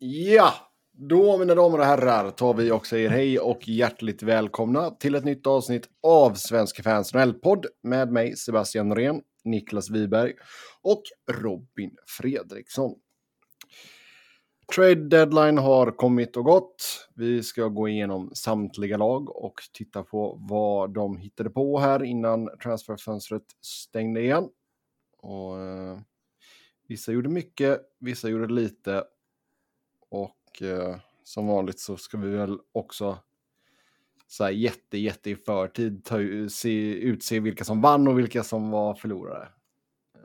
Ja, då mina damer och herrar tar vi och säger hej och hjärtligt välkomna till ett nytt avsnitt av Svenska fans podd med mig Sebastian Norén, Niklas Wiberg och Robin Fredriksson. Trade deadline har kommit och gått. Vi ska gå igenom samtliga lag och titta på vad de hittade på här innan transferfönstret stängde igen. Och, eh, vissa gjorde mycket, vissa gjorde lite. Och eh, som vanligt så ska vi väl också så här jätte, jätte i förtid ta, se, utse vilka som vann och vilka som var förlorare. Eh,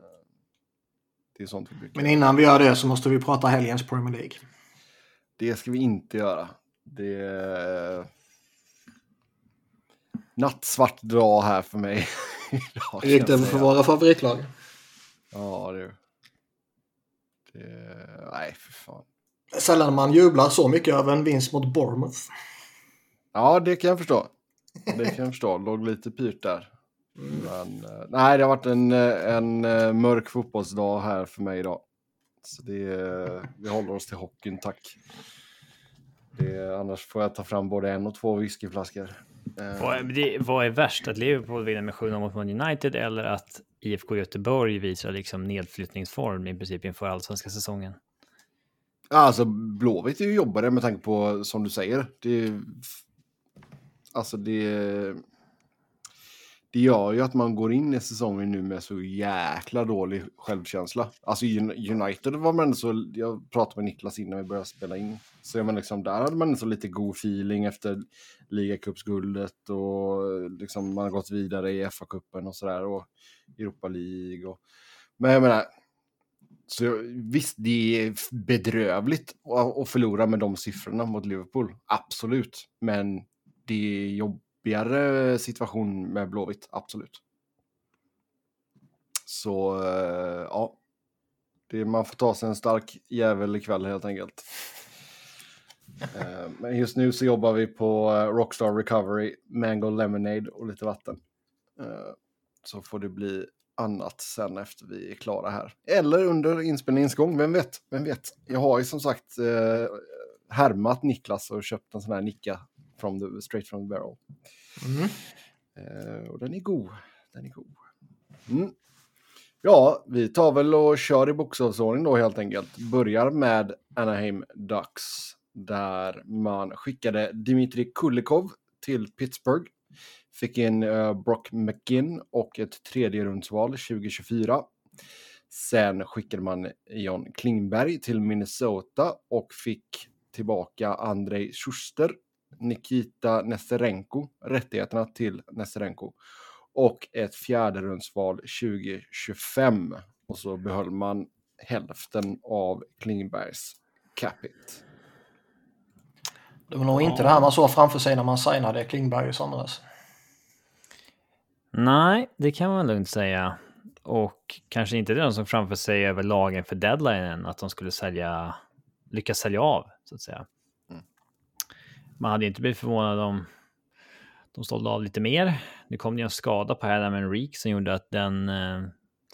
det är sånt vi brukar Men innan vi gör det så måste vi prata helgens Premier League. Det ska vi inte göra. Det är nattsvart dag här för mig. idag, det för våra favoritlag? Ja, det... det... Nej, för fan. Sällan man jublar så mycket över en vinst mot Bournemouth. Ja, det kan jag förstå. Det kan jag förstå. Låg lite pyrt där. Men, eh, nej, det har varit en, eh, en eh, mörk fotbollsdag här för mig idag. Så det, vi håller oss till hockeyn, tack. Det, annars får jag ta fram både en och två whiskyflaskor. Vad är, det, vad är värst? Att Liverpool vinner med 7-0 mot Man United eller att IFK Göteborg visar liksom nedflyttningsform i princip inför allsvenska säsongen? Alltså, Blåvitt är ju jobbigare med tanke på, som du säger, det... Alltså det... Det gör ju att man går in i säsongen nu med så jäkla dålig självkänsla. Alltså United var man så, jag pratade med Niklas innan vi började spela in. Så jag menar liksom, där hade man så lite god feeling efter ligacupsguldet och liksom man har gått vidare i FA-cupen och sådär och Europa League. Och, men jag menar, så jag- visst, det är bedrövligt att, förlora med de siffrorna mot Liverpool. Absolut. Men det är jobbigare situation med Blåvitt. Absolut. Så eh, ja. Det, man får ta sig en stark jävel ikväll helt enkelt. Eh, men just nu så jobbar vi på eh, Rockstar Recovery, Mango Lemonade och lite vatten. Så får det bli annat sen efter vi är klara här. Eller under inspelningens gång, vem vet? Vem vet? Jag har ju som sagt eh, härmat Niklas och köpt en sån här Nicka from the, straight from the barrel. Mm. Eh, och den är god. Den är god. Mm. Ja, vi tar väl och kör i bokstavsordning då helt enkelt. Börjar med Anaheim Ducks. Där man skickade Dmitri Kulikov till Pittsburgh. Fick in uh, Brock McGinn och ett tredje rundsval 2024. Sen skickade man John Klingberg till Minnesota och fick tillbaka Andrei Schuster, Nikita Nesterenko, rättigheterna till Nesterenko och ett fjärde rundsval 2025. Och så behöll man hälften av Klingbergs capit. Det var nog inte det här man såg framför sig när man signade Klingberg i somras. Nej, det kan man lugnt säga. Och kanske inte de som framför sig över lagen för deadlinen, att de skulle sälja, lyckas sälja av, så att säga. Mm. Man hade inte blivit förvånad om de sålde av lite mer. Nu kom det ju en skada på Adam Enrique som gjorde att den eh,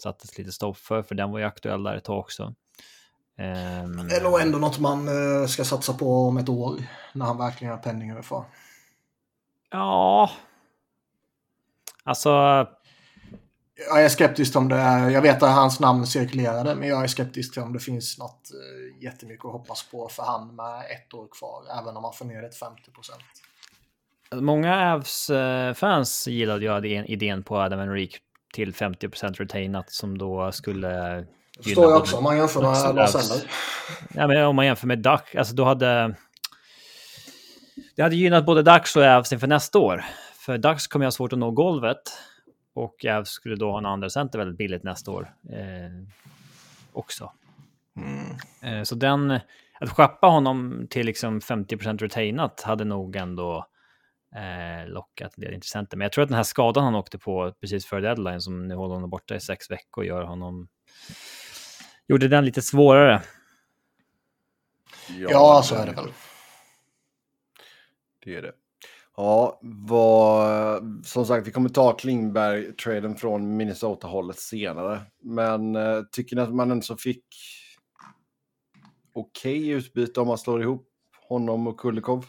sattes lite stopp för, för den var ju aktuell där ett tag också. Ehm, Det är nog ändå något man eh, ska satsa på om ett år. När han verkligen har penning överför. Ja. Alltså, Jag är skeptisk om det är, jag vet att hans namn cirkulerade, men jag är skeptisk till om det finns något eh, jättemycket att hoppas på för han med ett år kvar, även om man får ner till 50 procent. Många Avs-fans gillade ju idén- på Adam Enrique till 50% retainat som då skulle... Det förstår jag också om man jämför med Lars. Eller. Ja, men om man jämför med Duck, alltså då hade... Det hade gynnat både Ducks och Avs inför nästa år. För Ducks kommer jag ha svårt att nå golvet. Och Avs skulle då ha en andra center väldigt billigt nästa år. Eh, också. Mm. Eh, så den... Att skeppa honom till liksom 50% retainat hade nog ändå eh, lockat en del intressenter. Men jag tror att den här skadan han åkte på precis före deadline, som nu håller honom borta i sex veckor, gör honom... Gjorde den lite svårare. Ja, så är det väl. Det är det. Ja, vad, som sagt, vi kommer ta Klingberg-traden från Minnesota-hållet senare. Men eh, tycker ni att man ändå så fick okej utbyte om man slår ihop honom och Kulikov?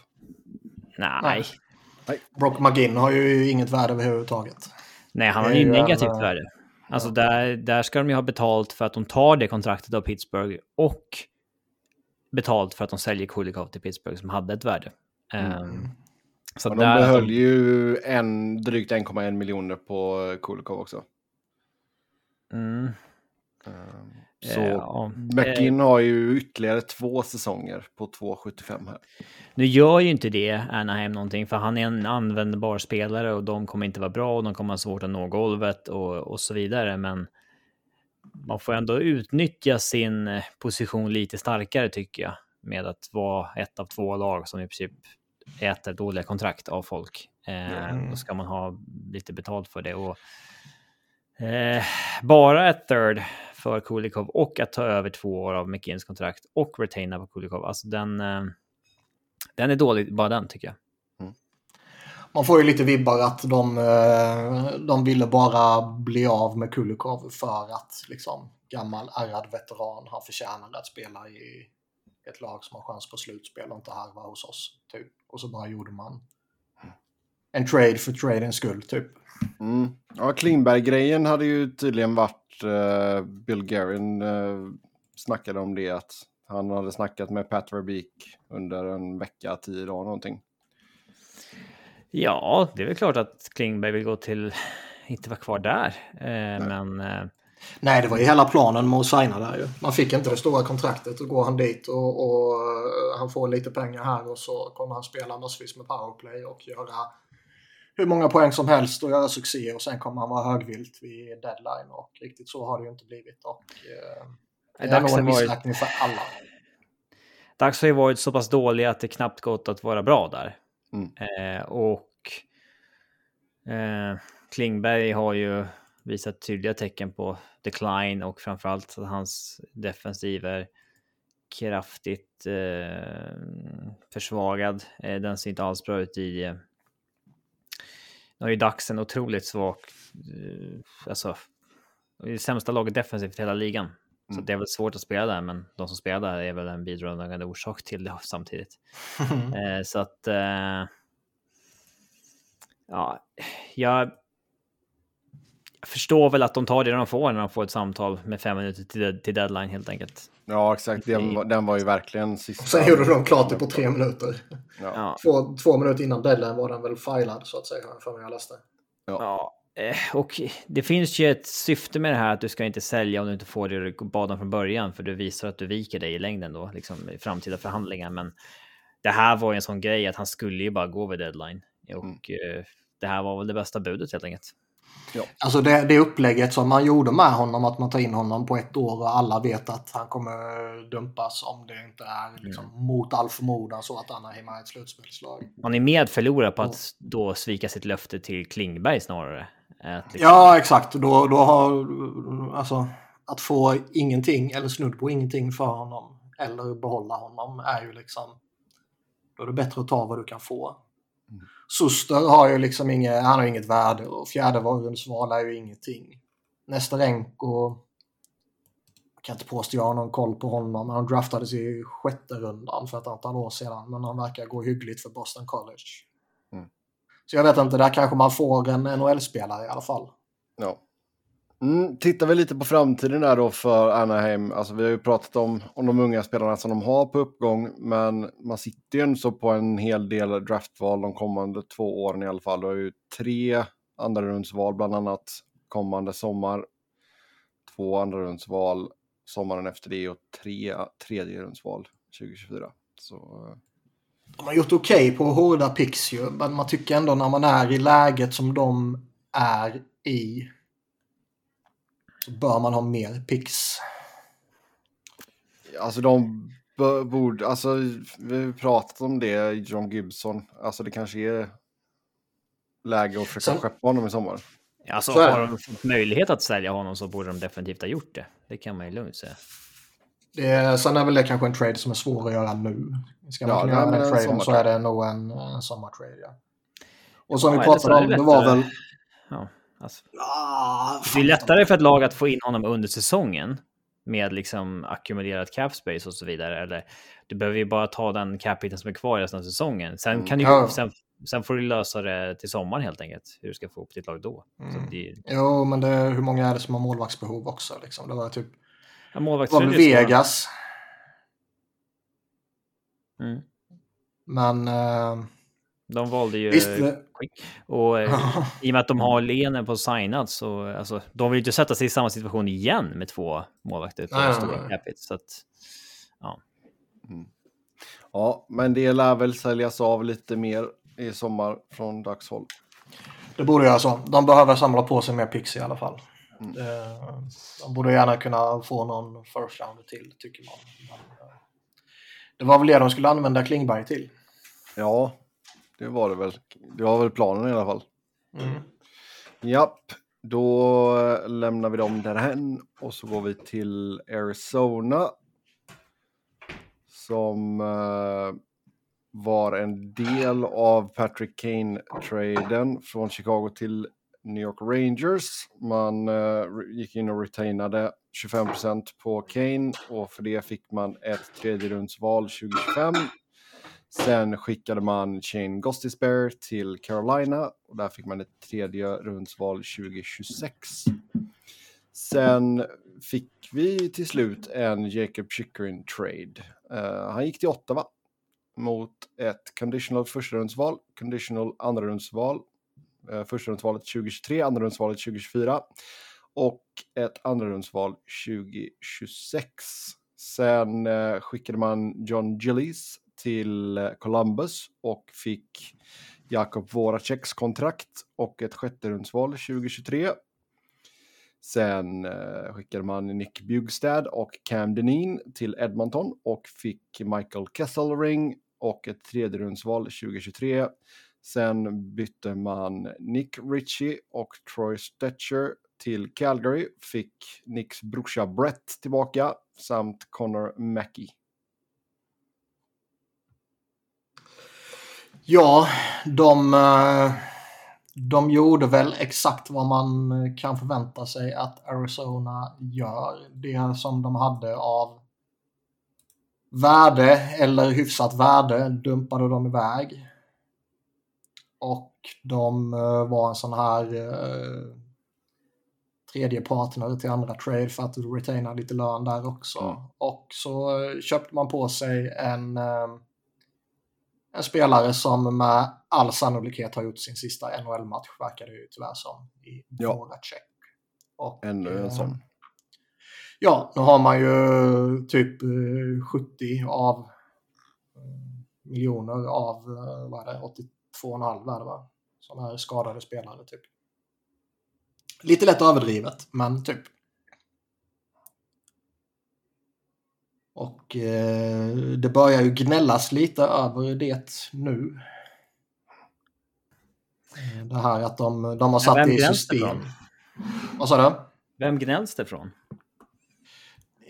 Nej. Nej. Brock McGinn har ju inget värde överhuvudtaget. Nej, han har ju negativt värde. Alltså där, där ska de ju ha betalt för att de tar det kontraktet av Pittsburgh och betalt för att de säljer Kulikov till Pittsburgh som hade ett värde. Ehm, så Och de där, behöll ju en, drygt 1,1 miljoner på eh, Kulikov också. Mm, Ehm, Så eh, ja. McGinn har ju ytterligare två säsonger på 2,75 här. Nu gör ju inte det Anaheim någonting, för han är en användbar spelare och de kommer inte vara bra och de kommer ha svårt att nå golvet och, och så vidare. Men man får ändå utnyttja sin eh, position lite starkare tycker jag. Med att vara ett av två lag som i princip äter dåliga kontrakt av folk. Eh, Mm. Då ska man ha lite betalt för det. Och, eh, bara ett third för Kulikov och att ta över två år av McKinns kontrakt och retaina på Kulikov. Alltså den, eh, den är dålig, bara den tycker jag. Man får ju lite vibbar att de, eh, de ville bara bli av med Kulikov för att liksom gammal ärrad veteran, han förtjänar att spela i ett lag som har chans på slutspel och inte harva hos oss. Typ. Och så bara gjorde man en trade för tradens skull typ. Mm. Ja, Klingberg-grejen hade ju tydligen varit eh, Bill Guerin eh, snackade om det att han hade snackat med Pat Verbeek under en vecka, tio dagar någonting. Ja, det är väl klart att Klingberg vill gå till, inte vara kvar där. Eh, men eh, Nej, det var ju hela planen med att signa där ju. Man fick inte det stora kontraktet och går han dit och, och eh, han får lite pengar här och så kommer han spela massvis med powerplay och göra hur många poäng som helst och göra succé och sen kommer han vara högvilt vid deadline och riktigt så har det ju inte blivit och eh, det är nog en missräkning för alla. Dags har ju varit så pass dåliga att det knappt gått att vara bra där. Mm. Eh, och eh, Klingberg har ju visat tydliga tecken på decline och framförallt att hans defensiv är kraftigt eh, försvagad. Eh, den ser inte alls bra ut i... Eh, nu har ju Dax en otroligt svag... Eh, alltså, det sämsta laget defensivt i hela ligan. Så Mm. det är väl svårt att spela där, men de som spelar där är väl en bidragande orsak till det samtidigt. Eh, så att... Ja, jag förstår väl att de tar det de får när de får ett samtal med fem minuter till, till deadline helt enkelt. Ja, exakt. Den, var- den var ju verkligen sista. Sen gjorde de klart det på tre minuter. Ja. Ja, Två, två minuter innan deadline var den väl filad så att säga för mig jag läste. ja. eh, Och det finns ju ett syfte med det här att du ska inte sälja om du inte får det du bad om från början, för du visar att du viker dig i längden då, liksom i framtida förhandlingar. Men det här var ju en sån grej att han skulle ju bara gå vid deadline och eh, det här var väl det bästa budet helt enkelt. Alltså det, det upplägget som man gjorde med honom, att man tar in honom på ett år och alla vet att han kommer dumpas om det inte är liksom, mot all förmodan så att Anaheim är ett slutspelslag. Man är med förlora på att då svika sitt löfte till Klingberg snarare. Att liksom, Ja, exakt. Då, då har, alltså, att få ingenting eller snudd på ingenting för honom eller behålla honom är ju liksom... Då är det bättre att ta vad du kan få. Suster har ju liksom inget, han har inget värde och fjärde varumsval är ju ingenting. Nesterenko jag kan inte påstå jag har någon koll på honom. Han draftades i sjätte rundan för ett antal år sedan men han verkar gå hyggligt för Boston College. Mm. Så jag vet inte, där kanske man får en NHL-spelare i alla fall. Ja. Mm, tittar vi lite på framtiden där då för Anaheim. Alltså vi har ju pratat om, om de unga spelarna som de har på uppgång, men man sitter ju så på en hel del draftval de kommande två åren i alla fall. Du har ju tre andra rundsval bland annat kommande sommar. Två andra rundsval sommaren efter det och tre tredje rundsval 2024. Så eh. De har gjort okej på hårda picks ju, men man tycker ändå när man är i läget som de är i bör man ha mer picks. Alltså de borde, alltså vi har pratat om det, John Gibson. Alltså det kanske är läge att försöka skeppa honom i sommar. Alltså, är har de fått möjlighet att sälja honom så borde de definitivt ha gjort det. Det kan man ju lugnt säga. Det, sen är väl det kanske en trade som är svår att göra nu. Ska man Ja, kunna är göra den en traden så är det nog en, en sommartrade. Ja. Och som Ja, vi pratade är om, det det var väl... Ja, alltså. Ah, Det är lättare för ett lag att få in honom under säsongen med liksom ackumulerat cap space och så vidare. Eller du behöver ju bara ta den cap som är kvar resten av säsongen. Sen, Mm. kan du, Ja. sen, sen får du lösa det till sommaren helt enkelt. Hur du ska få upp ditt lag då. Mm. det, Jo, men det, hur många är det som har målvaktsbehov också? Liksom? Det var typ ja, var. Vegas. Mm. Men eh, De valde ju visst, Quick. Och eh, i och med att de har Lene på signat så alltså, de vill ju inte sätta sig i samma situation igen med två målvakter på Nej, nej, stora nej. capita. Så att, Ja, men det lär väl säljas av lite mer i sommar från dagshåll. det borde göra så. De behöver samla på sig mer pix i alla fall. Mm. Eh, de borde gärna kunna få någon first rounder till, tycker man. Eh, det var väl det de skulle använda Klingberg till. Ja, det var det väl. Det var väl planen i alla fall. Mm. Japp, då lämnar vi dem därhen och så går vi till Arizona. Som eh, var en del av Patrick Kane-traden från Chicago till New York Rangers. Man eh, gick in och retainade 25% på Kane och för det fick man ett tredjerumsval 2025. Sen skickade man Shane Gostisbehere till Carolina och där fick man ett tredje rundsval 2026. Sen fick vi till slut en Jacob Chikrin trade. Uh, han gick till Ottawa mot ett conditional första-rundsval, conditional andra-rundsval, uh, eh, första-rundsvalet 2023, andra-rundsvalet 2024 och ett andra-rundsval 2026. Sen uh, skickade man John Gillies till Columbus och fick Jakob Voraceks kontrakt och ett sjätte-rundsval 2023. Sen eh, skickade man Nick Bugstad och Cam Denin till Edmonton och fick Michael Kesselring och ett tredjerumsval 2023. Sen bytte man Nick Ritchie och Troy Stetcher till Calgary, fick Nicks brorsa Brett tillbaka samt Connor Mackey. Ja, de, eh, de gjorde väl exakt vad man kan förvänta sig att Arizona gör. Det som de hade av värde eller hyfsat värde dumpade de iväg. Och de eh, var en sån här eh, tredje partner till andra trade för att retaina lite lön där också. Mm. Och så eh, köpte man på sig en eh, en spelare som med all sannolikhet har gjort sin sista NHL-match, verkar det ju tyvärr som, i Ja. Voracek. Och, Ännu en eh, sån. Ja, nu har man ju typ eh, 70 av eh, miljoner av, vad är det, 82,5 är det va? Sådana här skadade spelare typ. Lite lätt överdrivet, men typ. Och eh, det börjar ju gnällas lite över det nu. Eh, Det här att de, de har satt vem det i system. Vad sa du? Vem gnälls det från?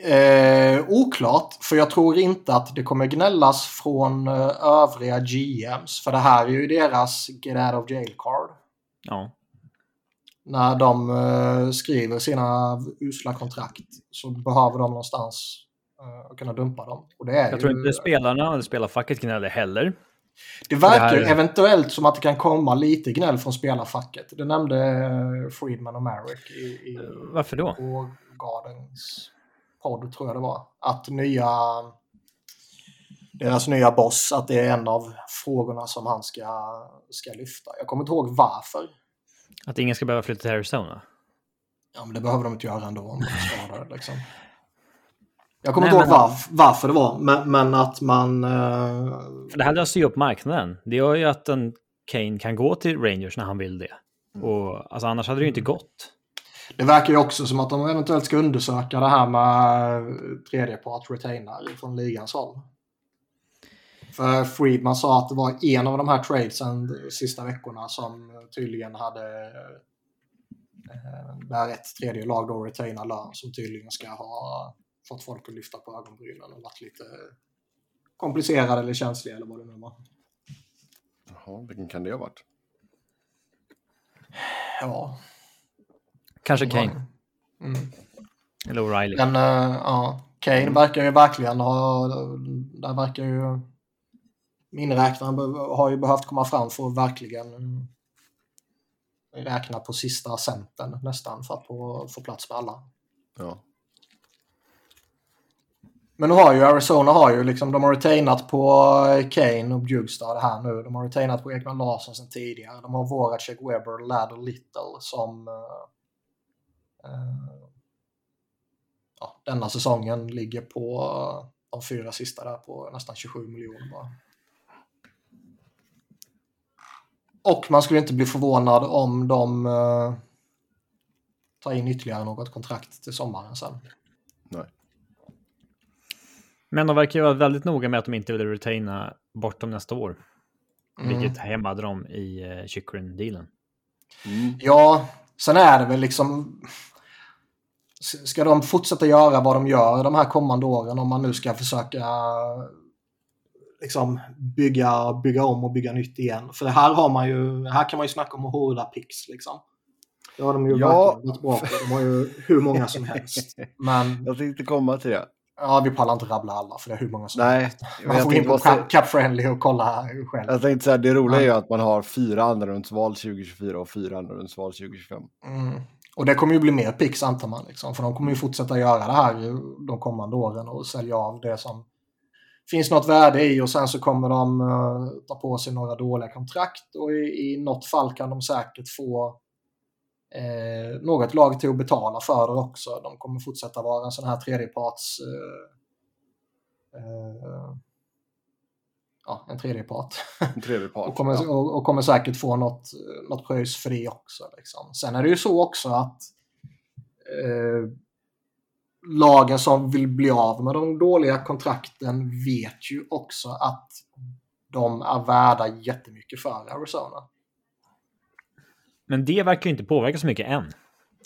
Eh, oklart, för jag tror inte att det kommer gnällas från eh, övriga GMs. För det här är ju deras get out of jail card. Ja, När de eh, skriver sina usla kontrakt så behöver de någonstans eh, att kunna dumpa dem. Och det är jag tror ju, inte spelarna eller spelarfacket gnäller heller. Det verkar det här- eventuellt som att det kan komma lite gnäll från spelarfacket. Det nämnde eh, Friedman och Merrick i, i Varför då? på Gardens podd tror jag det var. Att nya deras nya boss, att det är en av frågorna som han ska, ska lyfta. Jag kommer inte ihåg varför. Att ingen ska behöva flytta till Arizona? Ja, men det behöver de inte göra ändå om de är skadade. Liksom. Jag kommer Nej, inte ihåg varf- varför det var, men, men att man... eh, För det här löser ju upp marknaden. Det gör ju att en Kane kan gå till Rangers när han vill det. Och alltså, annars hade det ju inte gått. Det verkar ju också som att de eventuellt ska undersöka det här med tredjepart retainer från ligans håll. För Friedman sa att det var en av de här tradesen de sista veckorna som tydligen hade eh, där ett tredje lag då retainar lön som tydligen ska ha fått folk att lyfta på ögonbrynen och varit lite komplicerade eller känsliga eller vad det nu var. Jaha, vilken kan det ha varit? Ja. Kanske Kane. Mm. Eller O'Reilly. Men uh, ja, Kane verkar ju verkligen ha... Där verkar ju... Miniräknaren har ju behövt komma fram för att verkligen räkna på sista centern nästan för att få, få plats med alla. Ja. Men nu har ju Arizona har ju liksom, de har retainat på eh, Kane och Bjugstad här nu. De har retainat på Ekman Larsson sen tidigare. De har Voracek, Weber, Ladd och Little som uh, uh, ja, denna säsongen ligger på uh, de fyra sista där på nästan 27 miljoner bara. Och man skulle inte bli förvånad om de uh, tar in ytterligare något kontrakt till sommaren sen. Nej. Men de verkar ju vara väldigt noga med att de inte vill retaina bortom nästa år. Mm. Vilket hämmade dem i uh, Chikrin-dealen. Mm. Ja, sen är det väl liksom... Ska de fortsätta göra vad de gör de här kommande åren om man nu ska försöka liksom bygga, bygga om och bygga nytt igen. För här har man ju, här kan man ju snacka om att hårda pix liksom. Det har de ju ja. verkligen gått bra på. De har ju hur många som helst. Men... Jag tänkte komma till det. Ja, vi pallar inte rabbla alla för det är hur många som Nej. Man får in på måste... Cap Friendly och kolla själv. Jag tänkte säga, det roliga är ju att man har fyra andrarumsval 2024 och fyra andrarumsval 2025. Mm. Och det kommer ju bli mer pix antar man. Liksom, för de kommer ju fortsätta göra det här de kommande åren och sälja av det som finns något värde i och sen så kommer de uh, ta på sig några dåliga kontrakt och i, i något fall kan de säkert få eh, något lag till att betala för det också. De kommer fortsätta vara en sån här tredjeparts eh, eh, ja, en tredjepart. En tredjepart och, kommer, ja. och, och, kommer säkert få något, något pröjs för det också. Liksom. Sen är det ju så också att eh, lagen som vill bli av med de dåliga kontrakten vet ju också att de är värda jättemycket för Arizona. Men det verkar ju inte påverka så mycket än.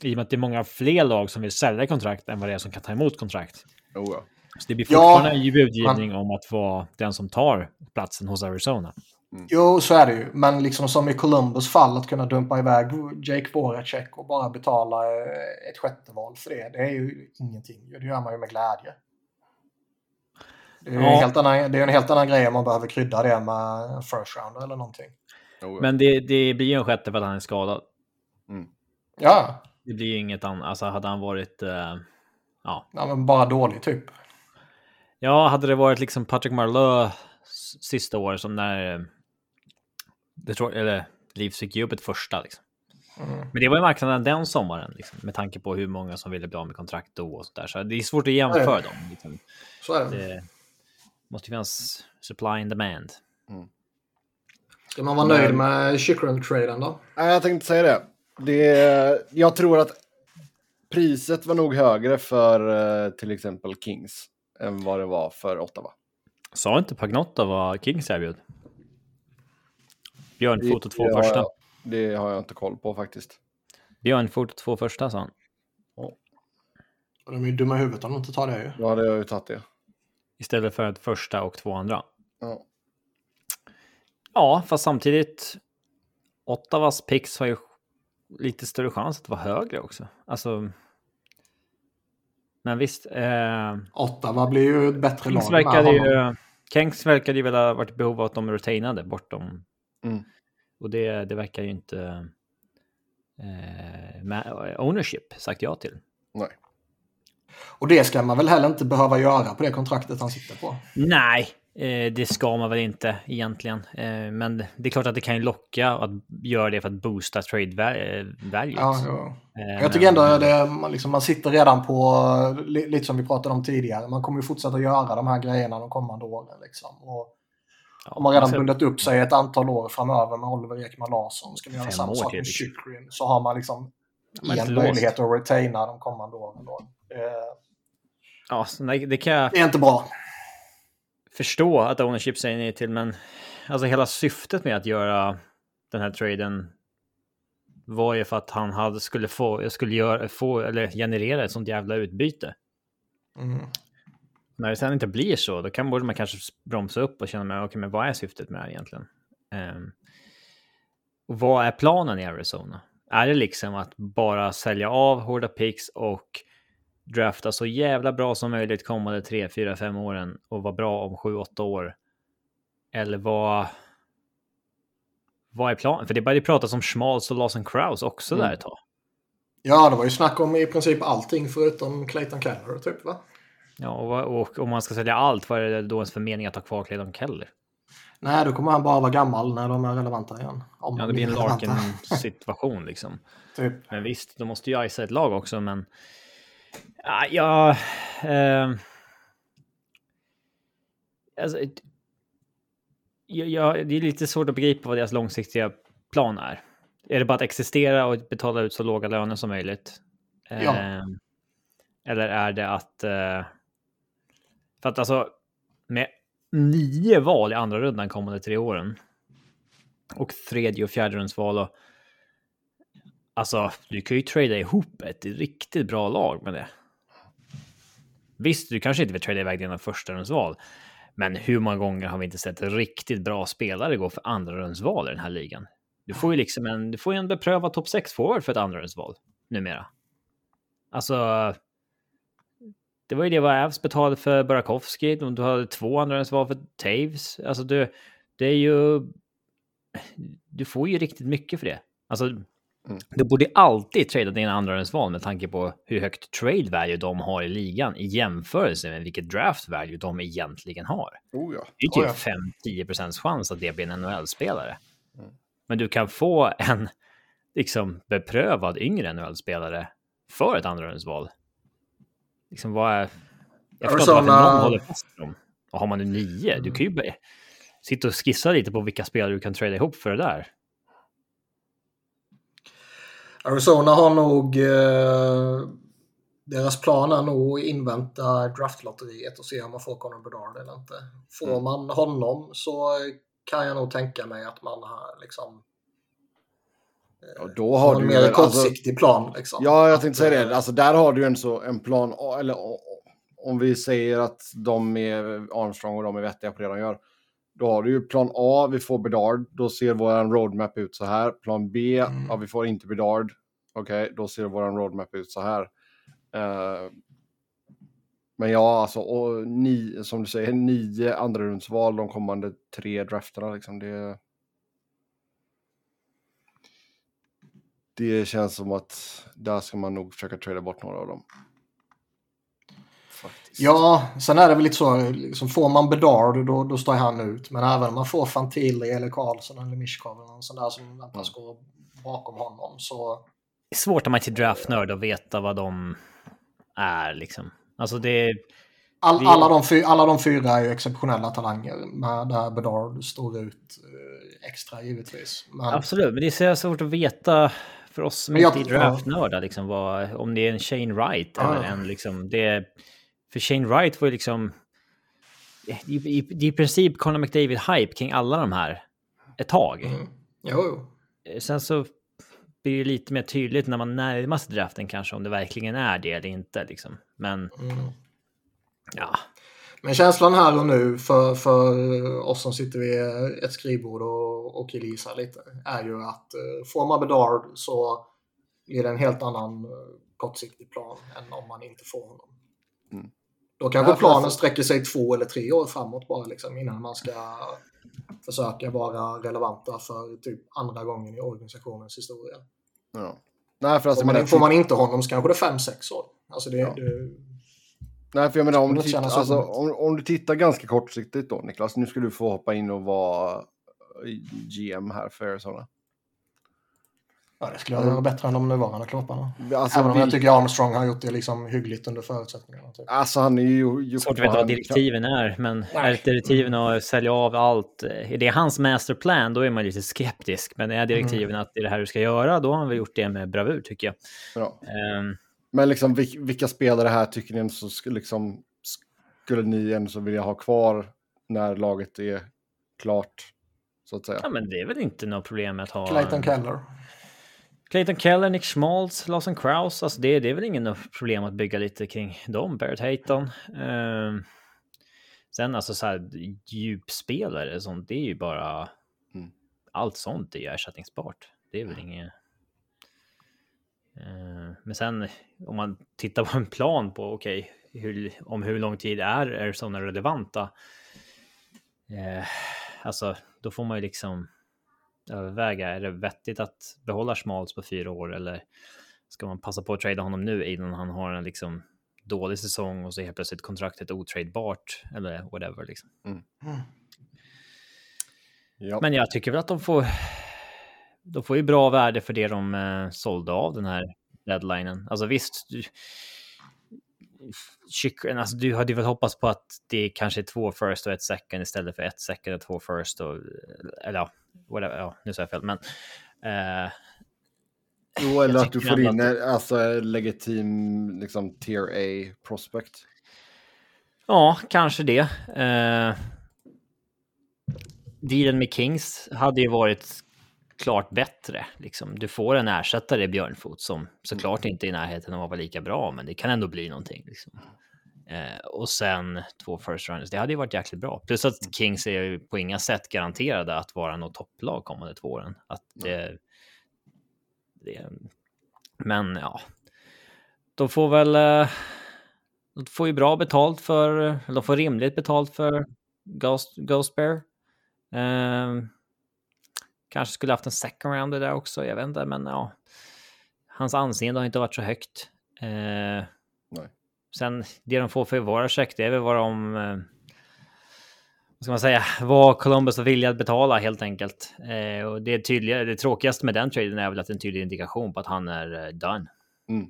I och med att det är många fler lag som vill sälja kontrakt än vad det är som kan ta emot kontrakt. Oh ja. Så det blir fortfarande en budgivning om att vara den som tar platsen hos Arizona. Mm. Jo, så är det ju. Men liksom som i Columbus fall, att kunna dumpa iväg Jake Voracek och bara betala eh, ett sjätte val för det. Det är ju ingenting. Det gör man ju med glädje. Det är, ja. en, helt annan, det är en helt annan grej om man behöver krydda det med first round eller någonting. Men det, det blir ju en sjätte för att han är skadad. Mm. Ja. Det blir ju inget annat. Alltså hade han varit... Uh, ja. ja, men bara dålig typ. Ja, hade det varit liksom Patrick Marleau sista år som när Detroit, eller Leafs fick ge upp ett första. Liksom. Mm. Men det var ju marknaden den sommaren, liksom, med tanke på hur många som ville bli av med kontrakt då och så där. Så det är svårt att jämföra dem. Liksom. Så är det. det måste finnas supply and demand. Ska man vara nöjd med Chikrin-traden då? Jag tänkte säga det. det. Jag tror att priset var nog högre för eh, till exempel Kings än vad det var för Ottawa. Sa inte Pagnotta vad Kings erbjöd? Björnfoto två första. Jag, det har jag inte koll på faktiskt. Björnfoto två första sa han. Ja. de är ju dumma i huvudet om de inte tar det ju. Ja, det har ju tagit det. Istället för ett första och två andra. Ja. Ja, fast samtidigt. Ottawas pix har ju lite större chans att vara högre också. Alltså. Men visst. Eh, Ottawa blir ju ett bättre Kings lag. Verkade ju, Kings verkade ju väl ha varit i behov av att de retainade bortom Mm. Och det, det verkar ju inte eh, ownership sagt ja till. Nej. Och det ska man väl heller inte behöva göra på det kontraktet han sitter på? Nej, eh, det ska man väl inte egentligen. Eh, men det är klart att det kan ju locka att göra det för att boosta trade value. Ja, ja. Eh, Jag tycker ändå att man, liksom, man sitter redan på, lite som vi pratade om tidigare, man kommer ju fortsätta göra de här grejerna de kommande åren. Liksom. Och om man redan bundit upp sig ett antal år framöver med Oliver Ekman Larsson. Ska vi göra samma sak med Chikrin så har man liksom en möjlighet att retaina de kommande åren. Då. Eh, ja, det kan jag... Det är inte bra. Förstå att ownership säger nej till, men alltså hela syftet med att göra den här traden var ju för att han hade, skulle få, skulle göra, få, eller generera ett sånt jävla utbyte. Mm. När det sen inte blir så, då kan, borde man kanske bromsa upp och känna, men, okay, men vad är syftet med det här egentligen? Um, och vad är planen i Arizona? Är det liksom att bara sälja av hårda picks och drafta så jävla bra som möjligt kommande 3, 4, 5 åren och vara bra om 7, 8 år? Eller vad... Vad är planen? För det började pratas om Schmalz och Lawson Krause också Mm. där ett tag. Ja, det var ju snack om i princip allting förutom Clayton Keller, typ va? Ja, och, och om man ska sälja allt, vad är det då ens för mening att ha kvar Clayton Keller? Nej, då kommer han bara vara gammal när de är relevanta igen. Om Ja, de det blir en. Larkin-situation liksom. Typ. Men visst, då måste ju icea ett lag också, men... Ja, ehm, alltså, ett- ja, ja, det är lite svårt att begripa vad deras långsiktiga plan är. Är det bara att existera och betala ut så låga löner som möjligt? Ja. Ehm, eller är det att... eh, för att alltså, med nio val i andra rundan kommande tre åren och tredje och fjärde rundsval och Alltså, du kan ju trada ihop ett riktigt bra lag med det. Visst, du kanske inte vill trada iväg dina första rundsval, men hur många gånger har vi inte sett riktigt bra spelare gå för andra rundsval i den här ligan? Du får ju liksom en, du får ju en beprövad topp 6 forward för ett andra rundsval numera. Alltså, det var ju det vad Avs betalade för Burakovsky. Du hade två andra rundsval för Taves. Alltså, du, det är ju... Du får ju riktigt mycket för det. Alltså, du borde alltid trada dina andrahandsval med tanke på hur högt trade value de har i ligan i jämförelse med vilket draft value de egentligen har. Oh ja. Det är Oh, typ ja. 5-10 procents chans att det blir en NHL-spelare. Mm. Men du kan få en liksom beprövad yngre NHL-spelare för ett andrahandsval. Liksom vad är... Jag förstår inte varför någon håller fast vid dem. Och har man nu nio, du kan ju sitta och skissa lite på vilka spelare du kan trada ihop för det där. Arizona har nog... Eh, deras plan är nog att invänta draftlotteriet och se om man får Conor Bedard eller inte. Får Mm. man honom så kan jag nog tänka mig att man har liksom... Ja, då har en du mer väl- alltså- kortsiktig plan. Liksom. Ja, jag tänkte säga eh, det. Alltså, där har du en, så, en plan, eller om vi säger att de är Armstrong och de är vettiga på det de gör. Då har du ju plan A, vi får Bedard, då ser vår roadmap ut så här. Plan B, Mm. ja, vi får inte Bedard. Okej, då ser vår roadmap ut så här. Eh, men ja, alltså, och ni, som du säger, nio andrarumsval de kommande tre drafterna. Liksom, det, det känns som att där ska man nog försöka trada bort några av dem. Faktiskt. Ja, sen är det väl lite så, liksom, får man Bedard då, då står han ut. Men även om man får Fantilli eller Karlsson eller Mishkov eller någon sån där som väntas gå bakom honom så... Det är svårt om man är till draftnörd att veta vad de är liksom. Alltså det... All, alla, de fy, alla de fyra är ju exceptionella talanger. Med där Bedard står ut eh, extra givetvis. Men, Absolut, men det är så svårt att veta för oss som jag- inte är draftnördar liksom vad, om det är en Shane Wright Ja. eller en liksom det. För Shane Wright var ju liksom. Är i, är i princip Conor McDavid-hype kring alla de här ett tag. Mm. Jo, jo. Sen så blir det lite mer tydligt när man närmar sig draften kanske om det verkligen är det eller inte liksom. Men Mm. ja, Men känslan här och nu för, för oss som sitter vid ett skrivbord och, och killgissar lite är ju att eh, får man Bedard så blir det en helt annan eh, kortsiktig plan än om man inte får honom. Mm. Då kanske Ja, planen sträcker sig två eller tre år framåt bara liksom, innan man ska försöka vara relevanta för typ andra gången i organisationens historia. Ja. Nej, för alltså, man, menar, får man inte honom så kanske det är fem, sex år. Alltså det, Ja. det, Nej, för jag menar om du, känns alltså, om, om du tittar ganska kortsiktigt då, Niklas. Nu ska du få hoppa in och vara GM här för Arizona. Ja, det skulle vara bättre än de nuvarande klubbarna. Alltså, Även om jag vi- tycker Armstrong har gjort det liksom hyggligt under förutsättningarna. Typ. alltså han är ju... gjort svårt att veta vad direktiven är, men Nej. är direktiven att sälja av allt, är det hans masterplan, då är man lite skeptisk. Men är direktiven att det är det här du ska göra, då har han väl gjort det med bravur tycker jag. Ja. Ehm, Men liksom, vil- vilka spelare här tycker ni så skulle, liksom, skulle ni ändå så vilja ha kvar när laget är klart? Så att säga. ja, men det är väl inte något problem med att ha... Clayton Keller. Clayton Keller, Nick Schmaltz, Lawson Krause, alltså det, det är väl ingen problem att bygga lite kring dem, Barrett Hayton. Ehm, sen alltså så här djupspelare, sånt, det är ju bara... Mm. Allt sånt är ju ersättningsbart. Det är väl inget... Eh, men sen om man tittar på en plan på okej, okay, hur, om hur lång tid är Arizona relevanta? Eh, alltså, då får man ju liksom överväga. Är det vettigt att behålla Schmalz på fyra år eller ska man passa på att trada honom nu innan han har en liksom dålig säsong och så helt plötsligt kontraktet otradebart eller whatever liksom. Mm. Mm. Ja. Men jag tycker väl att de får. De får ju bra värde för det de eh, sålde av den här deadlinen. Alltså visst. Du, alltså du hade väl hoppats på att det kanske är två first och ett second istället för ett second och två first och eller ja, whatever, ja nu sa jag fel, men. Eh, jo, eller att du får in att... alltså legitim liksom tier A prospect. Ja, kanske det. Eh, dealen med Kings hade ju varit klart bättre. Liksom. Du får en ersättare i Björnfot som såklart inte är i närheten av att vara lika bra, men det kan ändå bli någonting. Liksom. Eh, och sen två first runners. Det hade ju varit jäkligt bra. Plus att Kings är ju på inga sätt garanterade att vara något topplag kommande två åren. Att det, det, men ja, de får väl. Eh, de får ju bra betalt för, de får rimligt betalt för Ghost, Ghost Bear. Eh, kanske skulle haft en second round där också, jag vet inte, men ja. Hans anseende har inte varit så högt. Eh, Nej. Sen det de får för våra check, det är väl vad de... Eh, vad ska man säga? Vad Columbus var villiga att betala helt enkelt. Eh, och det tydliga, det tråkigaste med den traden är väl att det är en tydlig indikation på att han är eh, done. Mm.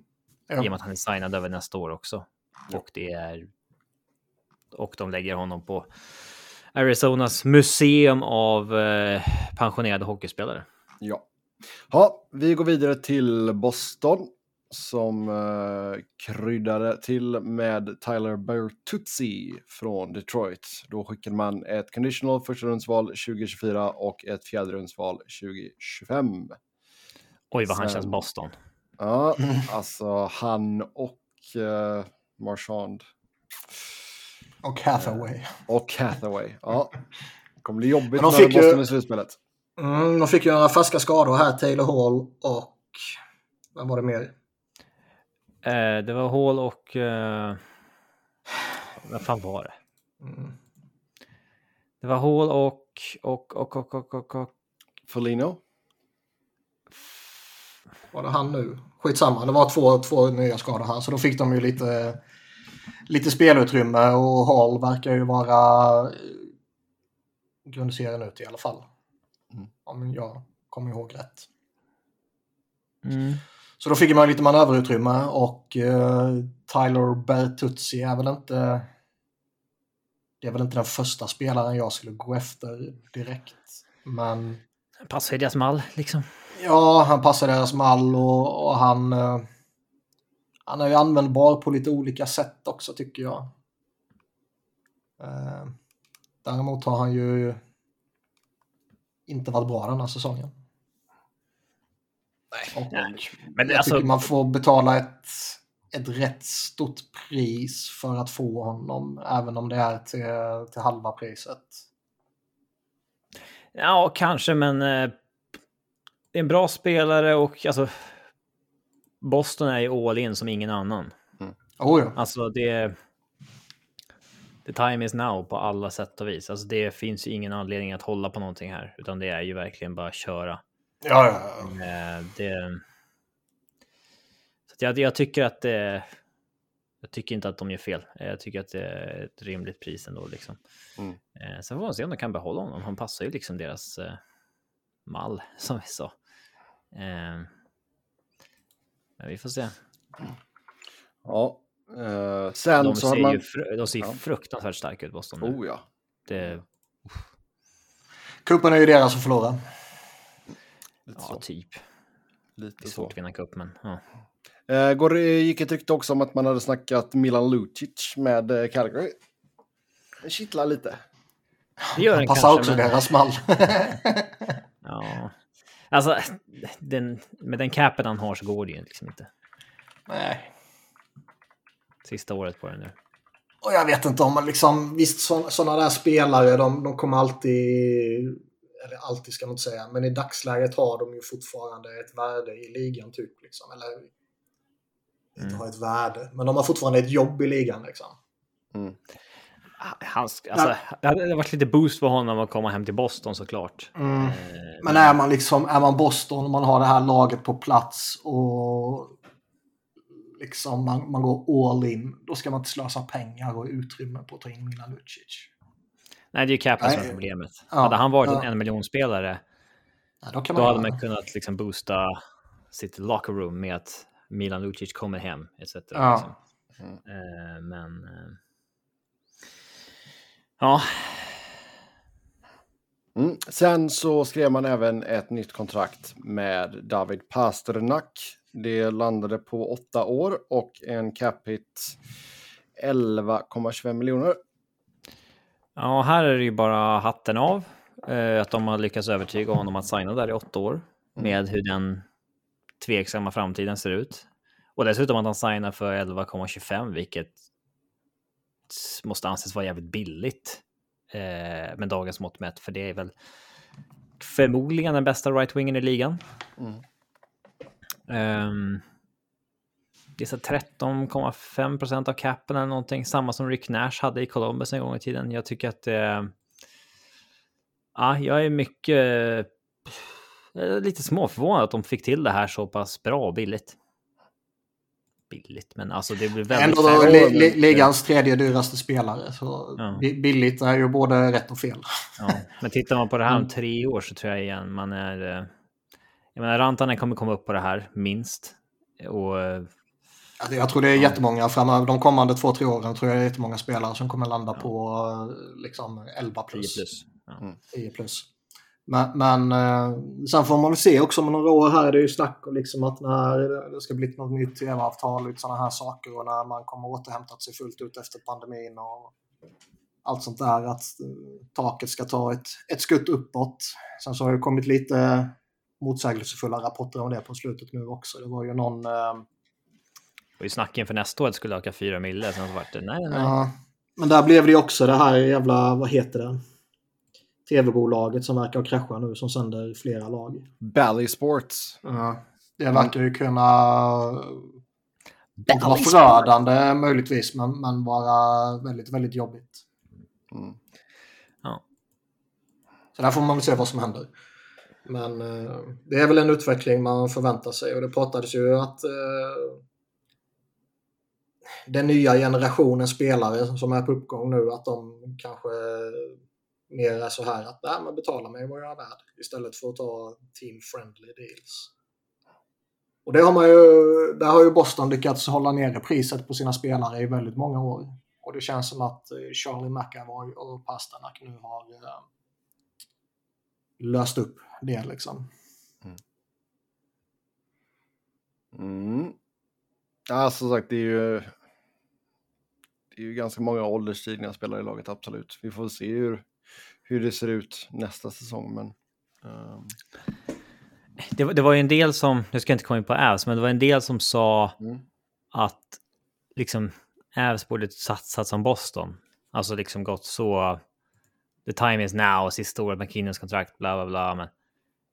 Ja. I och med att han är signad över nästa år också. Ja. Och det är... Och de lägger honom på Arizonas museum av eh, pensionerade hockeyspelare. Ja. ja, vi går vidare till Boston som eh, kryddade till med Tyler Bertuzzi från Detroit. Då skickade man ett conditional första rundsval 2024 och ett fjärde rundsval 2025. Oj, vad Sen, han känns Boston. Ja, alltså han och eh, Marchand. Och Hathaway. Och Hathaway, ja. Kommer bli jobbigt när Boston ju, i slutspelet. Mm, de fick ju några färska skador här, Taylor Hall och... Vem var det mer? Eh, det var Hall och... Eh, vad fan var det? Mm. Det var Hall och... Och, och, och, och, och, och... Folino? Var det han nu? Skitsamma, det var två, två nya skador här så då fick de ju lite lite spelutrymme och Hall verkar ju vara grundserien ut i alla fall. Mm. Om jag kommer ihåg rätt. Mm. Så då fick man lite manöverutrymme och uh, Tyler Bertuzzi är väl inte det är väl inte den första spelaren jag skulle gå efter direkt. Men... Passar i deras mall liksom. Ja, han passar deras mall och, och han... Uh, han är ju användbar på lite olika sätt också tycker jag. Eh, däremot har han ju inte varit bra den här säsongen. Nej, Nej. Men jag alltså... tycker man får betala ett, ett rätt stort pris för att få honom, även om det är till, till halva priset. Ja, kanske, men eh, en bra spelare och alltså Boston är ju all in som ingen annan. Mm. Oh ja. Alltså det... The time is now på alla sätt och vis. Alltså det finns ju ingen anledning att hålla på någonting här, utan det är ju verkligen bara att köra. Ja, ja. Eh, det... Så jag, jag tycker att det... Jag tycker inte att de gör fel. Jag tycker att det är ett rimligt pris ändå. Liksom. Mm. Eh, sen får man se om de kan behålla honom. Han passar ju liksom deras eh, mall, som vi sa. Eh, men vi får se. Ja. Uh, sen de så ser man... Ju de ser ja. fruktansvärt starka ut, Boston. Nu. Oh ja. Det... Kuppen är ju deras att förlora. Lite ja, så. typ. Lite det är svårt så. att vinna cup, men... Ja. Uh, går, gick ett rykte också om att man hade snackat Milan Lucic med uh, Calgary. Det kittlar lite. Det gör den passar kanske, också men... deras mall. ja. Alltså, den, med den capen han har så går det ju liksom inte. Nej. Sista året på den nu. Och jag vet inte om man liksom, visst sådana där spelare, de, de kommer alltid, eller alltid ska man inte säga, men i dagsläget har de ju fortfarande ett värde i ligan typ. Liksom. Eller inte har ett värde. Men de har fortfarande ett jobb i ligan liksom. Mm. Han, alltså, det hade varit lite boost för honom att komma hem till Boston såklart. Mm. Eh, Men är man liksom, är man Boston och man har det här laget på plats och liksom man, man går all in, då ska man inte slösa pengar och utrymme på att ta in Milan Lucic. Nej, det är ju capen som är problemet. Ja, hade han varit ja. en en miljonspelare, Ja, då kan då man hade göra man kunnat liksom boosta sitt locker room med att Milan Lucic kommer hem etc. Ja. Liksom. Eh, men... Eh, ja, Mm. Sen så skrev man även ett nytt kontrakt med David Pasternak. Det landade på åtta år och en cap hit 11,25 miljoner. Ja, här är det ju bara hatten av. Eh, att de har lyckats övertyga honom att signa där i åtta år. Med hur den tveksamma framtiden ser ut. Och dessutom att han signar för 11,25 vilket måste anses vara jävligt billigt. Eh, med dagens mått mätt. För det är väl förmodligen den bästa right-wingen i ligan. Mm. Ehm, så 13,5 procent av capen eller någonting. Samma som Rick Nash hade i Columbus en gång i tiden. Jag tycker att det... Ja, jag är mycket... lite småförvånad att de fick till det här så pass bra och billigt. Billigt, men alltså det blir väldigt... Ändå li, li, ligans tredje dyraste spelare. Så Ja. bi- billigt är ju både rätt och fel. Ja, men tittar man på det här om Mm. tre år så tror jag igen man är... eh, Jag menar, Rantanen kommer komma upp på det här minst. Och eh, jag tror det är jättemånga framöver. De kommande två, tre åren tror jag det är jättemånga spelare som kommer landa på eh, liksom 11 10 plus. plus. Ja. 10 plus. Men, men eh, sen får man väl se också om några år här. Det är ju snack om liksom att när det ska bli något nytt tv-avtal och sådana här saker och när man kommer återhämtat sig fullt ut efter pandemin och allt sånt där. Att eh, taket ska ta ett, ett skutt uppåt. Sen så har det kommit lite motsägelsefulla rapporter om det på slutet nu också. Det var ju någon... Och i snacken för nästa år skulle öka 4 mille, sen så vart det nej, nej. Ja, men där blev det ju också det här jävla, vad heter det? Tv-bolaget som verkar ha kraschat nu som sänder flera lag. Bally Sports. Ja, det verkar ju kunna vara förödande möjligtvis, men, men vara väldigt, väldigt jobbigt. Mm. Ja. Så där får man väl se vad som händer. Men eh, det är väl en utveckling man förväntar sig och det pratades ju att eh, den nya generationen spelare som är på uppgång nu att de kanske mer är så här att Nej, men betala mig vad jag är värd istället för att ta team friendly deals. Och det har man ju, där har ju Boston lyckats hålla nere priset på sina spelare i väldigt många år. Och det känns som att eh, Charlie McAvoy och Pasternak nu har eh, löst upp det liksom. Mm. mm. Ja, som sagt, det är ju... Det är ju ganska många ålderstigna spelare i laget, absolut. Vi får se hur, hur det ser ut nästa säsong, men... ehm, Det, var- det var ju en del som, nu ska jag inte komma in på Avs, men det var en del som sa Mm. att liksom Avs borde satsat som Boston. Alltså liksom gått så, the time is now, sista året med Kinnens kontrakt, bla bla bla. Men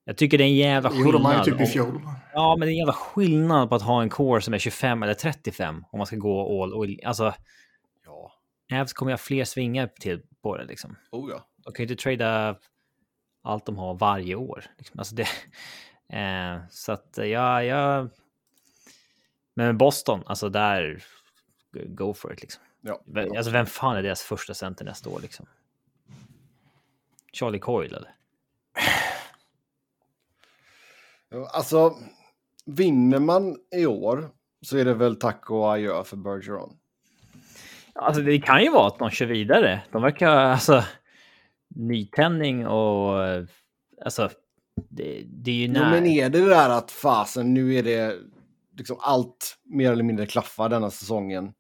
jag tycker det är en jävla skillnad. gjorde man ju typ i fjol. Ja, men det är en jävla skillnad på att ha en core som är 25 eller 35 om man ska gå all, all Alltså, Avs kommer ha fler svingar till på det liksom. oh ja. De kan ju inte trada allt de har varje år. Liksom. Alltså det, eh, så att eh, jag, jag... Men Boston, alltså där, go for it liksom. ja. Vem- Alltså vem fan är deras första center nästa år liksom? Charlie Coyle eller? Ja, Alltså, vinner man i år så är det väl tack och adjö för Bergeron. Alltså det kan ju vara att de kör vidare. De verkar alltså nytändning och alltså det, det är ju Jo, när... men är det det där att fasen, nu är det liksom allt mer eller mindre klaffar denna säsongen.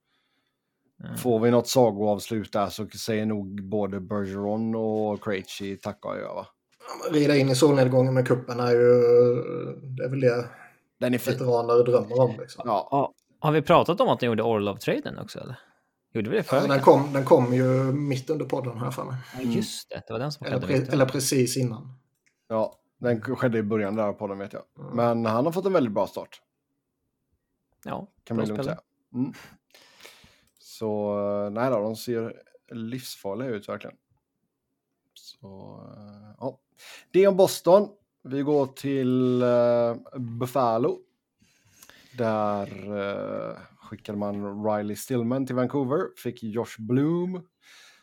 Mm. Får vi något sagoavslut där så säger nog både Bergeron och Krejci tack och adjö va? Rida in i solnedgången med kuppen är ju, det är väl det Den är fin. veteraner drömmer om. Liksom. Ja, Ja, har vi pratat om att ni gjorde Orlov-traden också eller? Gjorde vi det förra Ja, den, kom, den kom ju mitt under podden här för mig. Ja, just det, det var den som Eller, pre, eller precis innan. ja, den skedde i början där på den vet jag. Mm. Men han har fått en väldigt bra start. Ja, kan man lugnt säga. Mm. Så nej då, de ser livsfarliga ut verkligen. Så ja, det om Boston. Vi går till uh, Buffalo. Där uh, skickade man Riley Stillman till Vancouver, fick Josh Bloom.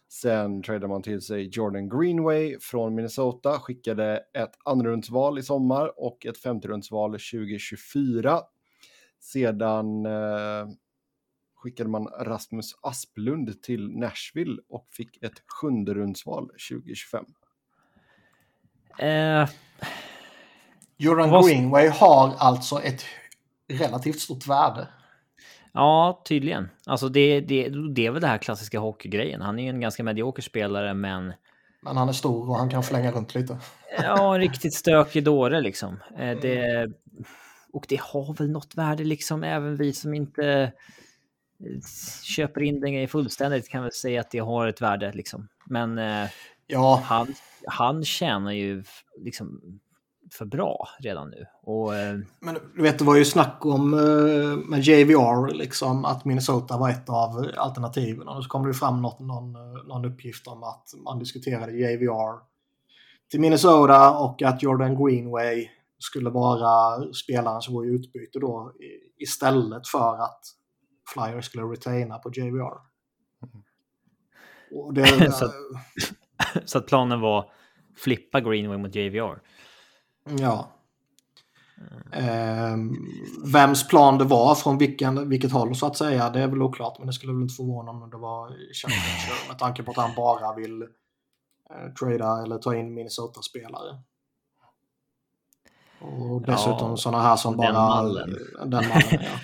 Sen tradade man till sig Jordan Greenway från Minnesota, skickade ett andrarumsval i sommar och ett femterumsval 2024. Sedan uh, skickade man Rasmus Asplund till Nashville och fick ett sjunderumsval 2025. Eh, Jordan. Greenway har alltså ett relativt stort värde. Ja, tydligen. Alltså det, det, det är väl det här klassiska hockeygrejen. Han är ju en ganska medioker spelare, men... Men han är stor och han kan flänga runt lite. Ja, en riktigt stökig dåre liksom. Eh, det, och det har väl något värde liksom, även vi som inte eh, köper in den grejen fullständigt kan väl säga att det har ett värde liksom. Men eh, ja. han, han tjänar ju liksom för bra redan nu. Och, eh... Men du vet, det var ju snack om eh, med JVR, liksom, att Minnesota var ett av alternativen. Och så kom det fram något, någon, eh, någon uppgift om att man diskuterade JVR till Minnesota och att Jordan Greenway skulle vara spelaren som går i utbyte då istället för att Flyers skulle retaina på JVR. Mm. Det, så, så, att planen var flippa Greenway mot JVR? Ja. Mm. vems plan det var från vilken, vilket håll så att säga, det är väl oklart. Men det skulle väl inte förvåna om det var Chuck med tanke på att han bara vill eh, trada eller ta in Minnesota-spelare. Och dessutom ja, sådana här som bara... Mallen. Den mallen. ja.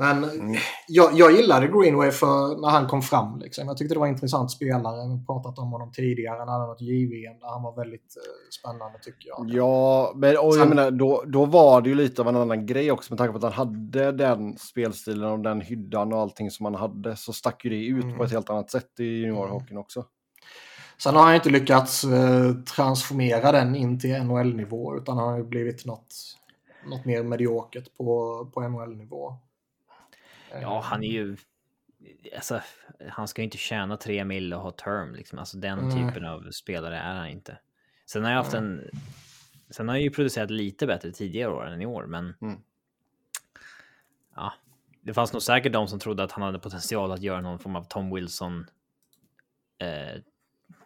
Men mm. jag, jag gillade Greenway för när han kom fram. Liksom. Jag tyckte det var en intressant spelare. Jag har pratat om honom tidigare. Han hade något JVM där han var väldigt eh, spännande tycker jag. Ja, men och jag menar, då, då var det ju lite av en annan grej också med tanke på att han hade den spelstilen och den hyddan och allting som han hade så stack ju det ut mm. på ett helt annat sätt i juniorhockeyn mm. också. Sen har han inte lyckats eh, transformera den in till NHL-nivå utan han har ju blivit något, något mer mediokert på, på NHL-nivå. Ja, han är ju... Alltså, han ska ju inte tjäna tre mil och ha term. Liksom. Alltså, den mm. typen av spelare är han inte. Sen har jag haft en... Sen har jag ju producerat lite bättre tidigare år än i år, men... Mm. Ja, det fanns nog säkert de som trodde att han hade potential att göra någon form av Tom Wilson eh,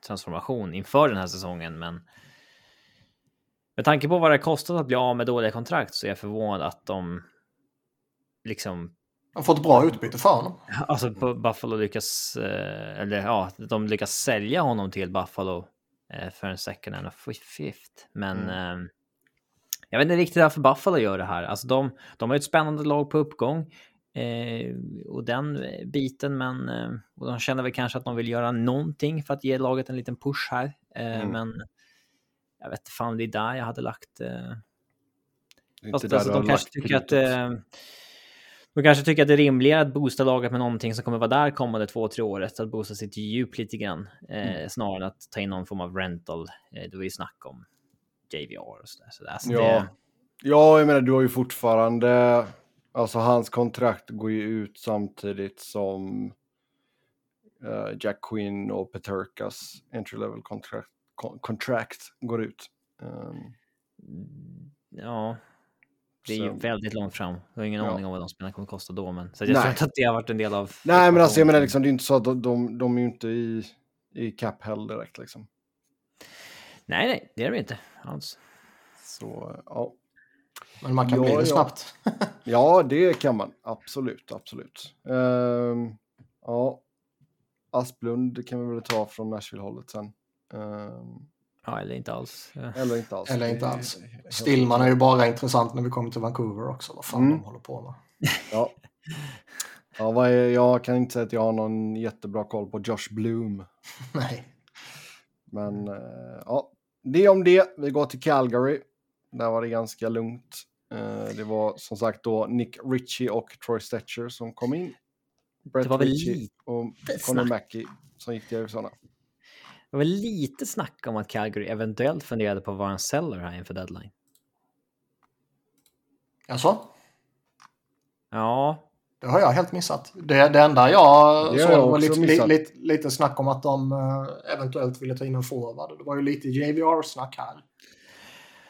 transformation inför den här säsongen, men med tanke på vad det kostat att bli av med dåliga kontrakt så är jag förvånad att de liksom har fått bra utbyte för honom. Alltså Buffalo lyckas, eh, eller ja, de lyckas sälja honom till Buffalo eh, för en second and a fifth. Men mm. eh, jag vet inte riktigt varför Buffalo gör det här. Alltså de, de har ett spännande lag på uppgång. Och den biten, men och de känner väl kanske att de vill göra någonting för att ge laget en liten push här. Mm. Men jag vet fan, det är där jag hade lagt. Fast alltså, de kanske tycker att de kanske tycker att det är rimligare att boosta laget med någonting som kommer vara där kommande två, tre året. Att boosta sitt djup lite grann. Eh, mm. Snarare än att ta in någon form av rental. Eh, det var ju snack om JVR och sådär. Så alltså ja. Det... ja, jag menar du har ju fortfarande... Alltså hans kontrakt går ju ut samtidigt som uh, Jack Quinn och Peterkas entry level contract, contract går ut. Um... Ja, det är så. ju väldigt långt fram. Jag har ingen ja. aning om vad de spelarna kommer att kosta då. Men, så jag tror inte att det har varit en del av... Nej, men alltså jag menar liksom, det är inte så att de, de, de är ju inte i, i cap hell direkt liksom. Nej, nej, det är de inte alls. Så, ja. Men man kan ja, bli det ja. snabbt. ja, det kan man. Absolut, absolut. Um, ja, Asplund kan vi väl ta från Nashville-hållet sen. Um, Ja, eller inte alls. Eller inte alls. Eller inte alls. Stillman är ju bara intressant när vi kommer till Vancouver också. Vad fan mm. de håller på med. Ja. Ja, vad är, jag kan inte säga att jag har någon jättebra koll på Josh Bloom. Nej. Men uh, ja, det om det. Vi går till Calgary. Där var det ganska lugnt. Uh, det var som sagt då Nick Ritchie och Troy Stetcher som kom in. Brett det var väl Ritchie och Connor Mackey som gick till Arizona. Det var lite snack om att Calgary eventuellt funderade på att vara en seller här inför deadline. Alltså? Ja. Det har jag helt missat. Det, det enda jag Det såg jag var lite, missat. lite, lite snack om att de eh, eventuellt ville ta in en forward. Det var ju lite JVR-snack här.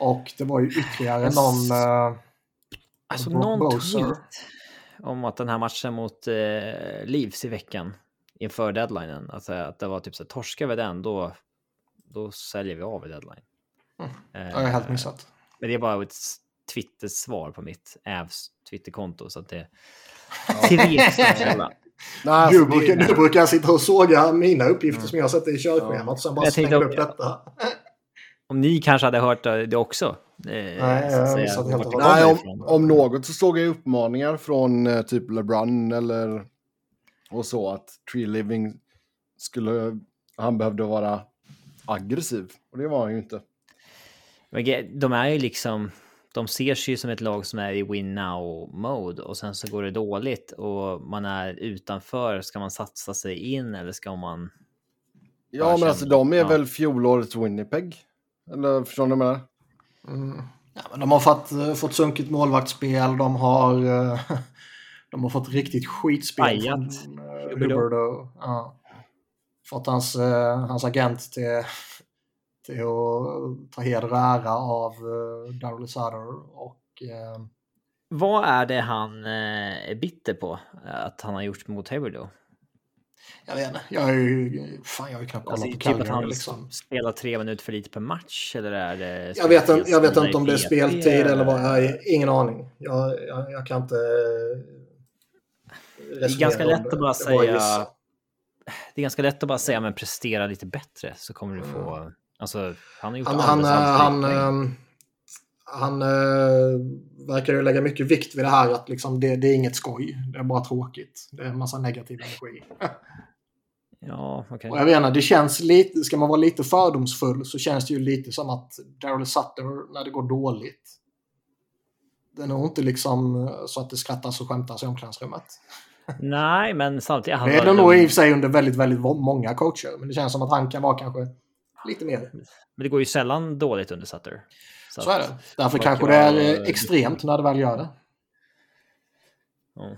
Och det var ju ytterligare Yes. någon... eh, Alltså någon tweet om att den här matchen mot eh, Leafs i veckan inför deadlinen, alltså att det var typ så här, torskar vi den då, då säljer vi av i deadline. Mm, Eh, det har jag helt missat. Men det är bara ett Twitter-svar på mitt Ävs Twitterkonto så att det Ja. tveksam källa. Nej, alltså, Du brukar, du brukar sitta och såga mina uppgifter som jag sätter i körschemat och sen bara Jag slänga upp detta. Om ni kanske hade hört det också. Eh, Nej, jag Nej, om, om något så såg jag uppmaningar från eh, typ LeBron eller och så att Tree Living skulle, han behövde vara aggressiv. Och det var han ju inte. Men de är ju liksom, de ser sig ju som ett lag som är i win now mode och sen så går det dåligt och man är utanför. Ska man satsa sig in eller ska man? Ja, men alltså de är ja. väl fjolårets Winnipeg? Eller förstår ni vad jag menar? Mm. Ja, men de har fått, eh, fått sunkigt målvaktsspel. De har, eh, de har fått riktigt skitspel från uh. Ja. Fått hans, eh, hans agent till, till att ta heder och ära av uh, Daryl Sutter. Och, eh, Vad är det han eh, är bitter på att han har gjort mot Hayward jag vet inte, jag har ju, fan, jag har ju knappt kollat Alltså, på typ att Calgary han liksom. spelar tre minuter för lite per match eller är det? Jag vet, inte, jag vet inte om det är speltid eller vad. Jag har ingen aning. Jag, jag, jag kan inte... Det är ganska lätt att bara säga. Det är ganska lätt att bara säga men prestera lite bättre så kommer du få. Alltså han har gjort Han, han, han, ehm, han eh, verkar ju lägga mycket vikt vid det här att liksom det, det är inget skoj. Det är bara tråkigt. Det är en massa negativ energi. Ja, okej. Och jag vet inte, det känns lite, ska man vara lite fördomsfull så känns det ju lite som att Daryl Sutter när det går dåligt. Det är nog inte liksom så att det skrattas och skämtas i omklädningsrummet. Nej, men samtidigt. Han Det är det nog i och för sig under väldigt, väldigt många coacher. Men det känns som att han kan vara kanske lite mer. Men det går ju sällan dåligt under Sutter. Så är det. Därför kanske det är extremt när det väl gör det. Ja.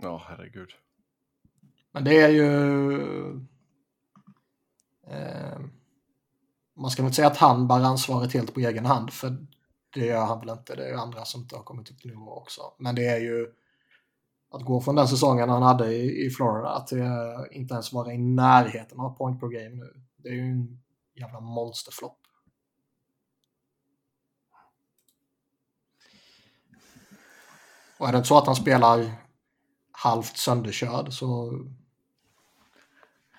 Ja, herregud. Men det är ju... Eh, man ska väl inte säga att han bär ansvaret helt på egen hand. För det gör han väl inte. Det är ju andra som inte har kommit upp till nivå också. Men det är ju... Att gå från den säsongen han hade i, i Florida till eh, inte ens vara i närheten av point per game nu. Det är ju en jävla monsterflopp. Och är det inte så att han spelar halvt sönderkörd så...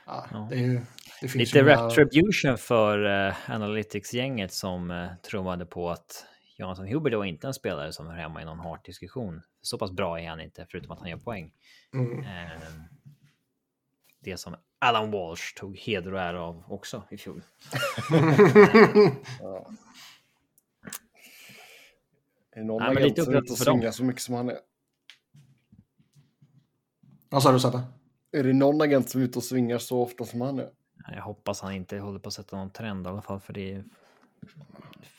Ja, Ja. Det, är ju, det finns Lite några- retribution för uh, Analytics-gänget som uh, trummade på att Jonathan Huber då inte en spelare som hör hemma i någon Hart-diskussion. Så pass bra är han inte, förutom att han gör poäng. Mm. Eh, det som Alan Walsh tog heder och ära av också i fjol. Ja. Är det någon Nej, agent lite som inte svingar så mycket som han är? Vad sa du Sebbe? Är det någon agent som är ute och svingar så ofta som han är? Jag hoppas han inte håller på att sätta någon trend i alla fall, för det är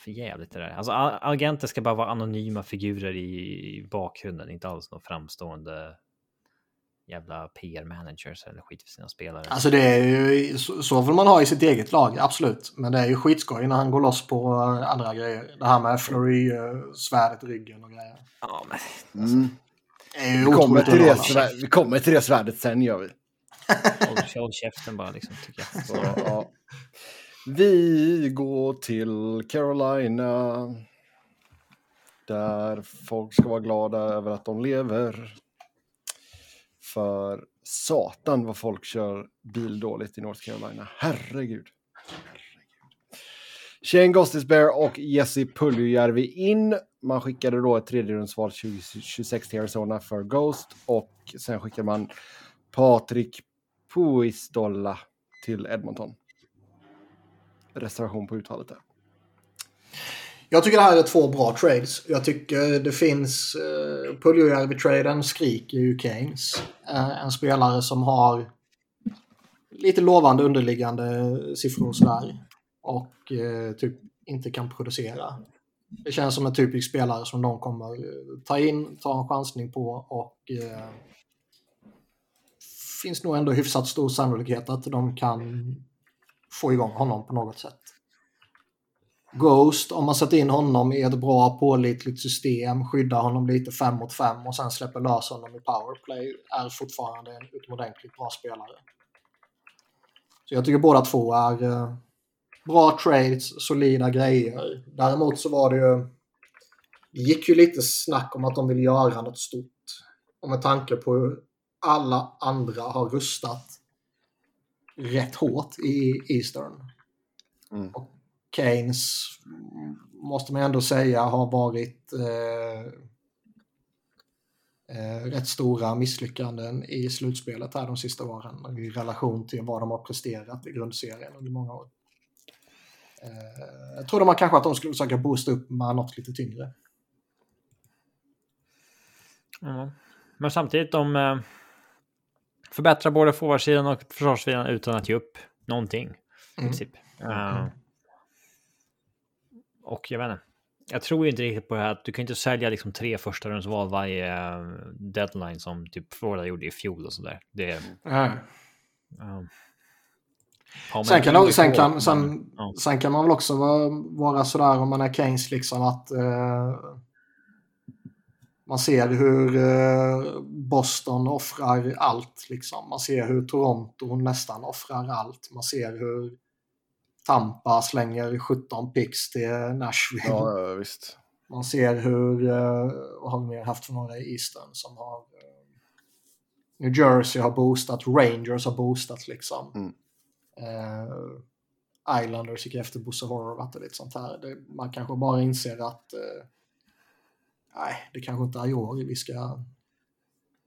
för jävligt det där. Alltså agenter ska bara vara anonyma figurer i, bakgrunden, inte alls några framstående jävla PR-managers eller skit för sina spelare. Alltså det är ju så, vill man ha i sitt eget lag, absolut. Men det är ju skitskoj när han går loss på eh, andra grejer. Det här med Flurry, eh, svärdet i ryggen och grejer. Ja, men Mm. Det är ju Vi, kommer till det, svär- vi kommer till det svärdet sen gör vi. håll, håll käften bara liksom, tycker jag. Så, ja. Vi går till Carolina. Där folk ska vara glada över att de lever. För satan vad folk kör bil dåligt i North Carolina. Herregud. Shane Gostis-Bear och Jesse Puljujärvi in. Man skickade då ett tredjerumsval 2026 till Arizona för Ghost och sen skickade man Patrik Puistolla till Edmonton. Reservation på uttalet där. Jag tycker det här är två bra trades. Jag tycker det finns... Eh, uh, Puljujärvi-traden skriker ju Keynes. Eh, en spelare som har lite lovande underliggande siffror och sådär. Och eh, typ inte kan producera. Det känns som en typisk spelare som de kommer eh, ta in, ta en chansning på och eh, finns nog ändå hyfsat stor sannolikhet att de kan få igång honom på något sätt. Ghost, om man sätter in honom i ett bra pålitligt system, skyddar honom lite fem mot fem och sen släpper lös honom i powerplay, är fortfarande en utomordentligt bra spelare. Så jag tycker båda två är eh, bra trades, solida grejer. Däremot så var det ju... Det gick ju lite snack om att de vill göra något stort. Och med tanke på hur alla andra har rustat rätt hårt i Eastern. Mm. Och Keynes måste man ändå säga har varit eh, eh, rätt stora misslyckanden i slutspelet här de sista åren i relation till vad de har presterat i grundserien under många år. Eh, jag trodde man kanske att de skulle försöka boosta upp med något lite tyngre. Ja. Men samtidigt, de förbättrar både forwardsidan och försvarssidan utan att ge upp någonting. I Mm. princip. Eh, och jag vet inte. Jag tror inte riktigt på det här att du kan inte sälja liksom tre första rundsval varje eh, deadline som typ Florida gjorde i fjol och sådär. Det är... Ja. Um, Sen kan, gjort sen, kan, sen, ja. sen kan man väl också vara, vara sådär om man är Keynes liksom att eh, man ser hur eh, Boston offrar allt liksom. Man ser hur Toronto nästan offrar allt. Man ser hur Tampa slänger 17 picks till Nashville. Ja, visst. Man ser hur, eh, vad har vi mer haft för några i Eastern som har eh, New Jersey har boostat, Rangers har boostat liksom. Mm. Islanders gick efter Bosse Horvath och lite sånt här. Det, man kanske bara inser att nej, det kanske inte är i år vi ska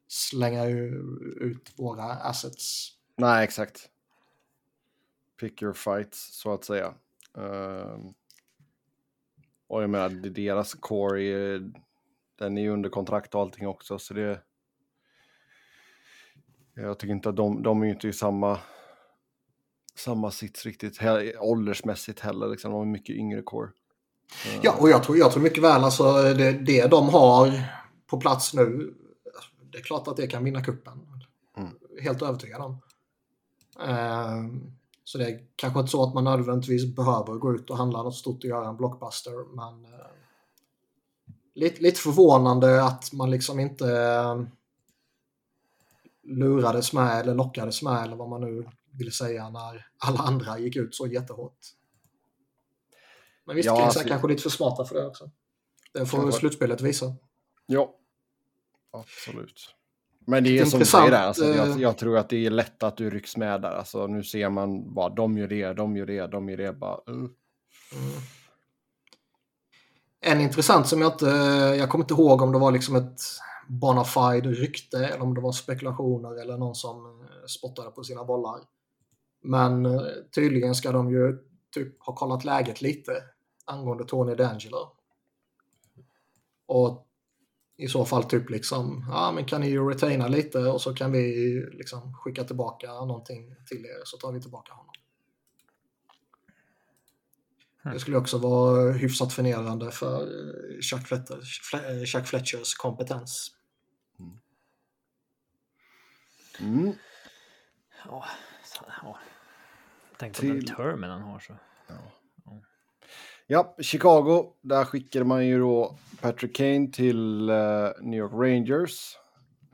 slänga ut våra assets. Nej, exakt. Pick your fights, så att säga. Ehm, och jag menar, deras core är, den är ju under kontrakt och allting också, så det... Jag tycker inte att de, de är ju inte i samma, samma sits riktigt, he, åldersmässigt heller, liksom. De är mycket yngre core. Ja, och jag tror, jag tror mycket väl alltså det, det de har på plats nu, det är klart att det kan vinna kuppen. Mm. Helt övertygad om. Ehm, så det är kanske inte så att man nödvändigtvis behöver gå ut och handla något stort och göra en blockbuster, men eh, lite, lite förvånande att man liksom inte eh, lurades med eller lockades med eller vad man nu vill säga när alla andra gick ut så jättehårt. Men visst, Ja, Kings alltså- är kanske lite för smarta för det också. Det får Kanske. slutspelet visa. Ja, absolut. Men det är som du Intressant, säger där, alltså, jag, eh, jag tror att det är lätt att du rycks med där. Alltså, nu ser man bara, de gör det, de gör det, de gör det. Bara, uh. Mm. En intressant som jag inte, jag kommer inte ihåg om det var liksom ett bona fide rykte eller om det var spekulationer eller någon som eh, spottade på sina bollar. Men eh, tydligen ska de ju typ ha kollat läget lite angående Tony D'Angelo. Och i så fall typ liksom, ja men kan ni ju retaina lite och så kan vi liksom skicka tillbaka någonting till er så tar vi tillbaka honom. Det skulle också vara hyfsat förnedrande för eh, Chuck, Fletchers, Fle- eh, Chuck Fletchers kompetens. Mm. Ja, så- ja. Tänk på Till- den termen han har så. Ja, Ja, Chicago, där skickade man ju då Patrick Kane till uh, New York Rangers.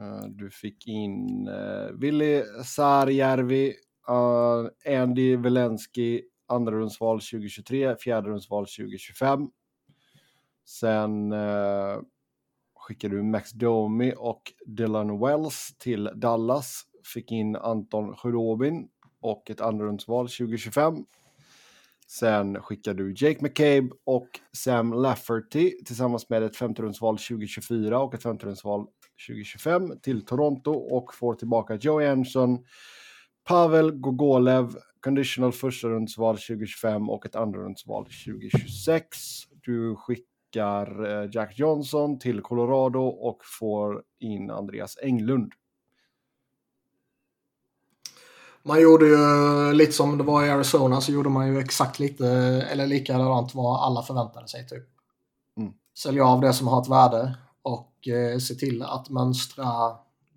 Uh, du fick in eh, uh, Willi Sarjärvi, uh, Andy Velensky, andra rundsval 2023, fjärde rundsval 2025. Sen uh, skickade du Max Domi och Dylan Wells till Dallas. Fick in Anton Sjurobin och ett andra rundsval 2025. Sen skickar du Jake McCabe och Sam Lafferty tillsammans med ett femterumsval 2024 och ett femterumsval 2025 till Toronto och får tillbaka Joe Anderson, Pavel Gogolev, conditional första-rundsval 2025 och ett andra-rundsval 2026. Du skickar eh, Jack Johnson till Colorado och får in Andreas Englund. Man gjorde ju lite som det var i Arizona så gjorde man ju exakt lite eller likadant vad alla förväntade sig typ. sälja av det som har ett värde och eh, se till att mönstra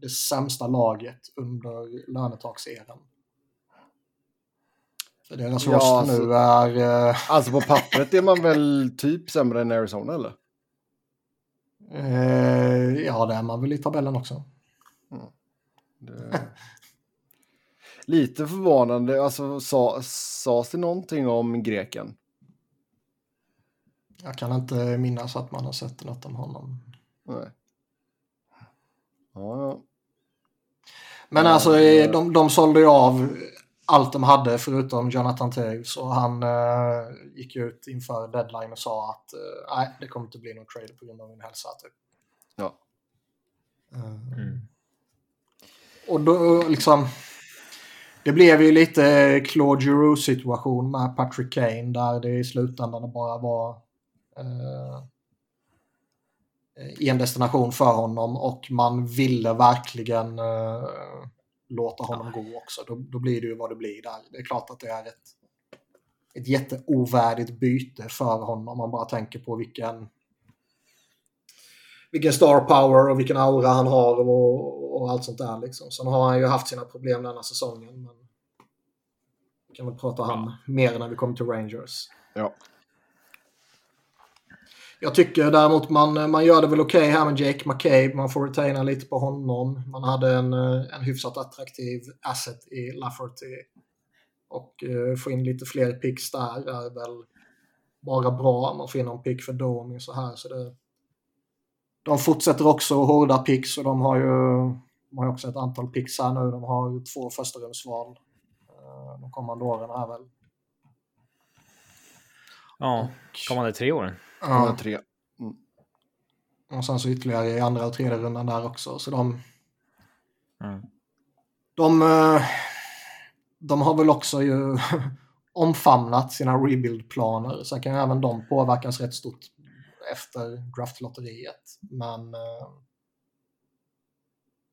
det sämsta laget under lönetakseran. För deras Ja, alltså- nu är... Eh, Alltså på pappret är man väl typ sämre än Arizona eller? eh, ja, det är man väl i tabellen också. Det... Lite förvånande, alltså sa, sades det någonting om greken? Jag kan inte minnas att man har sett något om honom. Nej. Ja, ja. Men Ja, alltså, eh, de, de sålde ju av allt de hade förutom Jonathan Taves och han eh, gick ut inför deadline och sa att eh, nej, det kommer inte bli någon trade på grund av min hälsa. Typ. ja. Eh, Mm. Och då liksom... Det blev ju lite Claude Giroux situation med Patrick Kane där det i slutändan bara var eh, en destination för honom och man ville verkligen eh, låta honom gå också. Då, då blir det ju vad det blir där. Det är klart att det är ett, ett jätteovärdigt byte för honom om man bara tänker på vilken vilken star power och vilken aura han har och, och allt sånt där. Liksom. Sen har han ju haft sina problem denna säsongen. Men vi kan väl prata om han mer när vi kommer till Rangers. ja. Jag tycker däremot man, man gör det väl okej här med Jake McCabe. Man får retaina lite på honom. Man hade en, eh, en hyfsat attraktiv asset i Lafferty. Och eh, få in lite fler picks där är väl bara bra. Man får in någon pick för Domi så här. Så det, de fortsätter också att hårda picks och de har ju de har också ett antal picks här nu. De har ju två första rumsval eh, de kommande åren här väl. Ja, kommande tre åren. De Ja. tre. Och sen så ytterligare i andra och tredje rundan där också. Så de, Mm. de, eh, de har väl också ju omfamnat sina rebuild-planer. Sen kan även de påverkas rätt stort efter draftlotteriet. Men eh,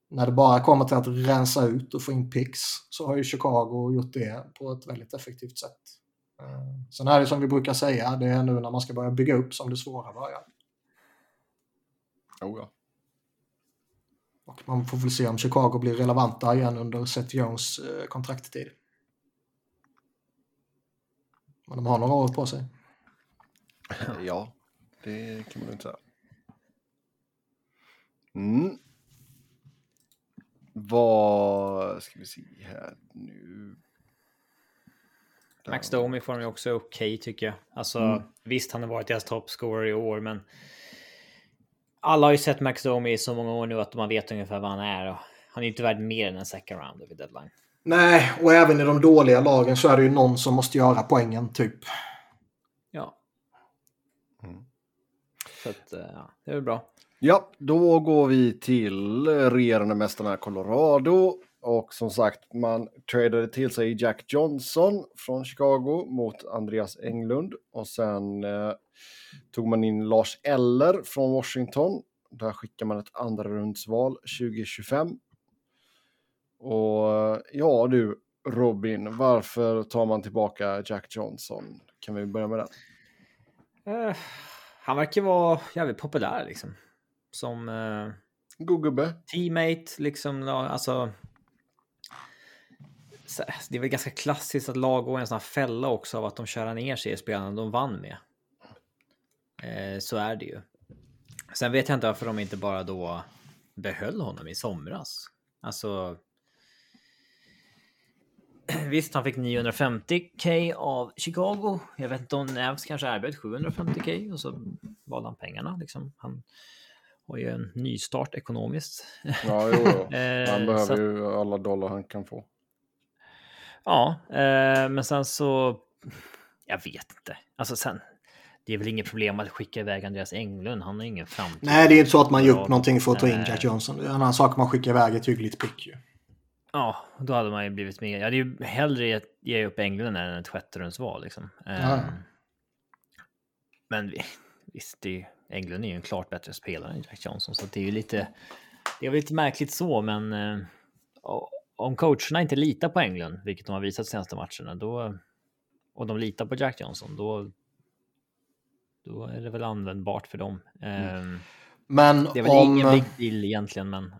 när det bara kommer till att rensa ut och få in picks så har ju Chicago gjort det på ett väldigt effektivt sätt. Eh, Sen är det som vi brukar säga, det är nu när man ska börja bygga upp som det svåra börjar. Oh, ja. Och man får väl se om Chicago blir relevanta igen under Seth Jones eh, kontrakttid. Men de har några år på sig. ja, det kan man inte säga. Mm. Vad ska vi se här nu? Max Domi får ju också okej tycker jag. Alltså Mm. visst, han har varit deras toppscorer i år, men alla har ju sett Max Domi i så många år nu att man vet ungefär vad han är. Och han är inte värd mer än en second round vid deadline. Nej, och även i de dåliga lagen så är det ju någon som måste göra poängen typ. Ja. Mm. Så att, eh, ja, det är väl bra. Ja, då går vi till regerande mästarna Colorado. Och som sagt, man tradade till sig Jack Johnson från Chicago mot Andreas Englund. Och sen eh, tog man in Lars Eller från Washington. Där skickar man ett andra rundsval 2025. Och ja du, Robin, varför tar man tillbaka Jack Johnson? Kan vi börja med det? Eh, han verkar vara jävligt populär liksom. Som eh, God gubbe. teammate, liksom. Alltså. så- Det är väl ganska klassiskt att lag går en sån här fälla också av att de kör ner sig i spelarna de vann med. Eh, så är det ju. Sen vet jag inte varför de inte bara då behöll honom i somras. Alltså. Visst, han fick 950k av Chicago. Jag vet inte om Navs kanske erbjöd 750k och så valde han pengarna. Liksom. Han har ju en nystart ekonomiskt. Ja, jo, jo. Eh, Han så behöver att- ju alla dollar han kan få. Ja, eh, men sen så... Jag vet inte. Alltså sen... Det är väl inget problem att skicka iväg Andreas Englund. Han har ingen framtid. Nej, det är inte så att man gjort Ja, någonting för att ta in eh, Jack Johnson. Det är en annan sak man skickar iväg ett hyggligt pick ju. Ja, då hade man ju blivit med. Jag hade ju hellre gett- ge upp Englund än ett sjätterumsval liksom. Ja. Men vi- visst, det är, Englund är ju en klart bättre spelare än Jack Johnson, så det är ju lite... Det är lite märkligt så, men eh, o- om coacherna inte litar på Englund, vilket de har visat senaste matcherna, då och de litar på Jack Johnson, då. då är det väl användbart för dem. Mm. Men det är väl om, ingen big deal egentligen, men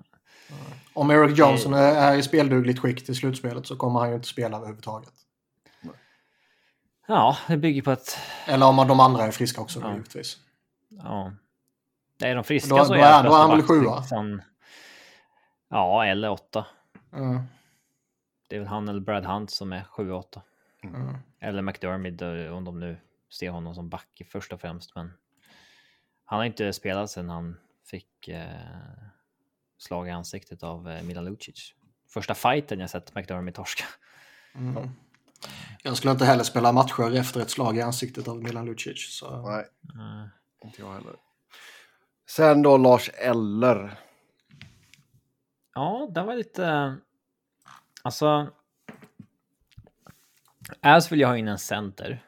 om Eric Johnson är, i speldugligt skick till slutspelet så kommer han ju inte spela överhuvudtaget. ja, det bygger på att Eller om de andra är friska också Ja. givetvis. ja, är de friska Då- så då är, är- då är han väl sjua? Watson- Ja, eller åtta. Mm. Det är väl han eller Brad Hunt som är 7-8. Mm. Eller McDermid eh, om de nu ser honom som back först och främst. Men han har inte spelat sedan han fick eh, slag i ansiktet av eh, Milan Lucic. Första fighten jag sett McDermid torska. Mm. Jag skulle inte heller spela matcher efter ett slag i ansiktet av Milan Lucic. Så... Nej, Mm. inte jag heller. Sen då Lars Eller. Ja, det var lite... Alltså... As vill jag ha in en center.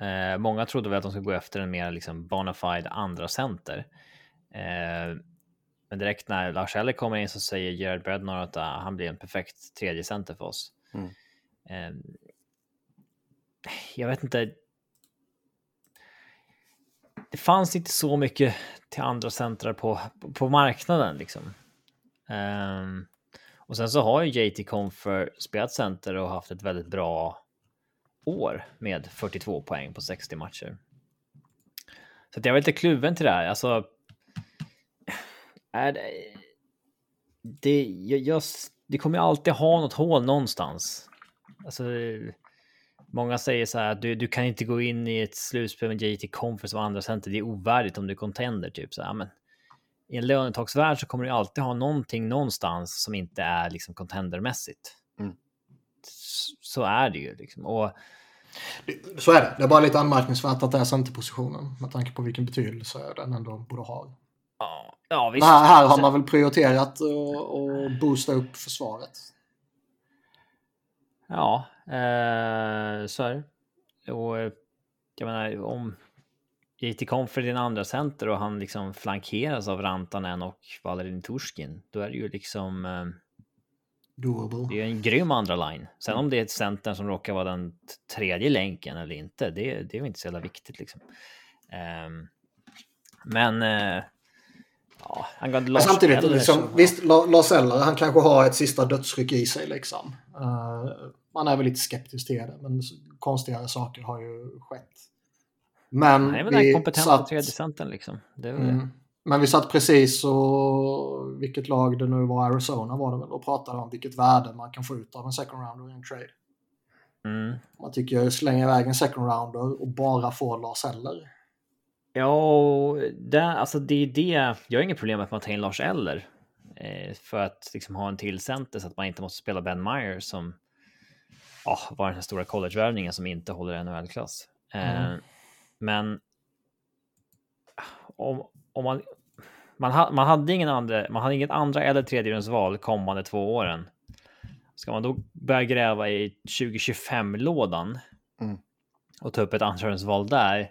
Eh, många trodde väl att de skulle gå efter en mer liksom bona fide andra center. Eh, men direkt när Lars Eller kommer in så säger Gerard Brednor att ah, han blir en perfekt tredje center för oss. Mm. Eh, jag vet inte. Det fanns inte så mycket till andra centrar på, på, marknaden liksom. Ehm, och sen så har ju JT Confer spelat center och haft ett väldigt bra år med 42 poäng på 60 matcher. Så jag var lite kluven till det här. Alltså. Är det. Det, jag, jag, det kommer ju alltid ha något hål någonstans. Alltså. Många säger så här att du, du kan inte gå in i ett slutspel med JT Confer som andra center. Det är ovärdigt om du är contender typ så här. Men i en lönetagsvärld så kommer du alltid ha någonting någonstans som inte är liksom contendermässigt. Mm. Så är det ju liksom. Och Så är det. Det är bara lite anmärkningsvärt att det är centerpositionen med tanke på vilken betydelse den ändå borde ha. ja, ja Men visst. här, här har man väl prioriterat att boosta upp försvaret. Ja, eh, så är det. Och eh, jag menar om JT Confer är din andra center och han liksom flankeras av Rantanen och Valerin Turskin, då är det ju liksom eh, Doable. Det är ju en grym andra line. Sen om det är ett center som råkar vara den tredje länken eller inte, det, det är väl inte så jävla viktigt liksom. Ehm, men eh, ja, Men Lars samtidigt, Eller liksom, så- visst, La- Lars Eller, han kanske har ett sista dödsryck i sig liksom. Eh, man är väl lite skeptisk till det, men konstigare saker har ju skett. Men, Nej, men vi kompetenta satt- tredje centern liksom. Det är väl det. Mm. Men vi satt precis och vilket lag det nu var, Arizona var det väl, och pratade om vilket värde man kan få ut av en second rounder i en trade. Mm. Man tycker jag slänger iväg en second rounder och bara får Lars Eller. Ja, det, alltså det är det. Jag har inget problem med att man tar in Lars Eller. Eh, för att liksom ha en till center så att man inte måste spela Ben Myers som ja, var den här stora collegevärvningen som inte håller NHL-klass. Eh, Mm. Men om, om man, man, ha, man hade ingen andra, man hade inget andra eller tredjerumsval kommande två åren. Ska man då börja gräva i 2025-lådan Mm. och ta upp ett andrarumsval där?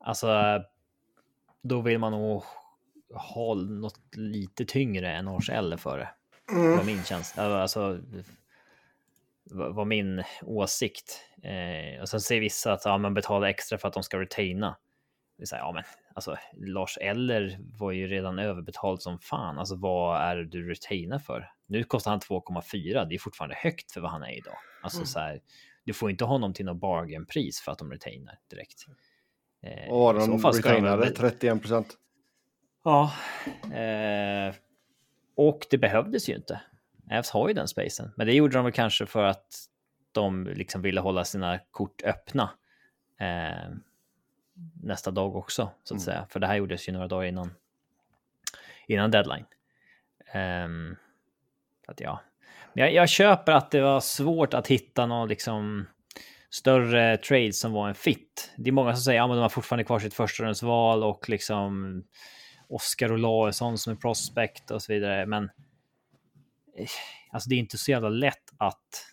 Alltså, då vill man nog ha något lite tyngre än Eller för det. Mm. Var min känsla. Alltså, var min åsikt. Eh, och sen säger vissa att ja, man betalar extra för att de ska retaina. Det är så här, ja, men alltså Lars Eller var ju redan överbetald som fan. Alltså vad är det du retainar för? Nu kostar han 2,4. Det är fortfarande högt för vad han är idag. Alltså Mm. så här, du får inte honom till något bargainpris för att de retainar direkt. Eh, Och i så de retainade 31 procent. Ja. Eh, och det behövdes ju inte. Avs har ju den spacen. Men det gjorde de väl kanske för att de liksom ville hålla sina kort öppna. Eh, nästa dag också, så att Mm. säga. För det här gjordes ju några dagar innan. Innan deadline. Så att ja. Men jag, jag köper att det var svårt att hitta någon liksom större trades som var en fit. Det är många som säger att ja, men de har fortfarande kvar sitt förstahundsval och liksom Oscar Olausson som är prospect och så vidare. Men eh, alltså det är inte så jävla lätt att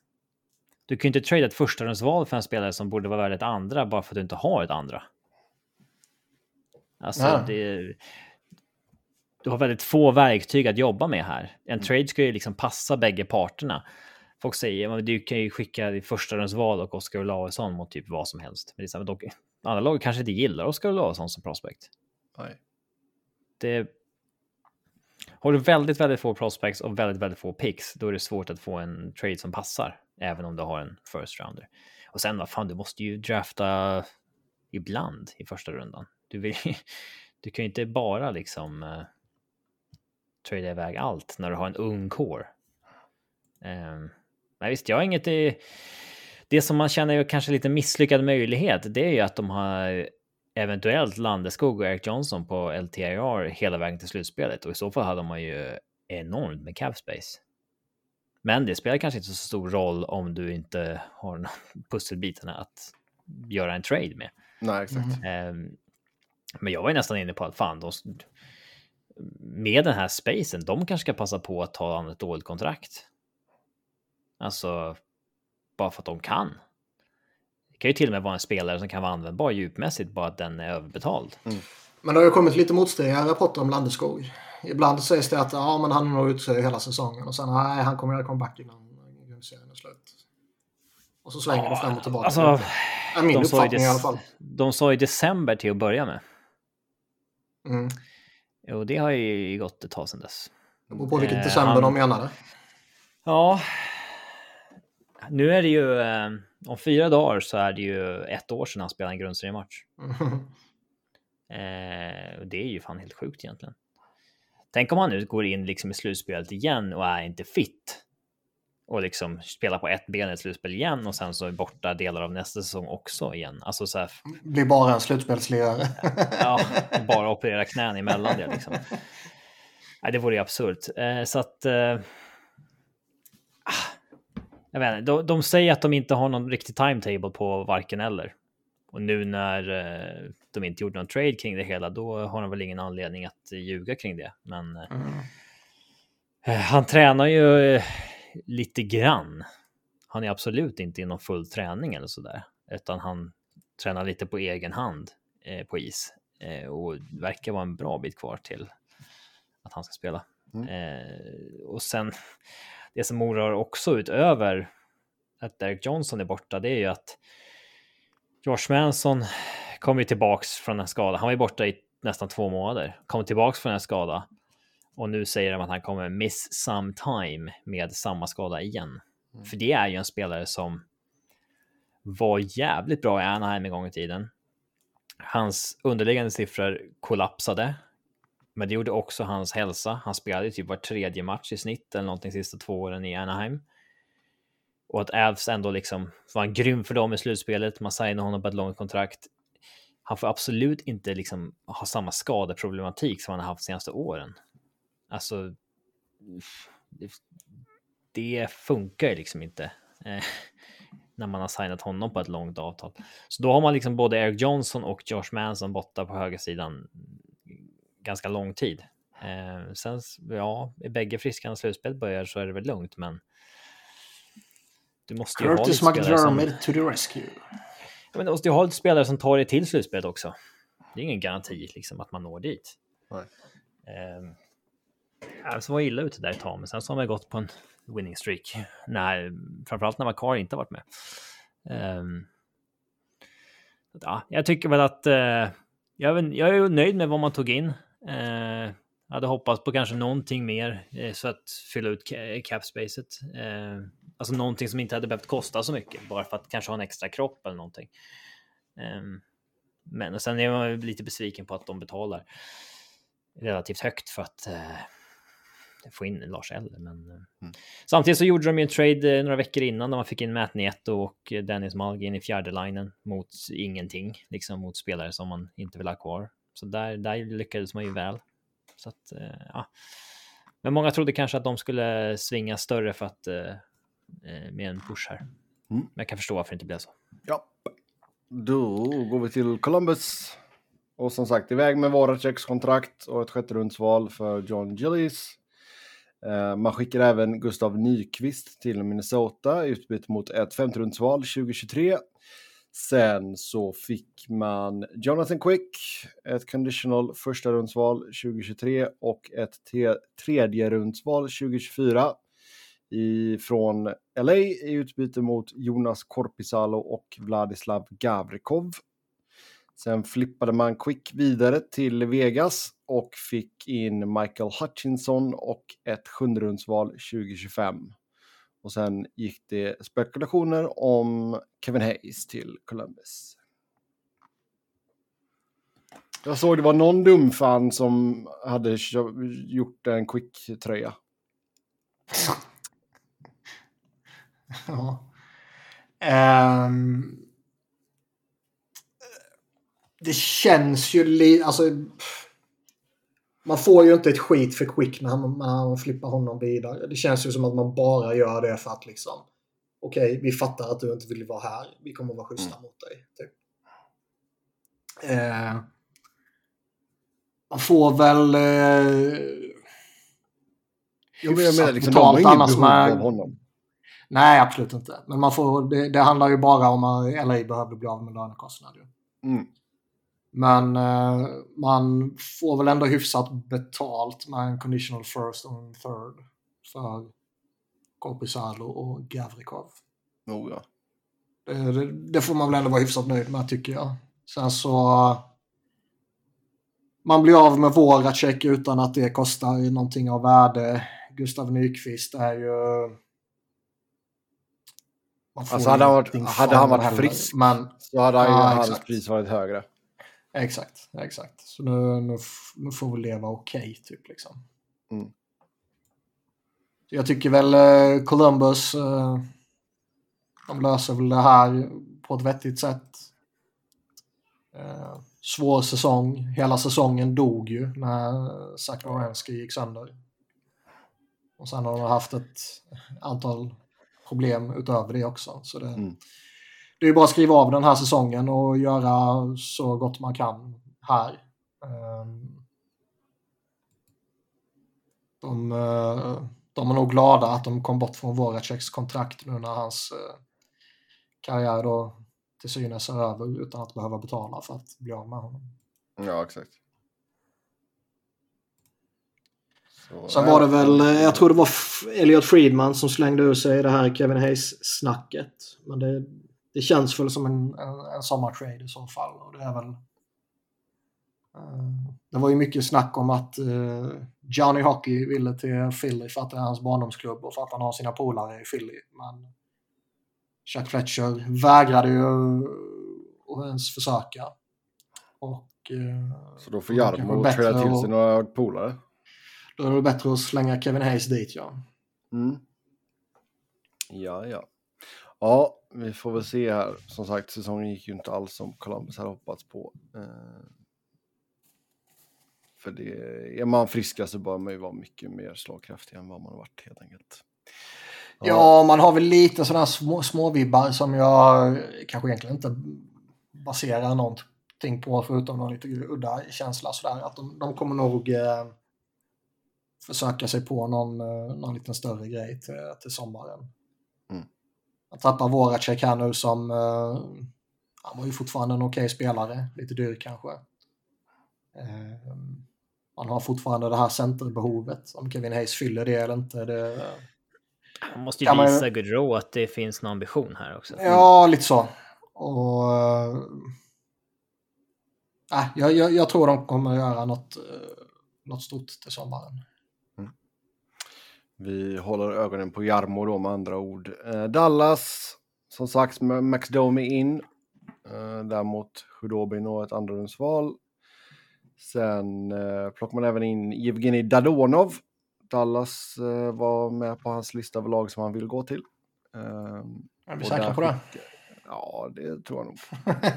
du kan ju inte trada ett förstahundsval för en spelare som borde vara värd ett andra bara för att du inte har ett andra. Alltså Ja. det du har väldigt få verktyg att jobba med här. En trade ska ju liksom passa bägge parterna. Folk säger att du kan ju skicka ditt första val och Oskar Olausson mot typ vad som helst. Men det är så här, dock, andra lag kanske inte gillar Oskar Olausson som prospect. Nej. Det... Har du väldigt, väldigt få prospects och väldigt, väldigt få picks, då är det svårt att få en trade som passar, även om du har en first rounder. Och sen vad fan, du måste ju drafta ibland i första rundan. Du, vill, du kan ju inte bara liksom uh, trada iväg allt när du har en ung core. Um, men visst, jag har inget... Det, det som man känner är kanske lite misslyckad möjlighet, det är ju att de har eventuellt Landeskog och Eric Johnson på LTIR hela vägen till slutspelet och i så fall hade man ju enormt med cap space. Men det spelar kanske inte så stor roll om du inte har pusselbitarna att göra en trade med. Nej, exakt. Mm. Men jag var ju nästan inne på att fan, de, med den här spacen, de kanske ska passa på att ta an ett dåligt kontrakt. Alltså, bara för att de kan. Det kan ju till och med vara en spelare som kan vara användbar djupmässigt, bara att den är överbetald. Mm. Men det har ju kommit lite motstridiga rapporter om Landeskog. Ibland sägs det att ja, men han är nog ute hela säsongen och sen nej, han kommer göra comeback innan grundserien är slut. Och så svänger ja, det fram och tillbaka. Alltså, är min uppfattning i alla fall. De sa i december till att börja med. Mm. Och det har ju gått ett tag sedan dess. Det beror på vilket eh, december han... de menade. Ja. Nu är det ju, eh, om fyra dagar så är det ju ett år sedan han spelade en grundseriematch. Eh, det är ju fan helt sjukt egentligen. Tänk om han nu går in liksom i slutspelet igen och är inte fit. Och liksom spelar på ett ben i ett slutspel igen och sen så är borta delar av nästa säsong också igen. Alltså så här... Blir bara en slutspelsledare. ja, bara operera knän emellan det liksom. Nej, det vore ju absurt. Eh, så att... Eh... Jag vet inte, de, de säger att de inte har någon riktig timetable på varken eller. Och nu när eh, de inte gjorde någon trade kring det hela, då har de väl ingen anledning att ljuga kring det. Men eh, mm. Eh, han tränar ju lite grann. Han är absolut inte i någon full träning eller så där, utan han tränar lite på egen hand på is och verkar vara en bra bit kvar till att han ska spela. Mm. Och sen det som oroar också utöver att Derek Johnson är borta, det är ju att Josh Manson kom ju tillbaks från en skada. Han var ju borta i nästan två månader, kom tillbaks från en skada och nu säger de att han kommer miss some time med samma skada igen. Mm. För det är ju en spelare som var jävligt bra i Anaheim en gång i tiden. Hans underliggande siffror kollapsade, men det gjorde också hans hälsa. Han spelade typ var tredje match i snitt eller någonting sista två åren i Anaheim. Och att Avs ändå liksom var en grym för dem i slutspelet. Man signade honom på ett långt kontrakt. Han får absolut inte liksom ha samma skadeproblematik som han har haft de senaste åren. Alltså, det, funkar ju liksom inte eh, när man har signat honom på ett långt avtal. Så då har man liksom både Eric Johnson och Josh Manson borta på höger sidan ganska lång tid. Eh, sen, ja, är bägge friska när slutspelet börjar så är det väl lugnt, men du måste ju Curtis ha lite som... to the rescue. Ja, men du måste ju ha lite spelare som tar dig till slutspelet också. Det är ingen garanti liksom att man når dit. Nej. Eh, alltså var illa ute där ett tag, men sen så har man gått på en winning streak. När, framförallt när Makar inte varit med. Um, ja, jag tycker väl att uh, jag, jag är nöjd med vad man tog in. Jag hade hoppats på kanske någonting mer uh, så att fylla ut capspacet. Uh, alltså någonting som inte hade behövt kosta så mycket, bara för att kanske ha en extra kropp eller någonting. Um, men sen är man lite besviken på att de betalar relativt högt för att få in Lars Eller. Men eh, mm. samtidigt så gjorde de ju en trade eh, några veckor innan där man fick in Matt Nieto och eh, Dennis Malgin i fjärde linen mot ingenting, liksom mot spelare som man inte vill ha kvar. Så där, där lyckades man ju väl. Så att, ja. Men många trodde kanske att de skulle svinga större för att med en push här. Mm. Men jag kan förstå varför det inte blev så. Ja, då går vi till Columbus. Och som sagt, iväg med Voraceks kontrakt och ett sjätte rundsval för John Gillies. Eh, man skickar även Gustav Nyqvist till Minnesota i utbyte mot ett femterumsval 2023. Sen så fick man Jonathan Quick, ett conditional första rundsval 2023 och ett tredje rundsval 2024 i, från LA i utbyte mot Jonas Korpisalo och Vladislav Gavrikov. Sen flippade man Quick vidare till Vegas och fick in Michael Hutchinson och ett sjunderundsval 2025. Och sen gick det spekulationer om Kevin Hayes till Columbus. Jag såg det var någon dum fan som hade gjort en Quick-tröja. ja. Um, det känns ju lite... Alltså, man får ju inte ett skit för Quick när man, när man flippar honom vidare. Det känns ju som att man bara gör det för att liksom... Okej, okay, vi fattar att du inte vill vara här. Vi kommer att vara schyssta mm. mot dig. Typ. Eh, man får väl... Eh, jo, jag menar liksom, de har inget behov med... av honom. Nej, absolut inte. Men man får, det, det handlar ju bara om att LA behöver bli av med lönekostnader. Mm. Men eh, man får väl ändå hyfsat betalt med en conditional first och en third för Korpisalo och Gavrikov. Oh, ja. det, det, det, får man väl ändå vara hyfsat nöjd med tycker jag. Sen så... Man blir av med Voracek utan att det kostar någonting av värde. Gustav Nyqvist är ju... Alltså hade han varit, hade han varit frisk men, så hade ja, hans pris varit högre. Exakt, exakt. Så nu, nu, nu får vi leva okej okay, typ liksom. Mm. Jag tycker väl eh, Columbus, eh, de löser väl det här på ett vettigt sätt. Eh, svår säsong. Hela säsongen dog ju när Zach Wierenski gick sönder. Och sen har de haft ett antal problem utöver det också. Så det, mm det är bara att skriva av den här säsongen och göra så gott man kan här. Ehm, de, eh, de är nog glada att de kom bort från Voraceks kontrakt nu när hans eh, karriär då till synes är över utan att behöva betala för att bli av med honom. Ja, exakt. Så, Sen var det väl, eh, jag tror det var Elliot Friedman som slängde ur sig det här Kevin Hayes-snacket. Men det, det känns väl som en, en, en sommartrade i så fall. Och det är väl... Uh, det var ju mycket snack om att uh, Johnny Hockey ville till Philly för att det är hans barndomsklubb och för att han har sina polare i Philly. Men Chuck Fletcher vägrade ju att ens försöka. Och, uh, så då får Jarmo träda till sig några polare? Då är det bättre att slänga Kevin Hayes dit ja. Mm. Ja, ja. Ja, vi får väl se här. Som sagt, säsongen gick ju inte alls som Columbus hade hoppats på. Eh, för det, är man friskast så bör man ju vara mycket mer slagkraftig än vad man har varit helt enkelt. Ja, ja man har väl lite sådana små, små vibbar som jag kanske egentligen inte baserar någonting på förutom någon lite udda känsla sådär. Att de, de kommer nog eh, försöka sig på någon, eh, någon liten större grej till, till sommaren. Man tappar Voracek här nu som... Uh, han var ju fortfarande en okej okay spelare, lite dyr kanske. Uh, man har fortfarande det här centerbehovet. Om Kevin Hayes fyller det eller inte. Det, man måste ju visa man... Gaudreau att det finns någon ambition här också. Ja, lite så. Och... Äh, jag, jag, jag, tror de kommer göra något, uh, något stort till sommaren. Vi håller ögonen på Jarmo då med andra ord. Eh, Dallas, som sagt, med Max Domi in. Eh, däremot Hudobin och ett andrarumsval. Sen eh, plockar man även in Evgenij Dadonov. Dallas var med på hans lista av lag som han vill gå till. Är vi säkra på det? Ja, det tror jag nog.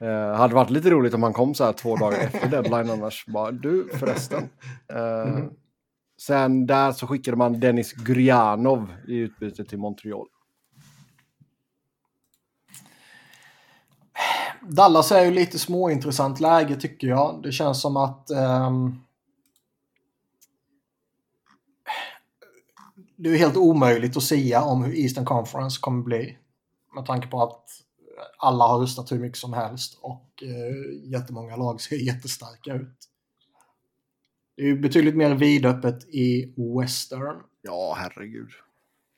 Eh, hade varit lite roligt om han kom så här två dagar efter deadline annars. Bara, du förresten. Eh, mm. Sen där så skickade man Dennis Gurjanov i utbyte till Montreal. Dallas är ju lite småintressant läge tycker jag. Det känns som att um, det är helt omöjligt att säga om hur Eastern Conference kommer bli. Med tanke på att alla har röstat hur mycket som helst och eh, jättemånga lag ser jättestarka ut. Det är ju betydligt mer vidöppet i Western. Ja, herregud.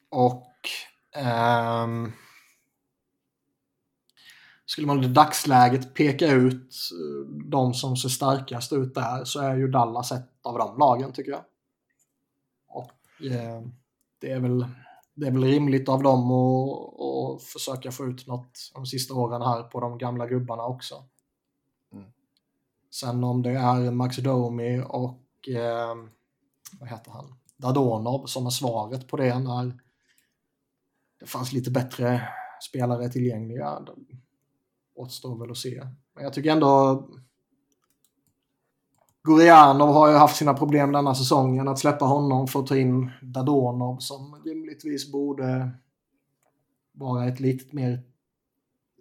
Och ehm, skulle man i dagsläget peka ut eh, de som ser starkast ut där så är ju Dallas ett av de lagen tycker jag. Och eh, det, är väl, det är väl rimligt av dem att, att försöka få ut något de sista åren här på de gamla gubbarna också. Mm. Sen om det är Max Domi och eh, vad heter han? Dadonov som är svaret på det när det fanns lite bättre spelare tillgängliga återstår väl att se. Men jag tycker ändå Gurianov har ju haft sina problem denna säsongen. Att släppa honom för att ta in Dadonov som rimligtvis borde vara ett lite mer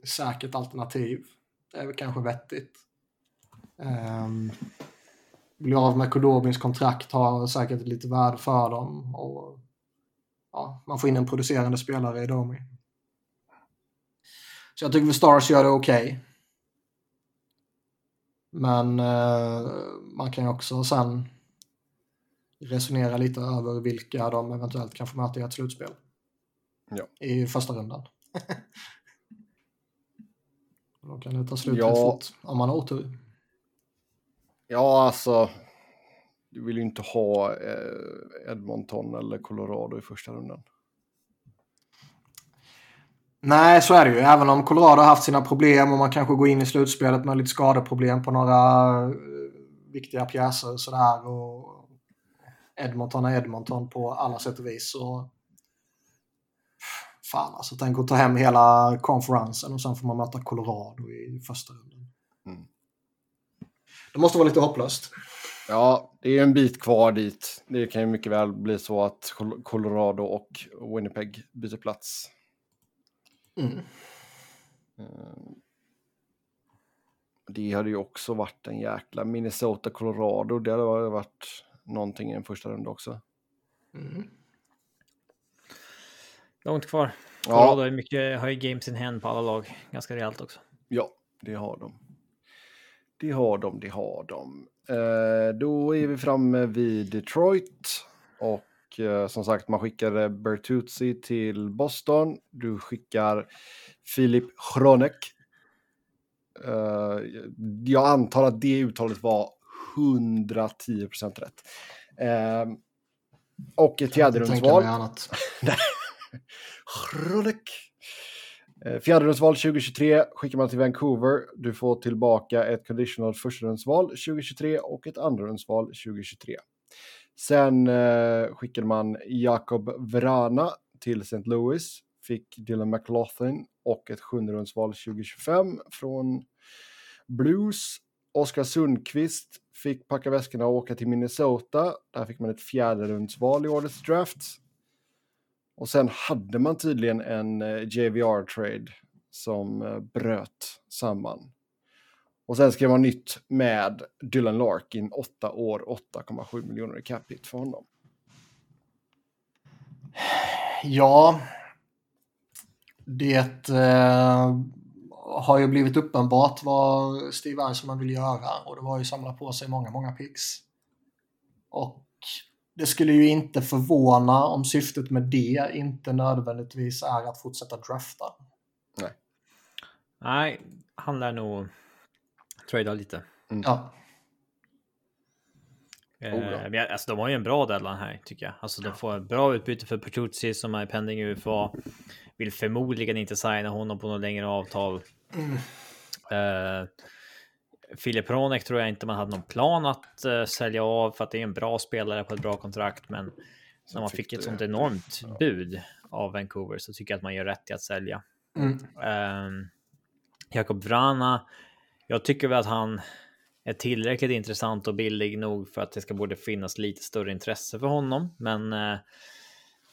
säkert alternativ. Det är väl kanske vettigt. Um, bli av med Kodobins kontrakt har säkert lite värde för dem. Och, ja, man får in en producerande spelare i Domi. Så jag tycker att Stars gör det okej. Okay. Men eh, man kan ju också sen resonera lite över vilka de eventuellt kan få möta i ett slutspel. Ja. I första rundan. Då kan det ta slut ja. fort om man har otur. Ja, alltså. Du vill ju inte ha eh, Edmonton eller Colorado i första rundan. Nej, så är det ju. Även om Colorado har haft sina problem och man kanske går in i slutspelet med lite skadeproblem på några eh, viktiga pjäser och sådär. Och Edmonton är Edmonton på alla sätt och vis. Så... Fan alltså, tänk att ta hem hela konferensen och sen får man möta Colorado i första rundan. Det måste vara lite hopplöst. Ja, det är en bit kvar dit. Det kan ju mycket väl bli så att Colorado och Winnipeg byter plats. Mm. Eh, det hade ju också varit en jäkla Minnesota, Colorado. Det hade varit någonting i en första runda också. Mm. Långt kvar. Colorado ja. mycket, har ju games in hand på alla lag. Ganska rejält också. Ja, det har de. Det har de, det har de. Eh, då är vi framme vid Detroit. Och Eh, som sagt, man skickade Bertuzzi till Boston. Du skickar Filip Hronek. Uh, jag antar att det uttalet var 110% rätt. Uh, och ett fjärderumsval. Hronek. Eh, fjärderumsval 2023 skickar man till Vancouver. Du får tillbaka ett conditional förstarumsval 2023 och ett andrarumsval 2023. Sen eh, skickade man Jakob Vrana till St. Louis, fick Dylan McLaughlin och ett sjunderumsval 2025 från Blues. Oskar Sundqvist fick packa väskorna och åka till Minnesota. Där fick man ett fjärderumsval i årets draft. Och sen hade man tydligen en eh, JVR-trade som eh, bröt samman. Och sen skrev man nytt med Dylan Larkin, 8 år, 8,7 miljoner i cap hit för honom. Ja, det eh, har ju blivit uppenbart vad Steve Eisenman vill göra och det var ju samla på sig många, många picks. Och det skulle ju inte förvåna om syftet med det inte nödvändigtvis är att fortsätta drafta. Nej. Nej, han lär nog trada lite. Mm. Ja. Eh, men alltså, de har ju en bra deadline här tycker jag. Alltså de får bra utbyte för Petrucci som är pending i UFA. Vill förmodligen inte signa honom på något längre avtal. Mm. Uh, Filip Ronek tror jag inte man hade någon plan att uh, sälja av för att det är en bra spelare på ett bra kontrakt. Men när man fick, ett sånt enormt ja. bud av Vancouver så tycker jag att man gör rätt i att sälja. Mm. Uh, Jakob Vrana jag tycker väl att han är tillräckligt intressant och billig nog för att det ska borde finnas lite större intresse för honom. Men eh,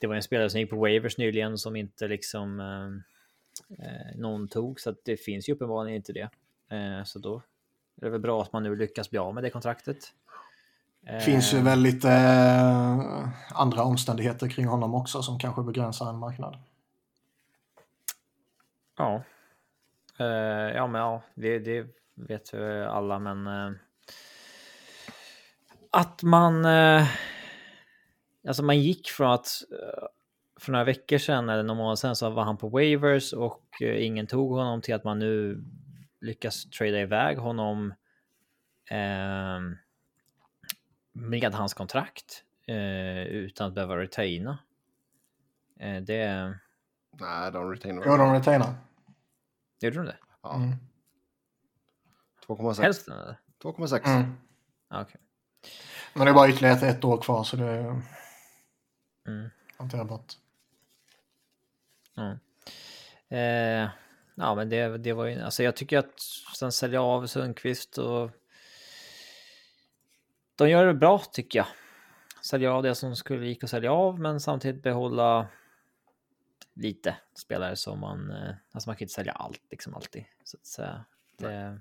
det var en spelare som gick på waivers nyligen som inte liksom eh någon tog, så att det finns ju uppenbarligen inte det. Så då är det väl bra att man nu lyckas bli av med det kontraktet. Det finns ju väl lite eh, andra omständigheter kring honom också som kanske begränsar en marknad. Ja. Uh, ja, men ja, det, det vet alla, men eh, att man. Eh, alltså man gick från att eh, för några veckor sedan eller någon månad sedan så var han på waivers och eh, ingen tog honom till att man nu lyckas trada iväg honom eh, med hans kontrakt eh, utan att behöva retaina. Eh, det... Nej, de retainar. Jo, de retainar. Gjorde de det? Ja. Mm. 2,6. Hälften eller? 2,6. Mm. Ah, okej. Men det är bara ytterligare ett år kvar så det är Mm. hanterbart. Mm. Eh, ja, men det, det var ju, alltså jag tycker att sen sälja av Sundqvist och de gör det bra tycker jag. Sälja av det som skulle gick att sälja av, men samtidigt behålla lite spelare som man, eh, alltså man kan inte sälja allt liksom alltid. Så att säga. Det,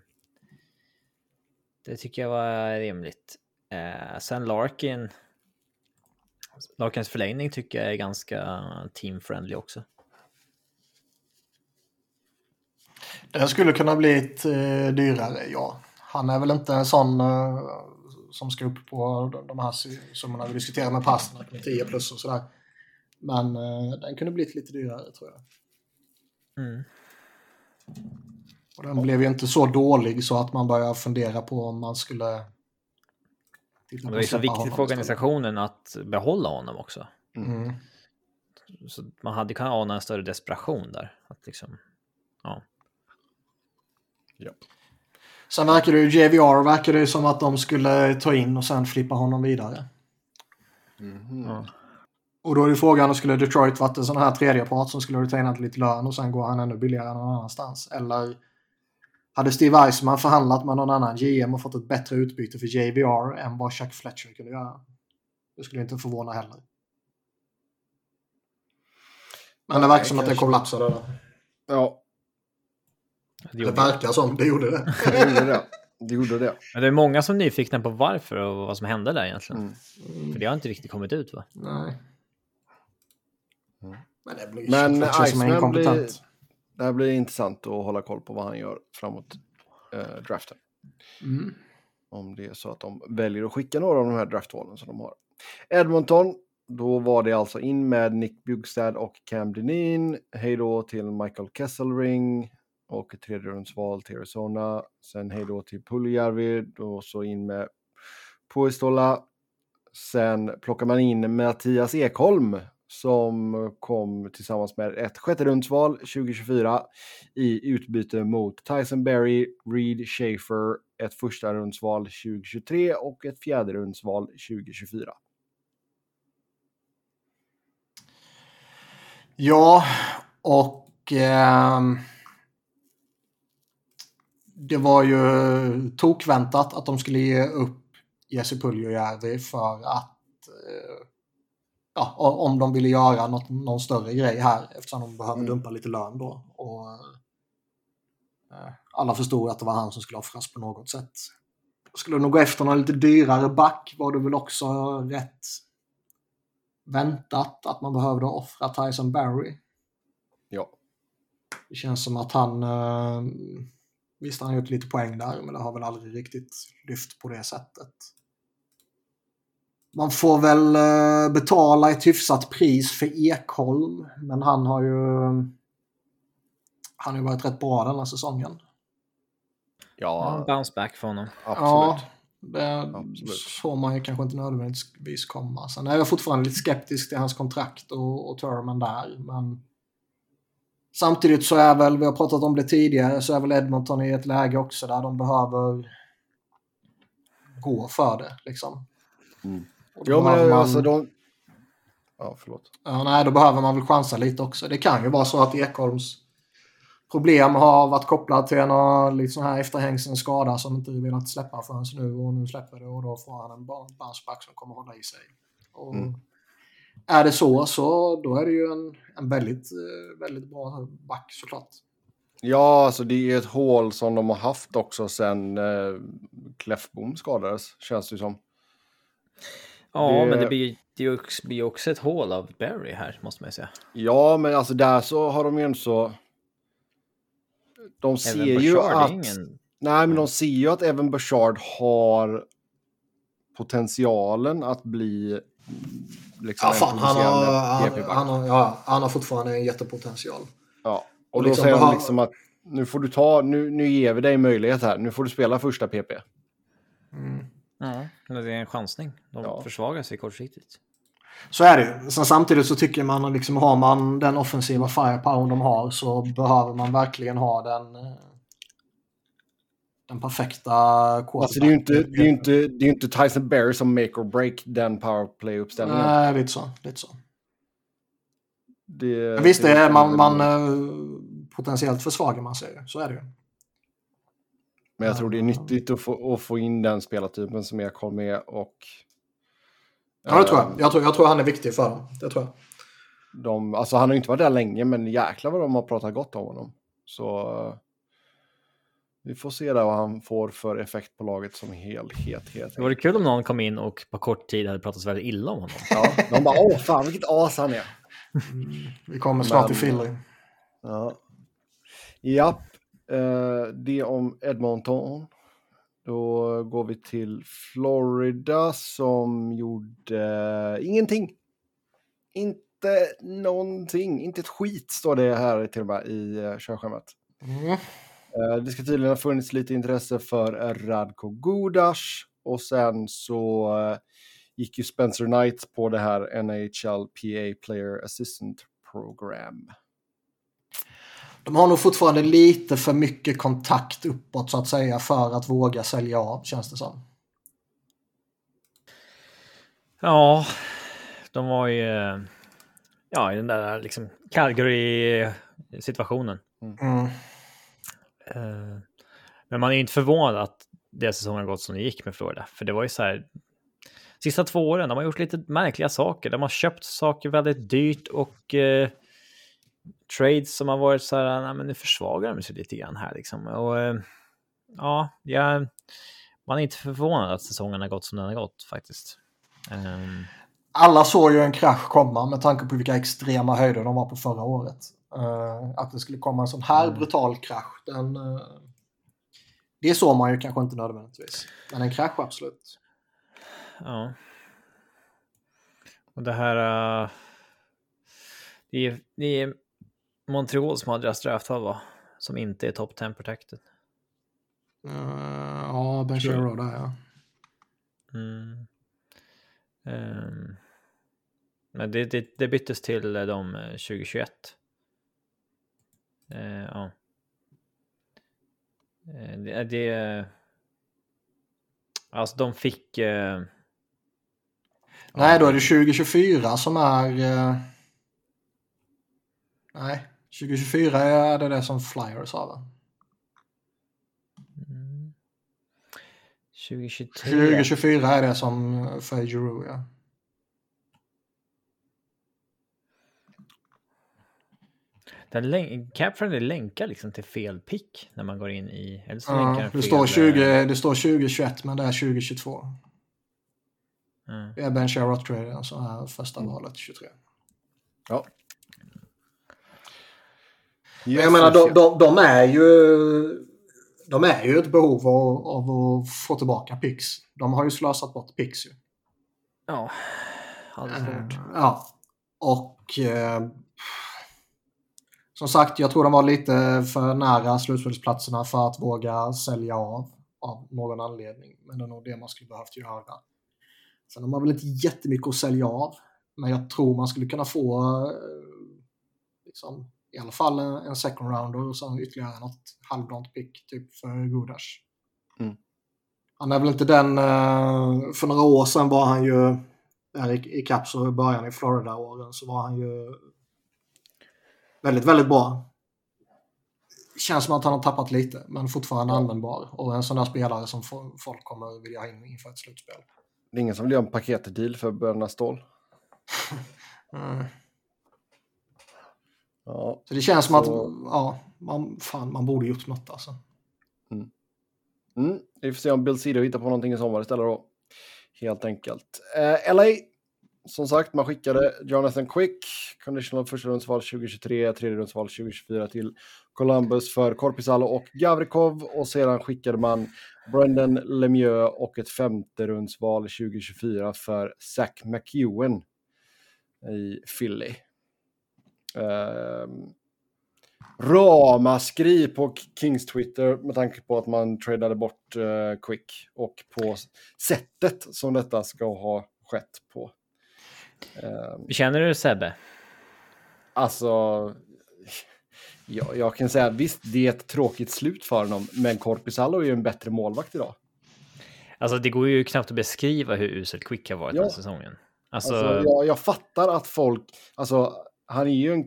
det tycker jag var rimligt. Eh, sen Larkin, Larkins förlängning tycker jag är ganska team-friendly också. Den skulle kunna bli ett, eh, dyrare, ja. Han är väl inte en sån eh, som ska upp på de, de här summorna vi diskuterar med Pasternak med 10 plus och sådär. Men eh, den kunde blivit lite dyrare tror jag. Mm. Och den blev ju inte så dålig så att man börjar fundera på om man skulle... titta Det på var ju så viktigt för organisationen att behålla honom också. Mm. Så man hade kunnat ana en större desperation där. Att liksom. Ja. Sen verkar det ju, JVR verkar det ju som att de skulle ta in och sen flippa honom vidare. Mhm. Ja. Och då är ju frågan, skulle Detroit varit en sån här tredjepart som skulle retainat lite lön och sen går han ännu billigare någon annanstans? Eller hade Steve Eisman förhandlat med någon annan GM och fått ett bättre utbyte för JVR än vad Chuck Fletcher kunde göra? Det skulle inte förvåna heller. Men det verkar som att det kollapsade. Där. Ja, Det, Det verkar som det gjorde det. det gjorde det. Det gjorde det. Men det är många som är nyfikna på varför och vad som hände där egentligen. Mm. För det har inte riktigt kommit ut va? Nej. Mm. Men det blir Men Iceman blir- Det här blir intressant att hålla koll på vad han gör framåt eh, draften. Mm. Om det är så att de väljer att skicka några av de här draftvalen som de har. Edmonton, då var det alltså in med Nick Bjugstad och Cam Dineen. Hej då till Michael Kesselring och ett tredjerumsval till Arizona. Sen hej då till Puljärvi och så in med Puistola. Sen plockar man in Mattias Ekholm som kom tillsammans med ett sjätte rundsval 2024 i utbyte mot Tyson Berry, Reed Schaefer, ett första rundsval 2023 och ett fjärde rundsval 2024. Ja, och eh, det var ju tokväntat att de skulle ge upp Jesse Puljujärvi för att eh, ja, om de ville göra något, någon större grej här eftersom de behöver Mm. dumpa lite lön då. Och, eh, alla förstod att det var han som skulle offras på något sätt. Skulle nog gå efter någon lite dyrare back var det väl också rätt väntat att man behövde offra Tyson Barry. Ja. Det känns som att han... Eh, visst, han har gjort lite poäng där, men det har väl aldrig riktigt lyft på det sättet. Man får väl eh, betala ett hyfsat pris för Ekholm, men han har ju... Han har ju varit rätt bra den här säsongen. Ja. Ja, Bounce back för honom. absolut. Ja, det Absolut. såg man ju kanske inte nödvändigtvis komma. Sen är jag fortfarande lite skeptisk till hans kontrakt och, och termen där, men samtidigt så är väl, vi har pratat om det tidigare, så är väl Edmonton i ett läge också där de behöver gå för det liksom. Mm. Ja, men man- alltså de... Ja, förlåt. Ja, nej, då behöver man väl chansa lite också. Det kan ju vara så att Ekholms problem har varit kopplat till en liksom här efterhängsen skada som inte velat släppa förrän nu och nu släpper det och då får han en ba- bounceback som kommer hålla i sig. Och Mm. Är det så så då är det ju en, en väldigt, eh, väldigt bra back såklart. Ja, alltså det är ett hål som de har haft också sen eh, Kläffbom skadades, känns det som. Ja, Det- men det blir, det blir också ett hål av Barry här, måste man ju säga. Ja, men alltså där så har de ju ändå så... De ser ju att... ingen... Nej, men de ser ju att även Bouchard har potentialen att bli liksom Ja, en fan, han, har, han, han, har, ja, han har fortfarande en jättepotential. Ja, och Och då liksom säger behöver- liksom att nu får du ta, nu, nu ger vi dig möjlighet här, nu får du spela första PP. Mm. Ja, det är en chansning. De Ja. försvagar sig kortsiktigt. Så är det ju. Sen samtidigt så tycker man liksom har man den offensiva firepower de har så behöver man verkligen ha den eh, den perfekta Alltså det är ju inte, det är inte, det är inte Tyson Berry som make or break den powerplay-uppställningen. Nej, lite så. Lite så. Det, Men visst, det är, man, man eh, potentiellt försvagar man sig. Så är det ju. Men jag tror det är nyttigt att få, att få in den spelartypen som Ekholm är och... Ja, det tror jag. eh, Jag tror, jag tror han är viktig för dem. Det tror jag. De, alltså han har inte varit där länge, men jäklar vad de har pratat gott om honom. Så eh, vi får se där vad han får för effekt på laget som helhet. helt Det vore kul om någon kom in och på kort tid hade pratat så väldigt illa om honom. Ja, de bara åh fan vilket as han är. Vi kommer snart till Philly. Ja. Japp, eh, det om Edmonton. Då går vi till Florida som gjorde ingenting. Inte någonting, inte ett skit står det här till och med i uh, körschemat. Mm. Eh, Det ska tydligen ha funnits lite intresse för Radko Gudas och sen så eh, gick ju Spencer Knight på det här NHL PA Player Assistant Program. De har nog fortfarande lite för mycket kontakt uppåt så att säga för att våga sälja av känns det som. Ja, de var ju eh, ja, i den där liksom Calgary-situationen. Mm. Eh, men man är ju inte förvånad att deras säsong har gått som det gick med Florida. För det var ju så här. Sista två åren, de har gjort lite märkliga saker. De har köpt saker väldigt dyrt och eh, trades som har varit så här, nej men nu försvagar de sig lite grann här liksom. Och eh, ja, jag, man är inte förvånad att säsongen har gått som den har gått faktiskt. Um... Alla såg ju en krasch komma med tanke på vilka extrema höjder de var på förra året. Eh, att det skulle komma en sån här Mm. brutal krasch, den, eh, det såg man ju kanske inte nödvändigtvis. Men en krasch absolut. Ja. Och det här... Uh, det, är, det är Montreal som har deras draftval va? Som inte är top 10 protected. Uh, ja, Ben. Sherrod där ja. Mm. Ehm, men det, det, det byttes till eh, de eh, 2021. Eh, ja. Eh, det, det... Alltså de fick... eh, Nej, då är det 2024 som är... eh, nej, 2024 är det det som Flyers har va? mm, 2023. 2024 är det som för Giroux ja. Den län- Capfriendly länkar liksom till fel pick när man går in i... Eller så länkar ja den det, fel, står 20, eh, det står 2021 men det är 2022. mm. Det är Ben Sherrod som är första valet 23. Ja. Men Yes, jag menar, de, de, de är ju... De är ju ett behov av, av att få tillbaka pix. De har ju slösat bort pix ju. Ja, alldeles Eh, hårt. Ja. Och eh, som sagt, jag tror de var lite för nära slutspelsplatserna för att våga sälja av av någon anledning. Men det är nog det man skulle behövt göra. Sen har man väl inte jättemycket att sälja av. Men jag tror man skulle kunna få eh, liksom, i alla fall en, en second rounder och sen ytterligare något halvdant pick typ för Gudas. Mm. Han är väl inte den, eh, för några år sedan var han ju, där i, i Caps och i början i Florida-åren så var han ju väldigt, väldigt bra. Känns som att han har tappat lite, men fortfarande användbar. Och en sån där spelare som fo- folk kommer vilja ha in inför ett slutspel. Det är ingen som vill göra en paketdeal för Bröderna Ståhl. Mm. Ja, Så det känns som Så- att, ja, man, fan, man borde gjort något alltså. Mm. Vi får se om Bill Cedar hittar på någonting i sommar istället då. Helt enkelt. Eh, LA, som sagt, man skickade Jonathan Quick, conditional första rundsval 2023, tredje rundsval 2024 till Columbus för Korpisalo och Gavrikov och sedan skickade man Brendan Lemieux och ett femte rundsval 2024 för Zach McEwen. i Philly. Um, ramaskri på Kings Twitter med tanke på att man tradade bort uh, Quick och på sättet som detta ska ha skett på. Eh, Känner du Sebbe? Alltså, ja, jag kan säga visst, det är ett tråkigt slut för honom, men Korpisalo är ju en bättre målvakt idag. Alltså, det går ju knappt att beskriva hur uselt Quick har varit ja. den säsongen. Alltså, alltså jag, jag, fattar att folk, alltså han är ju en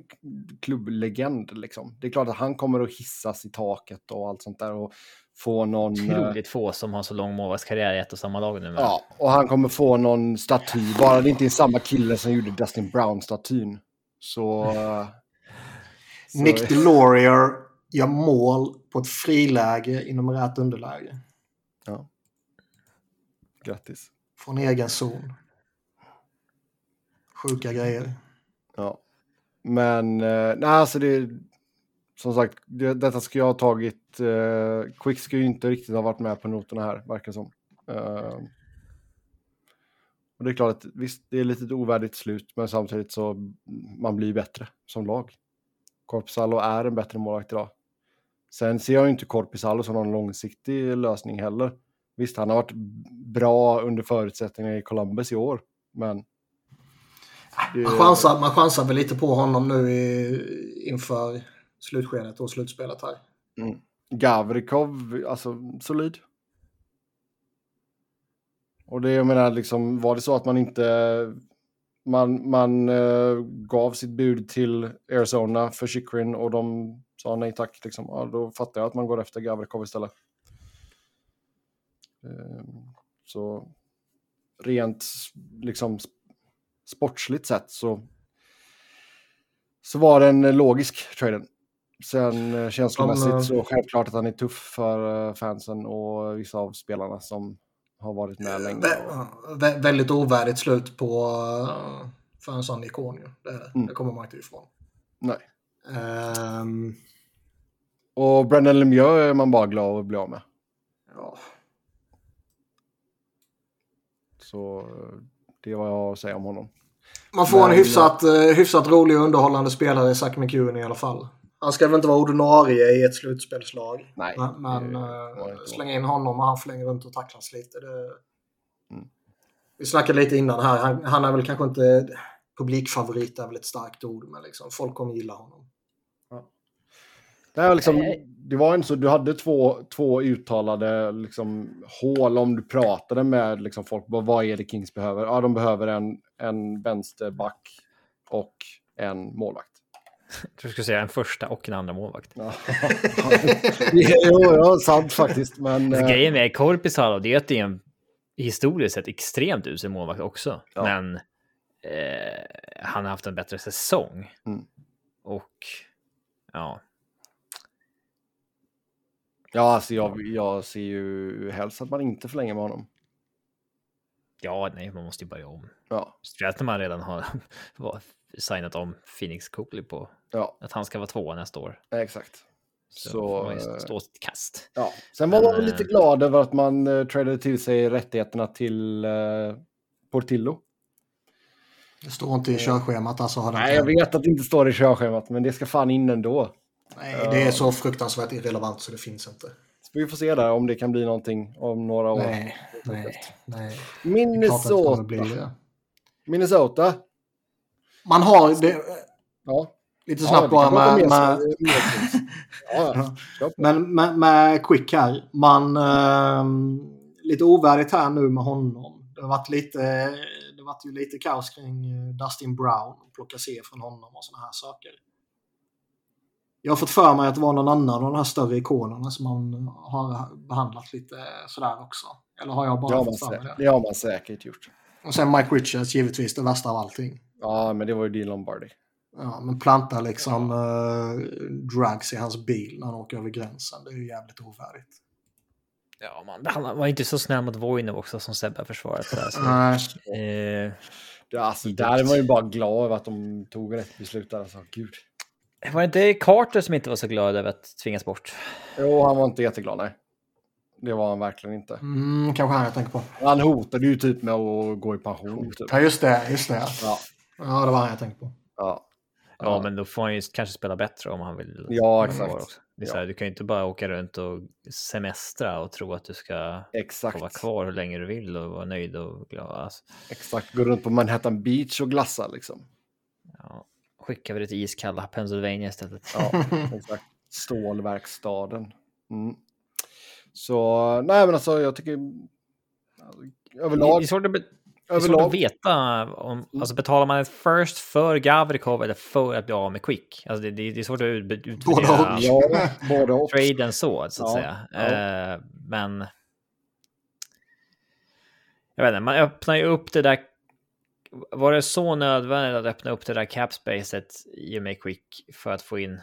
klubblegend liksom. Det är klart att han kommer att hissas i taket och allt sånt där och få någon... Otroligt eh, få som har så lång målvaktskarriär i ett och samma lag nu. Med. Ja, och han kommer få någon staty, bara det inte är samma kille som gjorde Dustin Brown-statyn. Så... så... Nick DeLaurier gör mål på ett friläge inom rätt underläge. Ja. Grattis. Från egen zon. Sjuka grejer. Ja. Men eh, nej, alltså det... Som sagt, det, detta ska jag ha tagit. Eh, Quick ska ju inte riktigt ha varit med på noterna här, verkar som. Eh, och det är klart att visst, det är lite ett ovärdigt slut, men samtidigt så mm, man blir bättre som lag. Korpisalo är en bättre målvakt idag. Sen ser jag ju inte Korpisalo som någon långsiktig lösning heller. Visst, han har varit bra under förutsättningarna i Columbus i år, men man chansar, man chansar väl lite på honom nu i, inför slutskedet och slutspelet här. Mm. Gavrikov, alltså solid. Och det jag menar, liksom, var det så att man inte... Man, man uh, gav sitt bud till Arizona för Chikrin och de sa nej tack, liksom, ja, då fattar jag att man går efter Gavrikov istället. Um, så rent liksom sportsligt sett så, så var den logisk, traden. Sen eh, känslomässigt eh, så självklart att han är tuff för eh, fansen och vissa av spelarna som har varit med länge. Vä väldigt ovärdigt slut på för en sån ikon ju. Det, mm. det kommer man inte ifrån. Nej. Um... Och Brendan Lemieux är man bara glad att bli av med. Ja. Så det är vad jag har att säga om honom. Man får Men, en hyfsat, hyfsat rolig och underhållande spelare i Zach McEwen i alla fall. Han ska väl inte vara ordinarie i ett slutspelslag. Nej. Men, men uh, släng in honom och han flänger runt och tacklas lite. Det... Mm. Vi snackade lite innan här. Han, han, är väl kanske inte publikfavorit, är väl ett starkt ord, men liksom, folk kommer gilla honom. Det, är liksom, det var inte så, du hade två, två uttalade liksom, hål om du pratade med liksom, folk. Vad är det Kings behöver? Ja, de behöver en, en vänsterback och en målvakt. Du skulle säga en första och en andra målvakt. Ja, jo, ja, sant faktiskt. Men, alltså, grejen med Korpisalo det är att det är en historiskt sett extremt usel målvakt också. Ja. Men eh, han har haft en bättre säsong. Mm. Och ja, Ja, alltså jag, jag ser ju helst att man inte förlänger med honom. Ja, nej, man måste ju börja om. Ja. Speciellt när man redan har signat om Phoenix Cooley på ja. att han ska vara tvåa nästa år. exakt. Så, så eh, stå sitt kast. Ja. Sen var man lite eh, glad över att man uh, tradade till sig rättigheterna till uh, Portillo. Det står inte i körschemat alltså. Har Nej, jag vet att det inte står i körschemat, men det ska fan in ändå. Nej, det är så fruktansvärt irrelevant så det finns inte. Vi får se där om det kan bli någonting om några år. Nej, nej, nej. Minnesota. Minnesota. Man har det. Ja. Lite snabbt ja, bara med... med... ja, ja. Men med, med Quick här. Man... Eh, lite ovärdigt här nu med honom. Det har varit lite... Det har varit ju lite kaos kring eh, Dustin Brown. Plocka C från honom och sådana här saker. Jag har fått för mig att det var någon annan av de här större ikonerna som man har behandlat lite sådär också. Eller har jag bara det fått för mig det? Det har man säkert gjort. Och sen Mike Richards givetvis det värsta av allting. Ja, men det var ju Dean Lombardi. Ja, men planta liksom uh, drugs i hans bil när han åker över gränsen. Det är ju jävligt ovärdigt. Ja, man, han var inte så snäll mot Voinov också som Sebbe har försvarat. Nej. Eh, ja, alltså, där är man ju bara glad över att de tog rätt beslut. Alltså, gud. Var det inte Carter som inte var så glad över att tvingas bort? Jo, han var inte jätteglad, nej. Det var han verkligen inte. Mm, kanske han jag tänker på. Han hotade ju typ med att gå i pension. Typ. Ja, just det. Just det. Ja. Ja, det var han jag tänkte på. Ja, Ja, men då får han ju kanske spela bättre om han vill. Ja, exakt. Det är så Ja. här, du kan ju inte bara åka runt och semestra och tro att du ska få exakt. vara kvar hur länge du vill och vara nöjd och glad. Alltså, Exakt. Gå runt på Manhattan Beach och glassa liksom. Skickar vi det till iskalla Pennsylvania istället. Ja, exakt. Stålverkstaden. Mm. Så, nej men alltså jag tycker... alltså, Överlag, det är svårt att, be- svårt överlag att veta om, alltså betalar man ett first för Gavrikov eller för att bli av med Quick? Alltså det, det, det är svårt att ut- utvärdera. Ja, både och. traden så, så att Ja, säga. ja. Eh, men jag vet inte, man öppnar ju upp det där. Var det så nödvändigt att öppna upp det där capspacet i och med Quick för att få in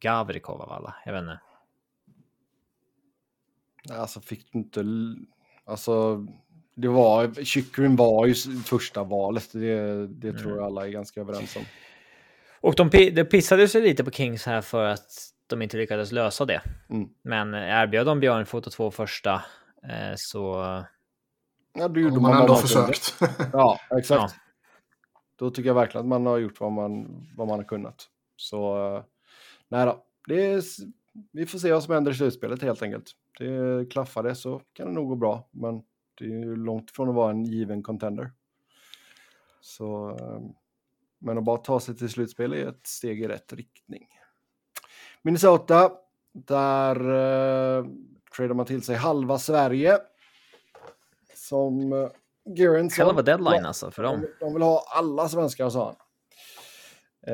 Gavrikov av alla? Jag vet inte. Alltså fick du inte... Alltså, det var... Chyckryn var ju första valet. Det, det tror jag alla är ganska överens om. Och de, det pissade sig lite på Kings här för att de inte lyckades lösa det. Mm. Men erbjöd de Björnfot och två första eh, så Ja, då gjorde man, man ändå försökt. Ja, exakt. Ja. Då tycker jag verkligen att man har gjort vad man, vad man har kunnat. Så, eh, nej då. Det är, vi får se vad som händer i slutspelet helt enkelt. Det klaffar det så kan det nog gå bra, men det är ju långt från att vara en given contender. Så, eh, men att bara ta sig till slutspel är ett steg i rätt riktning. Minnesota, där eh, tradar man till sig halva Sverige. Som eh, sa. hell of a deadline alltså för dem. De, vill ha alla svenskar, sa han.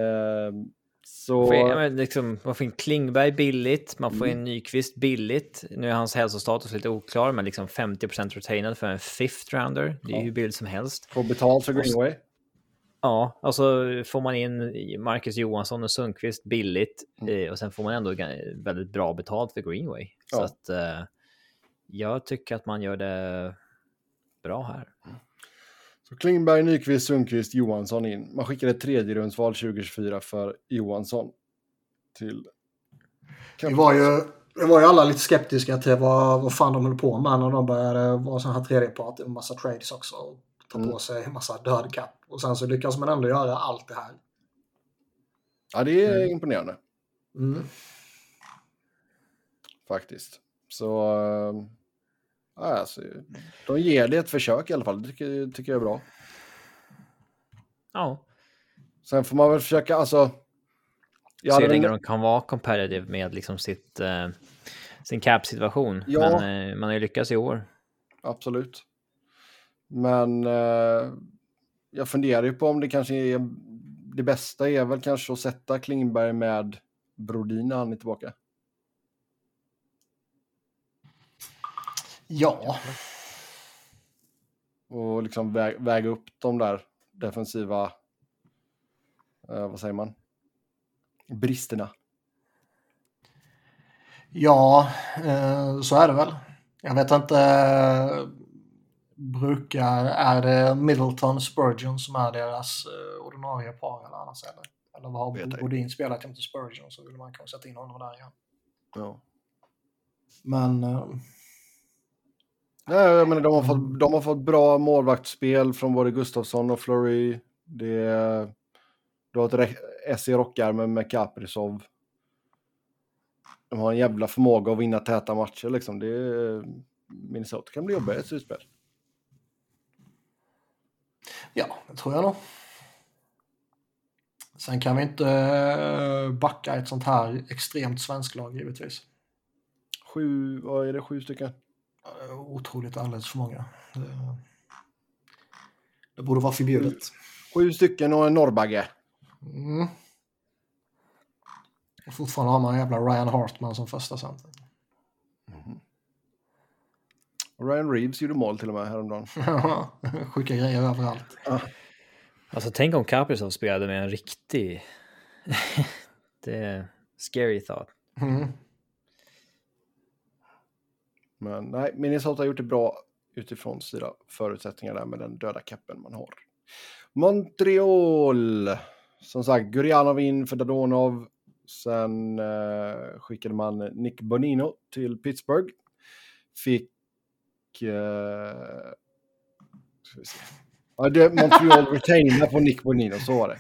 Ehm, så... Får liksom, man får in Klingberg billigt, man får Mm. in Nyqvist billigt. Nu är hans hälsostatus lite oklar, men liksom 50% retainad för en fifth rounder. Det är Ja. ju hur billigt som helst. Få betalt för Greenway. Ja, och så får man in Marcus Johansson och Sundqvist billigt Mm. eh, och sen får man ändå väldigt bra betalt för Greenway. Så Ja. att eh, jag tycker att man gör det bra här. Så Klingberg, Nyqvist, Sundqvist, Johansson in. Man skickade ett tredje rundsval 2024 för Johansson. Till... Vi var ju, vi var ju alla lite skeptiska till vad, vad fan de höll på med när de började vara sån här tredjepart en massa trades också. Och ta Mm. på sig en massa död kapp. Och sen så lyckas man ändå göra allt det här. Ja, det är Mm. imponerande Mm. faktiskt. Så... alltså, de ger det ett försök i alla fall. Det tycker, tycker jag är bra. Ja, Sen får man väl försöka, alltså... Jag hur länge de kan vara competitive med liksom sitt, eh, sin cap-situation. Ja. Men eh, man har ju lyckats i år. Absolut. Men eh, jag funderar ju på om det kanske är... Det bästa är väl kanske att sätta Klingberg med Brodin när han är tillbaka. Ja, Och liksom vä väga upp de där defensiva... Eh, vad säger man? Bristerna. ja eh, så är det väl. Jag vet inte. Brukar, är det Middleton Spurgeon som är deras eh, ordinarie par eller annars eller? Eller vad har. Bodin spelat jämte Spurgeon så vill man kanske sätta in honom där igen. Ja. Men eh, Nej, jag menar, de, har fått, de har fått bra målvaktsspel från både Gustafsson och Fleury. Det, du har ett S i rockärmen med Kaprizov. De har en jävla förmåga att vinna täta matcher. Liksom. Det, Minnesota kan bli jobbiga i ett slutspel. Ja, det tror jag nog. Sen kan vi inte eh, backa ett sånt här extremt svenskt lag givetvis. Sju, vad är det, sju stycken? Eh, Otroligt alldeles för många. Det, det borde vara förbjudet. Sju stycken och en norrbagge. Mm. Och fortfarande har man en jävla Ryan Hartman som första center. Och Ryan Reeves gjorde mål till och med häromdagen. Sjuka grejer överallt. Alltså tänk om Kaprizov spelade med en riktig... det är scary thought. Mm. Men nej, Minnesota har gjort det bra utifrån sina förutsättningar där med den döda kappen man har. Montreal! Som sagt, Gurianov in för Dadonov. Sen eh, skickade man Nick Bonino till Pittsburgh. Fick... Eh, ska vi se. Ja, det, Montreal retainade på Nick Bonino, så var det.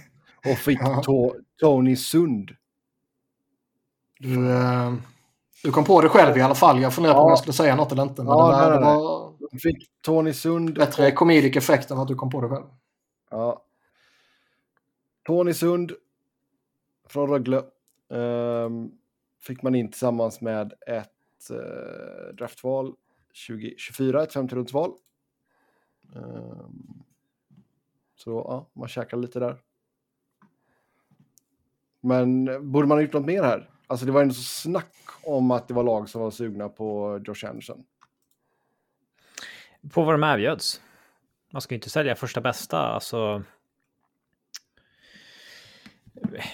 Och fick to, Tony Sund. Du, eh, du kom på det själv i alla fall. Jag funderade på om Ja. jag skulle säga något eller inte. Men Ja, det, var, nej, det var Fick Tony Sund. bättre comedic effekt än att du kom på det själv. Ja. Tony Sund från Rögle. ehm, fick man in tillsammans med ett uh, draftval 2024, ett femterumsval. Um, så ja, man käkar lite där. Men eh, borde man ha gjort något mer här? Alltså det var ändå så snack om att det var lag som var sugna på Josh Anderson. På vad de erbjöds. Man ska ju inte sälja första bästa, alltså.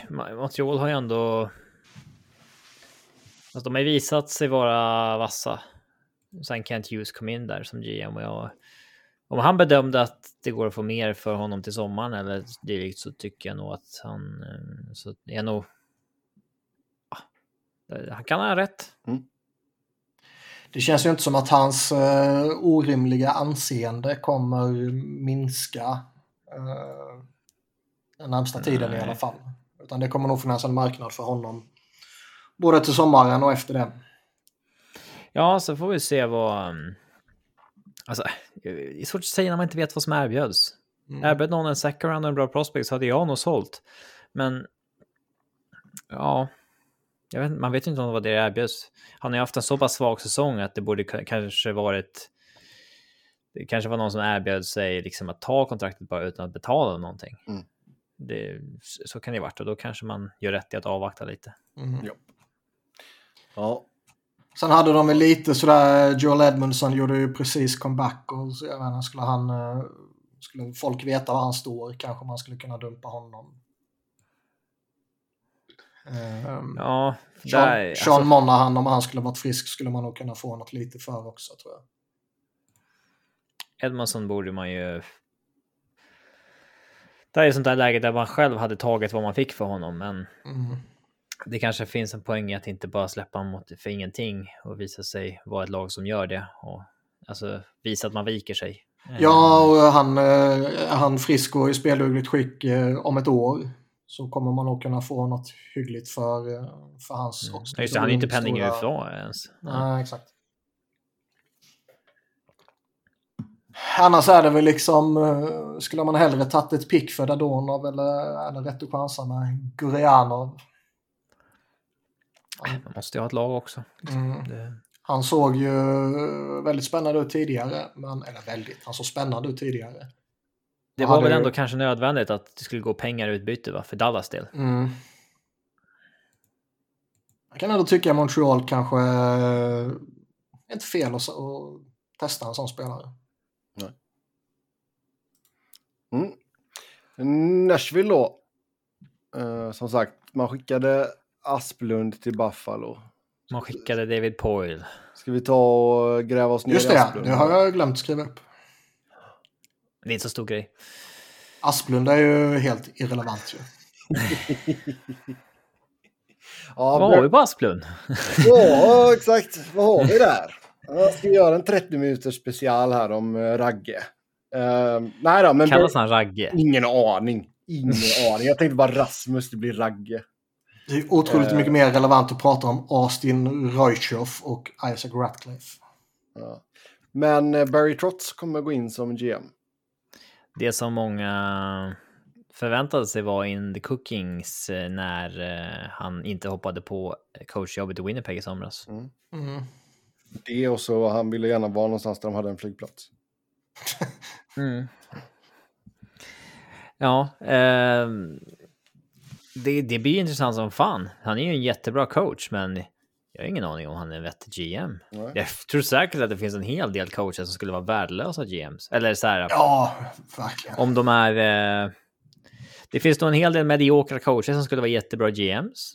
Montreal har ju ändå... Alltså, de har ju visat sig vara vassa. Sen Kent Hughes kom in där som GM och jag... Om han bedömde att det går att få mer för honom till sommaren eller dylikt så tycker jag nog att han... Eh, så det är nog... Ja, Han kan ha rätt. Det känns ju inte som att hans eh, orimliga anseende kommer minska eh, den närmsta tiden i alla fall. Utan det kommer nog finnas en marknad för honom både till sommaren och efter det. Ja, så får vi se vad... um, Alltså, det är svårt att säga när man inte vet vad som erbjöds. Mm. Erbjöd någon en second round och en bra prospect så hade jag nog sålt. Men... Ja... Jag vet, man vet ju inte om det var det erbjöds. Han har ju haft en så pass svag säsong att det borde kanske varit... Det kanske var någon som erbjöd sig liksom att ta kontraktet bara utan att betala någonting. Mm. Det, så kan det ju varit och då kanske man gör rätt i att avvakta lite. Mm. Ja, Sen hade de väl lite sådär, Joel Edmondson gjorde ju precis comeback och så, jag menar, skulle han... eh, Skulle folk veta var han står kanske man skulle kunna dumpa honom. Ehm, Ja, Sean, där, Sean alltså- Monahan, om han skulle varit frisk skulle man nog kunna få något lite för också tror jag. Edmondson borde man ju... Det här är sånt där läge där man själv hade tagit vad man fick för honom, men Mm. det kanske finns en poäng i att inte bara släppa honom mot- för ingenting och visa sig vara ett lag som gör det och alltså visa att man viker sig. Eh, Ja, och han, eh, han frisk och i speldugligt skick eh, om ett år så kommer man nog kunna få något hyggligt för, eh, för hans... Mm. också Just det, han är inte stora- penning UFA ens. Nej, exakt. Annars är det väl liksom, eh, skulle man hellre tagit ett pick för Dadonov eller är det rätt att chansa med Gurianov? Man måste ju ha ett lag också. Mm. Det, Han såg ju väldigt spännande ut tidigare, men, eller väldigt, han såg spännande ut tidigare. Det var hade väl ändå kanske nödvändigt att det skulle gå pengar i utbyte va? för Dallas del. Mm. Jag kan ändå tycka att Montreal kanske är inte fel att, att testa en sån spelare. Mm. Nashville då. Eh, som sagt, man skickade Asplund till Buffalo. Man skickade David Poyle. Ska vi ta och gräva oss ner Just i det, Asplund? det har jag glömt skriva upp. Det är inte så stor grej. Asplund är ju helt irrelevant ju. Ja, Vad har vi på Asplund? ja, exakt. Vad har vi där? Jag ska göra en 30 minuters special här om eh, Ragge. Eh, nej då, men Kallas han Ragge? ingen aning. Ingen aning. Jag tänkte bara Rasmus, det blir Ragge. Det är otroligt Eh. mycket mer relevant att prata om Austin Reuchoff och Isaac Ratcliffe. Ja. Men eh, Barry Trotz kommer gå in som GM. Det som många förväntade sig var in the cookings eh, när eh, han inte hoppade på coachjobbet i Winnipeg i somras. Mm. Det och så han ville gärna vara någonstans där de hade en flygplats. Mm. Ja, ehm, det, det blir intressant som fan. Han är ju en jättebra coach, men jag har ingen aning om han är en vettig GM. Nej. Jag tror säkert att det finns en hel del coacher som skulle vara värdelösa GMs. Eller så här, Ja, verkligen. om de är... Eh, det finns nog en hel del mediokra coacher som skulle vara jättebra GMs.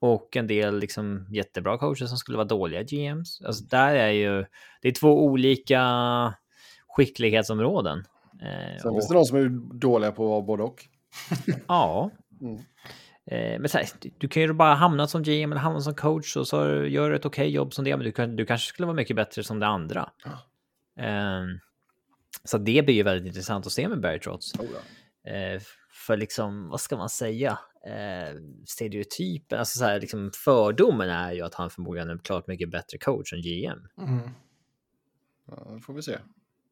Och en del liksom jättebra coacher som skulle vara dåliga GMs. Alltså där är ju... Det är två olika skicklighetsområden. Eh, Sen och- finns det de som är dåliga på att vara både och. Ja. Mm. Eh, men så här, du, kan ju bara hamna som GM eller hamna som coach och så gör du ett okej jobb som det, men du, kan, du kanske skulle vara mycket bättre som det andra. Eh, Så det blir ju väldigt intressant att se med Barry Trotz. Oh, ja. Eh, för liksom, vad ska man säga? Eh, stereotypen, alltså så här, liksom fördomen är ju att han förmodligen är en klart mycket bättre coach än GM. Mm. Ja, får vi se.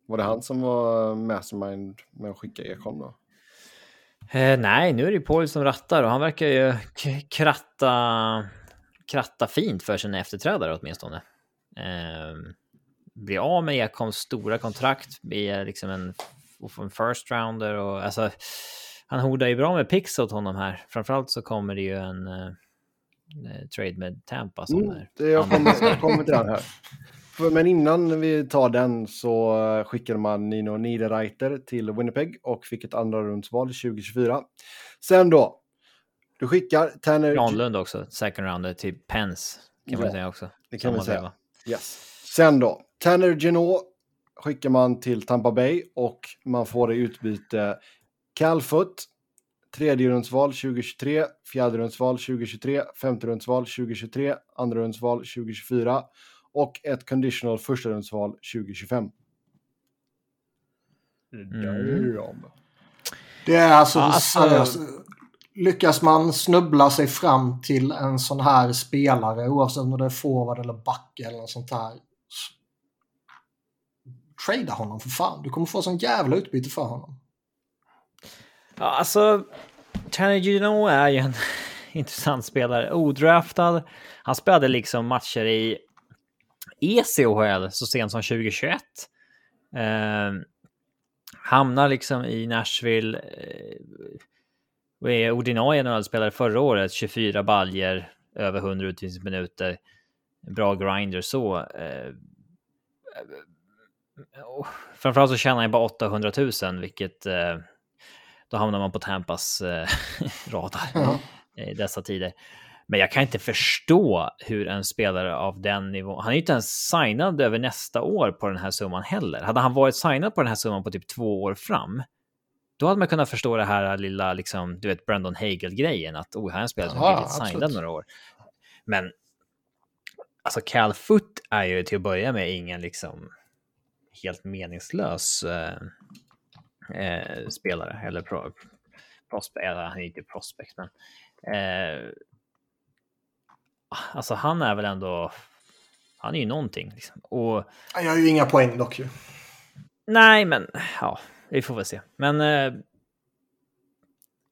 Var det han som var mastermind med att skicka Ekholm då? Eh, nej, nu är det ju Paul som rattar och han verkar ju kratta, kratta fint för sina efterträdare åtminstone. Eh, bli av med Ekholms stora kontrakt, bli liksom en, en first rounder och alltså han hordar ju bra med pix åt honom här. Framförallt så kommer det ju en eh, trade med Tampa som Mm, är det jag kommer, jag kommer till den här. Men innan vi tar den så skickade man Nino Niederreiter till Winnipeg och fick ett andra rundsval 2024. Sen då, du skickar Tanner... Granlund också, second rounder till Pence kan man Ja, säga också. det kan Samma säga. veva. Yes. Sen då, Tanner Genot skickar man till Tampa Bay och man får i utbyte Cal Foot, tredje rundsval 2023, fjärde rundsval 2023, femte rundsval 2023, andra rundsval 2024 och ett conditional första rundsval 2025. Mm. Damn. Det är alltså, alltså- seriöst, lyckas man snubbla sig fram till en sån här spelare oavsett om det är forward eller back eller något sånt här. Trada honom för fan. Du kommer få sån jävla utbyte för honom. Ja, alltså, Tanner Gino är ju en intressant spelare. Odraftad. Han spelade liksom matcher i ECHL så sent som 2021. Eh, hamnar liksom i Nashville. Eh, och är ordinarie NHL-spelare förra året. 24 baljer, över 100 utvisningsminuter. Bra grinder så. Eh, och framförallt så tjänar han bara 800 000, vilket eh, då hamnar man på Tampas eh, radar Ja. i dessa tider. Men jag kan inte förstå hur en spelare av den nivån, han är ju inte ens signad över nästa år på den här summan heller. Hade han varit signad på den här summan på typ två år fram, då hade man kunnat förstå det här lilla, liksom, du vet, Brandon Hagel-grejen, att oh, här är en spelare som absolut. signad några år. Men alltså Cal Foot är ju till att börja med ingen liksom helt meningslös eh, eh, spelare eller pro, prospect, eller han är inte prospect, men eh, alltså han är väl ändå, han är ju någonting liksom. Och Jag har ju inga poäng dock ju. nej, men ja, vi får väl se. Men eh,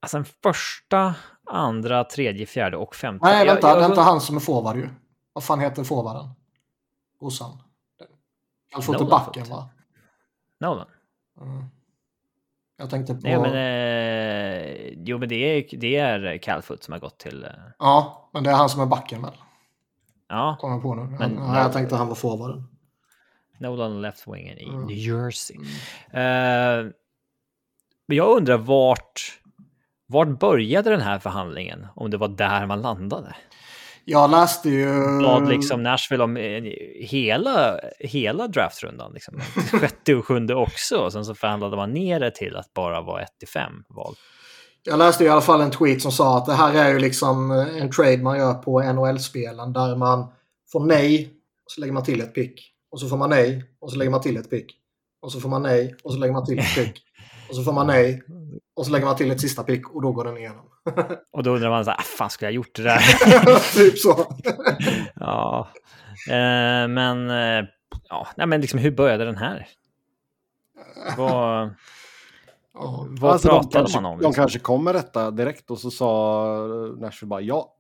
alltså en första, andra, tredje, fjärde och femte. Nej, Jag- vänta. jag- Det är inte han som är forward ju. Vad fan heter forwarden? Alfot är Nolan backen va? Nolan. Mm. Jag tänkte på... Nej, men eh, jo, men det är, det är Calfoot som har gått till. Eh, Ja, men det är han som är backen väl? ja, Kommer jag på nu. Men- ja, jag tänkte han var forwarden. Nolan left wingen i Mm. New Jersey. Eh, men jag undrar vart, vart började den här förhandlingen? Om det var där man landade? Jag läste ju... Bad liksom Nashville om eh, hela, hela draftrundan, liksom. sjätte och sjunde också. Och sen så förhandlade man ner det till att bara vara 1 till 5 val. Jag läste i alla fall en tweet som sa att det här är ju liksom en trade man gör på NHL-spelen där man får nej och så lägger man till ett pick. Och så får man nej och så lägger man till ett pick. Och så får man nej och så lägger man till ett pick. Och så får man nej och så lägger man till ett sista pick och då går den igenom. Och då undrar man så här, "Ah, fan skulle jag gjort det där? typ så. ja, eh, men eh, ja, nej, men liksom hur började den här? Vad, Ja. vad Alltså, de, pratade kanske, man om? de Liksom? kanske kom med detta direkt och så sa Nashville bara ja.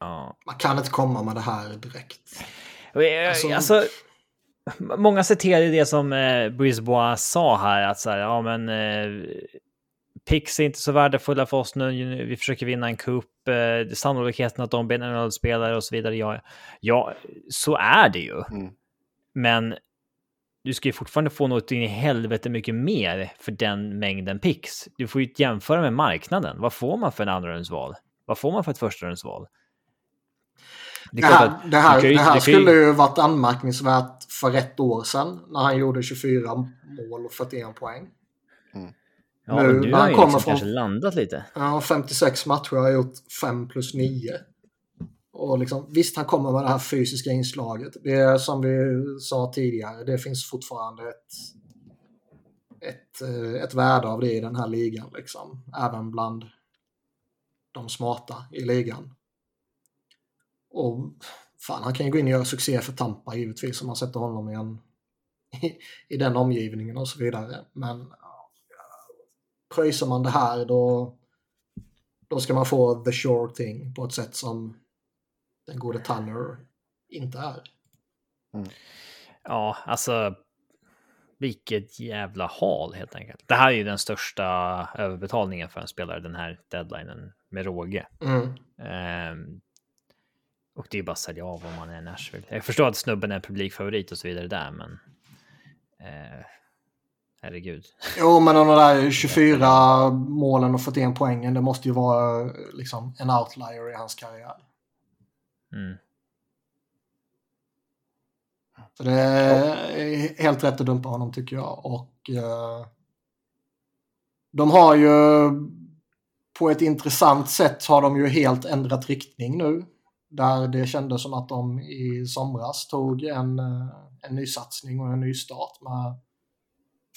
Ja. Man kan inte komma med det här direkt. Alltså, Alltså- alltså, många citerade det som eh, Brisbois sa här, att så här, ja men eh, Pix är inte så värdefulla för oss nu, vi försöker vinna en cup, eh, sannolikheten att de blir NHL-spelare och så vidare. Ja, ja, så är det ju. Mm. Men du ska ju fortfarande få något in i helvete mycket mer för den mängden pix. Du får ju jämföra med marknaden. Vad får man för en andrarumsval? Vad får man för ett förstaumsval? Det Det här, det här, ju- det här skulle ju varit anmärkningsvärt för ett år sedan när han gjorde 24 mål och 41 poäng. Ja, nu när har ju kommer liksom från- kanske landat lite. Ja, 56 matcher har jag gjort 5 plus 9. Och liksom, visst, han kommer med det här fysiska inslaget. Det är som vi sa tidigare, det finns fortfarande ett, ett, eh, ett värde av det i den här ligan. Liksom. Även bland de smarta i ligan. Och fan, han kan ju gå in och göra succé för Tampa givetvis om man sätter honom i, en, i, i den omgivningen och så vidare. Men pröjsar man det här då, då ska man få the sure thing på ett sätt som den gode Tanner inte är. Mm. Ja, alltså vilket jävla hal helt enkelt. Det här är ju den största överbetalningen för en spelare den här deadlinen med råge. Mm. Um, och det är bara att sälja av om man är Nashville. Jag förstår att snubben är publikfavorit och så vidare där, men uh, herregud. Jo, men de där 24 målen och 41 poängen, det måste ju vara liksom en outlier i hans karriär. Mm. Så det är helt rätt att dumpa honom tycker jag. Och eh, de har ju på ett intressant sätt har de ju helt ändrat riktning nu. Där det kändes som att de i somras tog en, eh, en ny satsning och en ny start med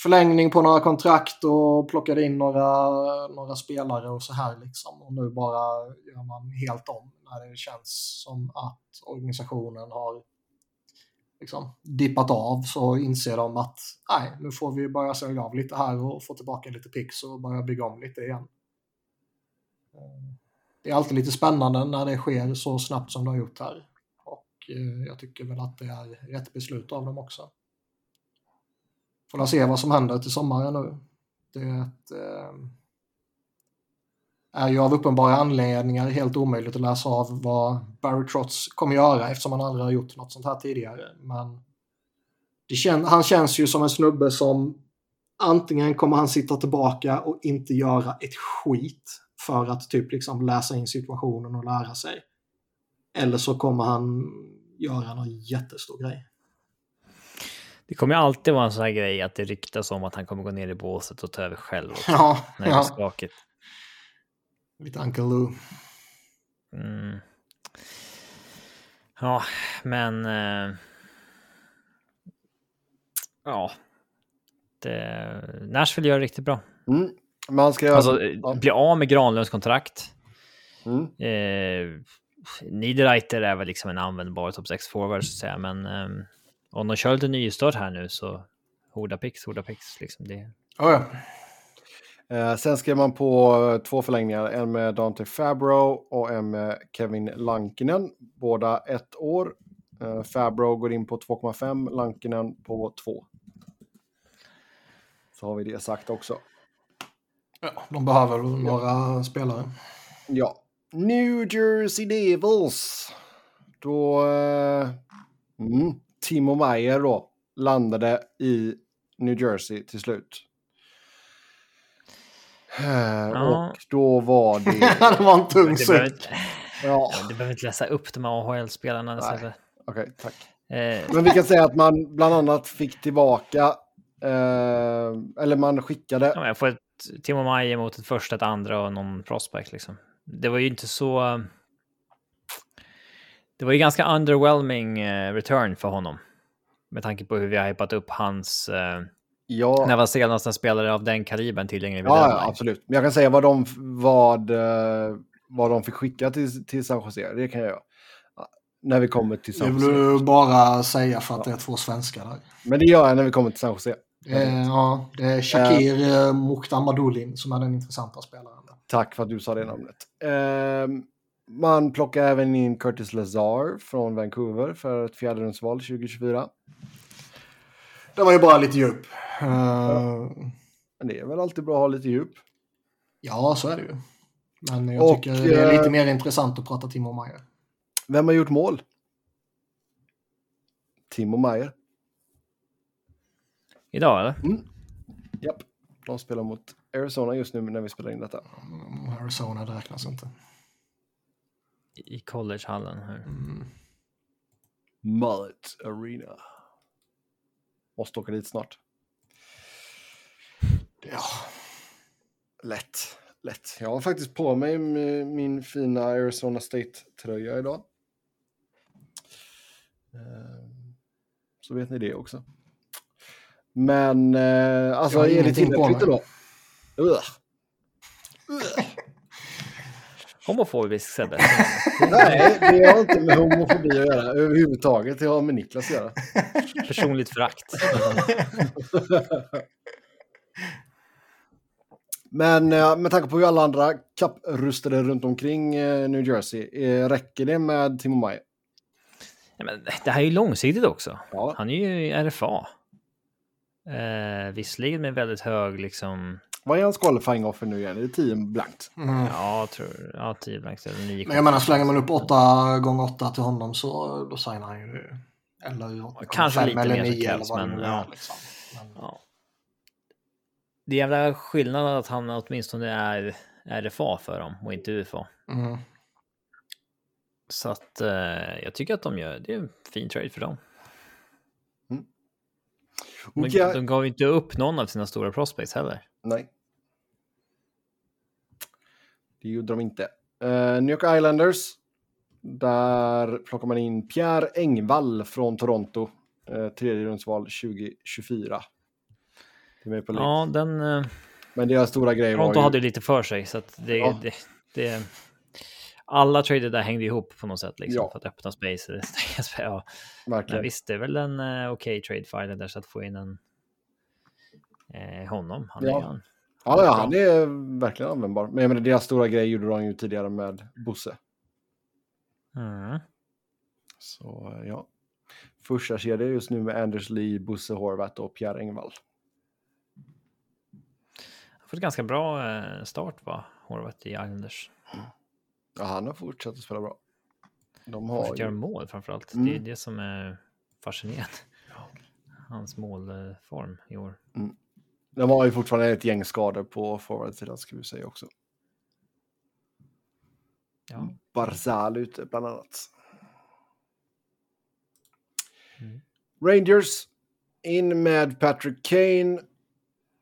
förlängning på några kontrakt och plockade in några, några spelare och så här liksom. Och nu bara gör man helt om när det känns som att organisationen har liksom dippat av så inser de att nej, nu får vi börja sälja av lite här och få tillbaka lite pix och börja bygga om lite igen. Eh, det är alltid lite spännande när det sker så snabbt som det har gjort här. Och eh, jag tycker väl att det är rätt beslut av dem också. Får se vad som händer till sommaren nu. Det eh, är ju av uppenbara anledningar helt omöjligt att läsa av vad Barry Trotz kommer göra eftersom han aldrig har gjort något sånt här tidigare. Men kän han känns ju som en snubbe som antingen kommer han sitta tillbaka och inte göra ett skit för att typ liksom läsa in situationen och lära sig. Eller så kommer han göra någon jättestor grej. Det kommer ju alltid vara en sån här grej att det ryktas om att han kommer gå ner i båset och ta över själv. Också, ja, när det ja. är skakigt. Lite Uncle Lou. Mm. Ja, men... Eh, ja. Det, Nashville gör det riktigt bra. Mm. Man ska... Alltså, ja. bli av med Granlunds kontrakt. Mm. Eh, Niederreiter är väl liksom en användbar top 6 forward, så att säga, men eh, om de kör lite nystart här nu så horda pix, horda pix. Liksom det. Oh ja. Eh, sen skrev man på eh, två förlängningar, en med Dante Fabro och en med Kevin Lankinen. Båda ett år. Eh, Fabro går in på 2,5, Lankinen på 2. Så har vi det sagt också. Ja, de behöver några ja. spelare. Ja. New Jersey Devils. Då... Eh, mm, Timo Meyer då landade i New Jersey till slut. Ja. Och då var det... det var en tung suck. Ja. Du behöver inte läsa upp de här AHL-spelarna. Okej, okay, tack. Eh. Men vi kan säga att man bland annat fick tillbaka, eh, eller man skickade... Ja, jag får ett Timo Maje mot ett första, ett andra och någon prospect liksom. Det var ju inte så... Det var ju ganska underwhelming eh, return för honom. Med tanke på hur vi har hypat upp hans... Eh, Ja. När var senast en spelare av den kalibern tillgänglig? Ja, ja, absolut. Men jag kan säga vad de, vad, eh, vad de fick skicka till, till San Jose. Det kan jag göra. När vi kommer till San Jose. Det vill du bara säga för att ja. det är två svenskar där. Men det gör jag när vi kommer till San Jose. Eh, ja, det är Shakir eh, eh Mukhtamadulin som är den intressanta spelaren. Tack för att du sa det namnet. Eh, man plockar även in Curtis Lazar från Vancouver för ett fjärderumsval 2024. Det var ju bara lite djup. Uh, men det är väl alltid bra att ha lite djup? Ja, så är det ju. Men jag och, tycker det är lite eh, mer intressant att prata Timo Meyer. Vem har gjort mål? Timo Meyer. Idag eller? Mm. Japp. De spelar mot Arizona just nu när vi spelar in detta. Arizona, det räknas inte. I collegehallen här. Mm. Mullet Arena. Måste åka dit snart. Ja, lätt. Lätt. Jag har faktiskt på mig min fina Arizona State-tröja idag. Eh, Så vet ni det också. Men eh, alltså är det tillräckligt då? Ugh. Homofobisk Sebbe. Nej, det har inte med homofobi att göra överhuvudtaget. Det har med Niklas att göra. Personligt förakt. Men eh, med tanke på hur alla andra kapprustade runt omkring eh, New Jersey, eh, räcker det med Timo Meyer? Men det här är ju långsiktigt också. Ja. Han är ju RFA. Eh, visserligen med väldigt hög liksom... Vad är hans qualifying offer nu igen? Är det 10 blankt? Mm. Ja, jag tror... Ja, 10 blankt eller 9 Men jag menar, slänger man upp 8 gånger 8 till honom så då signar han ju eller 8,5 Kanske lite eller mer som 9 eller men ja. är. Liksom. Men, Ja. Det är jävla skillnad att han åtminstone är RFA för dem och inte UFA. mm. Så att eh, jag tycker att de gör... Det är en fin trade för dem. De, Okej. de gav inte upp någon av sina stora prospects heller. Nej. Det gjorde de inte. Uh, New York Islanders. Där plockar man in Pierre Engvall från Toronto. Uh, tredje rundsval 2024. Till Maple Leafs. Ja, den... Eh, Men deras stora grej var Toronto ju... hade ju lite för sig, så att det... Ja. det, det alla trader där hängde ihop på något sätt, liksom, Ja. för att öppna space eller stänga. Ja. Men Verkligen. visst, det är väl en eh, okej trade för Islanders att få in en... Eh, honom. Han är Ja. ju en Ja, ja, han är verkligen användbar. Men jag menar, deras stora grej gjorde de ju tidigare med Bosse. Mm. Så ja. Första kedja just nu med Anders Lee, Bosse Horvath och Pierre Engvall. Han fått ganska bra eh, start, va? Horvath i Islanders. Ja, han har fortsatt att spela bra. De har fått göra ju... mål framförallt. Mm. Det är det som är fascinerande. Hans målform i år. De har ju fortfarande ett gäng skador på forwardsidan ska vi säga också. Ja. Barzal ute bland annat. Mm. Rangers in med Patrick Kane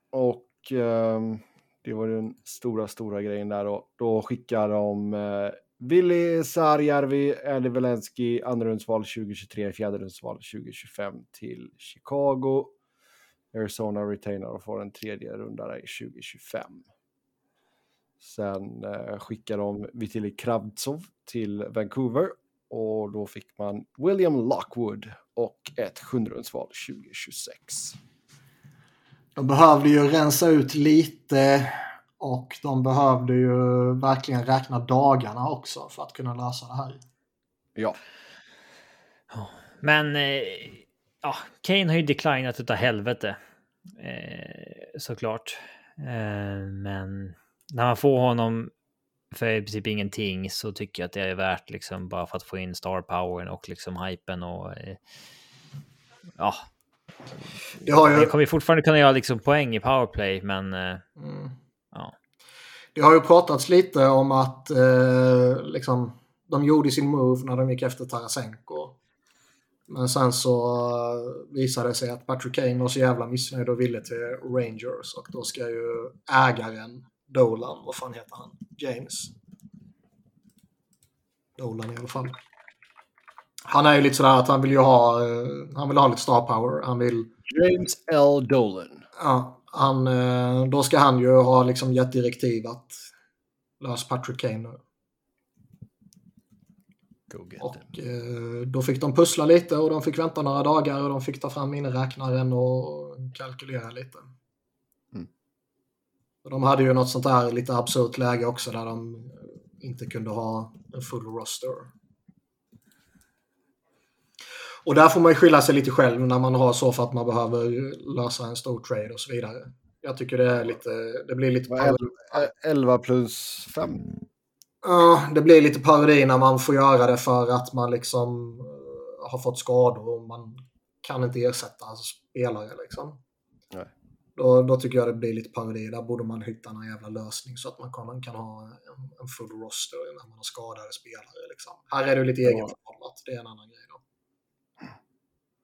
och ehm, det var den stora, stora grejen där då. Då skickar de uh, Willi Sarjärvi, Eddie Velensky, andra rundsval 2023, fjärde rundsval 2025 till Chicago. Arizona retainar och får en tredje rundare i 2025. Sen eh, skickar de Vitili Kravtsov till Vancouver och då fick man William Lockwood och ett sjunderumsval 2026. De behövde ju rensa ut lite och de behövde ju verkligen räkna dagarna också för att kunna lösa det här. Ja, Men eh, ja, Kane har ju declinat utav helvete. Eh, såklart. Eh, men när man får honom för i princip ingenting så tycker jag att det är värt liksom bara för att få in star powern och liksom hypen och eh, ja, Det har ju, det kommer fortfarande kunna göra liksom poäng i powerplay, men eh, mm, ja. det har ju pratats lite om att eh, liksom, de gjorde sin move när de gick efter Tarasenko. Men sen så eh, visade det sig att Patrick Kane var så jävla missnöjd och ville till Rangers och då ska ju ägaren Dolan, vad fan heter han? James? Dolan i alla fall. Han är ju lite sådär att han vill ju ha, eh, han vill ha lite star power. Han vill, James L. Dolan. ja, han, eh, då ska han ju ha liksom gett direktiv att lös Patrick Kane Och eh, då fick de pussla lite och de fick vänta några dagar och de fick ta fram miniräknaren och kalkylera lite. Mm. Och de hade ju något sånt där lite absurt läge också där de eh, inte kunde ha en full roster. Och där får man ju skylla sig lite själv när man har så för att man behöver lösa en stor trade och så vidare. Jag tycker det är lite, det blir lite Vad är det? 11 plus 5. Ja, det blir lite parodi när man får göra det för att man liksom eh, har fått skador och man kan inte ersätta spelare liksom. Nej. Då, då tycker jag det blir lite parodi. Där borde man hitta någon jävla lösning så att man kan, kan ha en, en full roster när man har skadade spelare. Liksom. Här är det lite Ja. egenförhållat. Det är en annan grej då.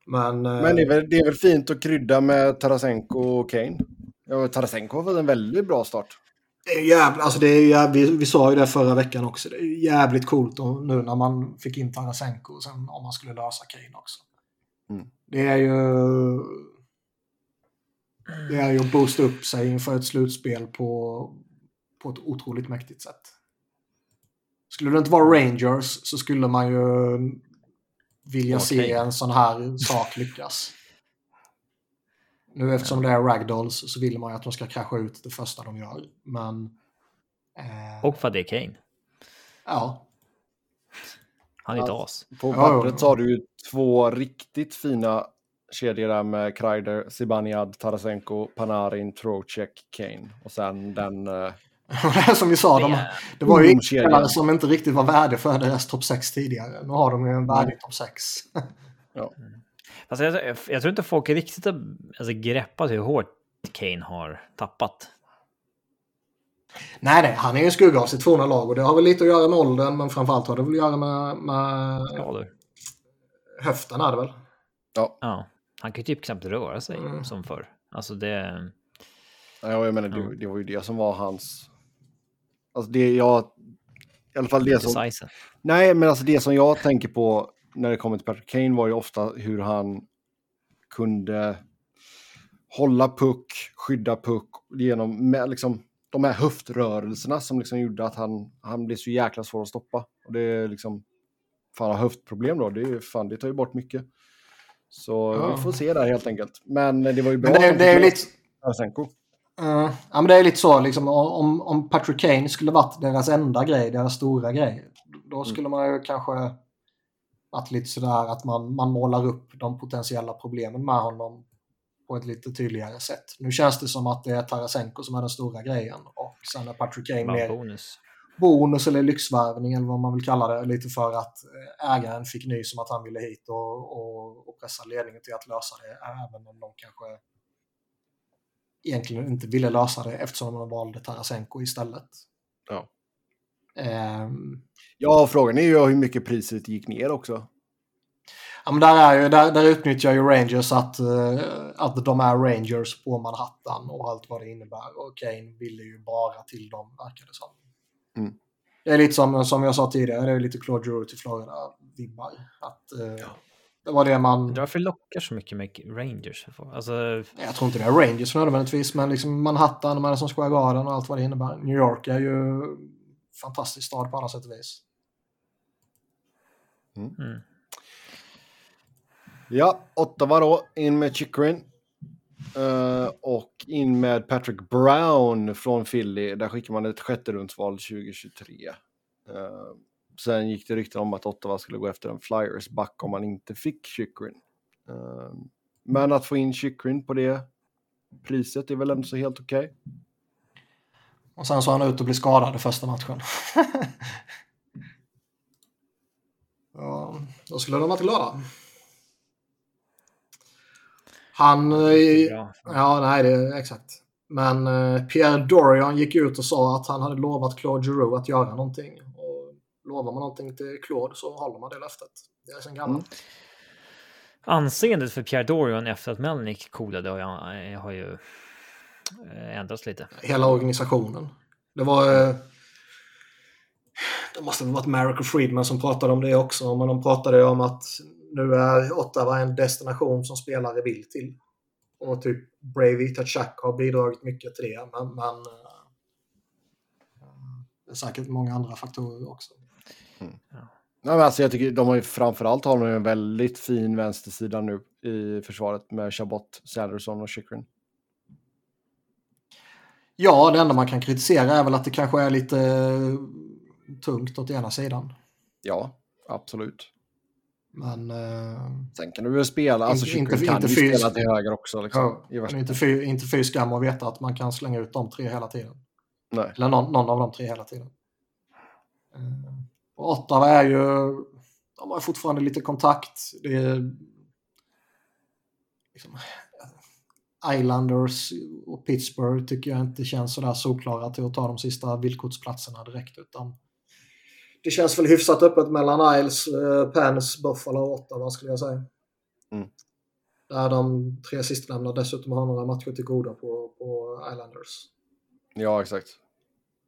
Men, eh, Men det är, väl, det är väl fint att krydda med Tarasenko och Kane. Ja, Tarasenko har fått en väldigt bra start. Det är jävla, alltså det är jävligt, vi, vi sa ju det förra veckan också. Det är jävligt coolt och nu när man fick in Tarasenko och sen om man skulle lösa Kane också. Mm. Det är ju... Det är ju att boosta upp sig inför ett slutspel på, på ett otroligt mäktigt sätt. Skulle det inte vara Rangers så skulle man ju vilja Okej. se en sån här sak lyckas. Nu eftersom det är ragdolls så vill man ju att de ska krascha ut det första de gör. Men... Eh, Och för att det är Kane. ja. Han är ett Ja. as. På Ja, pappret ja. har du ju två riktigt fina kedjor där med Kreider, Zibanejad, Tarasenko, Panarin, Trocheck, Kane. Och sen den... eh, som vi sa, de, Det- var ju ungdomskedjan. spelare som inte riktigt var värde för deras topp 6 tidigare. Nu har de ju en värdig topp 6. Fast jag, jag tror inte folk riktigt har alltså, greppat hur hårt Kane har tappat. nej, nej, han är ju en skugga av sitt forna lag och det har väl lite att göra med åldern men framförallt har det väl att göra med, med Skador. höften är det väl. Ja, Ja. Han kan ju typ knappt röra sig Mm. som förr. Alltså det... ja, jag menar Ja. det, det var ju det som var hans... Alltså det jag... I alla fall det som... Nej, men alltså det som jag tänker på när det kommer till Patrick Kane var ju ofta hur han kunde hålla puck, skydda puck genom med liksom, de här höftrörelserna som liksom gjorde att han, han blev så jäkla svår att stoppa. Och det är liksom, fan har höftproblem då, det, är, fan, det tar ju bort mycket. Så Ja. vi får se där helt enkelt. Men det var ju bra. Men det, att det är lite... Uh, ja, men det är lite så liksom om, om Patrick Kane skulle varit deras enda grej, deras stora grej. Då skulle man ju kanske varit lite sådär att man, man målar upp de potentiella problemen med honom på ett lite tydligare sätt. Nu känns det som att det är Tarasenko som är den stora grejen och sen är Patrick Kane mer bonus. bonus eller lyxvärvning eller vad man vill kalla det. Lite för att eh, ägaren fick nys om att han ville hit och, och, och pressa ledningen till att lösa det även om de kanske egentligen inte ville lösa det eftersom de valde Tarasenko istället. Ja. Ehm, Ja, frågan är ju hur mycket priset gick ner också. ja, men där, är ju, där, där utnyttjar ju Rangers att, eh, att de är Rangers på Manhattan och allt vad det innebär. Och Kane ville ju bara till dem, verkar det som. Mm. Det är lite som, som jag sa tidigare, det är lite Claude Giroux till Florida-vibbar. Att, eh, Det var det man... Varför lockar så mycket med Rangers? Alltså, Jag tror inte det är Rangers nödvändigtvis, men liksom Manhattan, Madison Square Garden och allt vad det innebär. New York är ju fantastisk stad på alla sätt och vis. mm. Ja, Ottawa då, in med Chikrin. Eh, och in med Patrick Brown från Philly. Där skickar man ett sjätte rundsval 2023. Eh, sen gick det rykten om att Ottawa skulle gå efter en Flyers back om man inte fick Chikrin. Eh, men att få in Chikrin på det priset är väl ändå så helt okej. Och sen så han ut och blir skadad i första matchen. ja, då skulle de varit glada. Han... eh. Ja, nej, det är exakt. Men eh, Pierre Dorian gick ut och sa att han hade lovat Claude Giroux att göra någonting. Och lovar man någonting till Claude så håller man det löftet. Det är sen gammalt. Mm. Anseendet för Pierre Dorian efter att Melnick coolade har, jag, har ju eh, ändrats lite. Hela organisationen. Det var... eh, Det måste ha varit och Friedman som pratade om det också. Men de pratade om att nu är Ottawa en destination som spelare vill till. Och typ Bravey Tachak har bidragit mycket till det. Men, men eh, det är säkert många andra faktorer också. Nej, men alltså, jag tycker de har ju framförallt har de en väldigt fin vänstersida nu i försvaret med Chabot, Sanderson och Chikrin. Ja, det enda man kan kritisera är väl att det kanske är lite eh, tungt åt ena sidan. Ja, absolut. Men eh, Sen kan du väl spela, alltså Inte- inte- kan inte ju spela till höger också. Liksom, ja, men inte fy, inte fy skam att veta att man kan slänga ut de tre hela tiden. Nej. Eller någon, någon av de tre hela tiden. Eh, Och Ottawa är ju... De har fortfarande lite kontakt. Det är... Liksom, Islanders och Pittsburgh tycker jag inte känns sådär solklara till att ta de sista vildkortsplatserna direkt. Utan det känns väl hyfsat öppet mellan Isles, eh, Pens, Buffalo och Ottawa skulle jag säga. Mm. Där de tre sistnämnda dessutom har några matcher till goda på, på Islanders. Ja, exakt.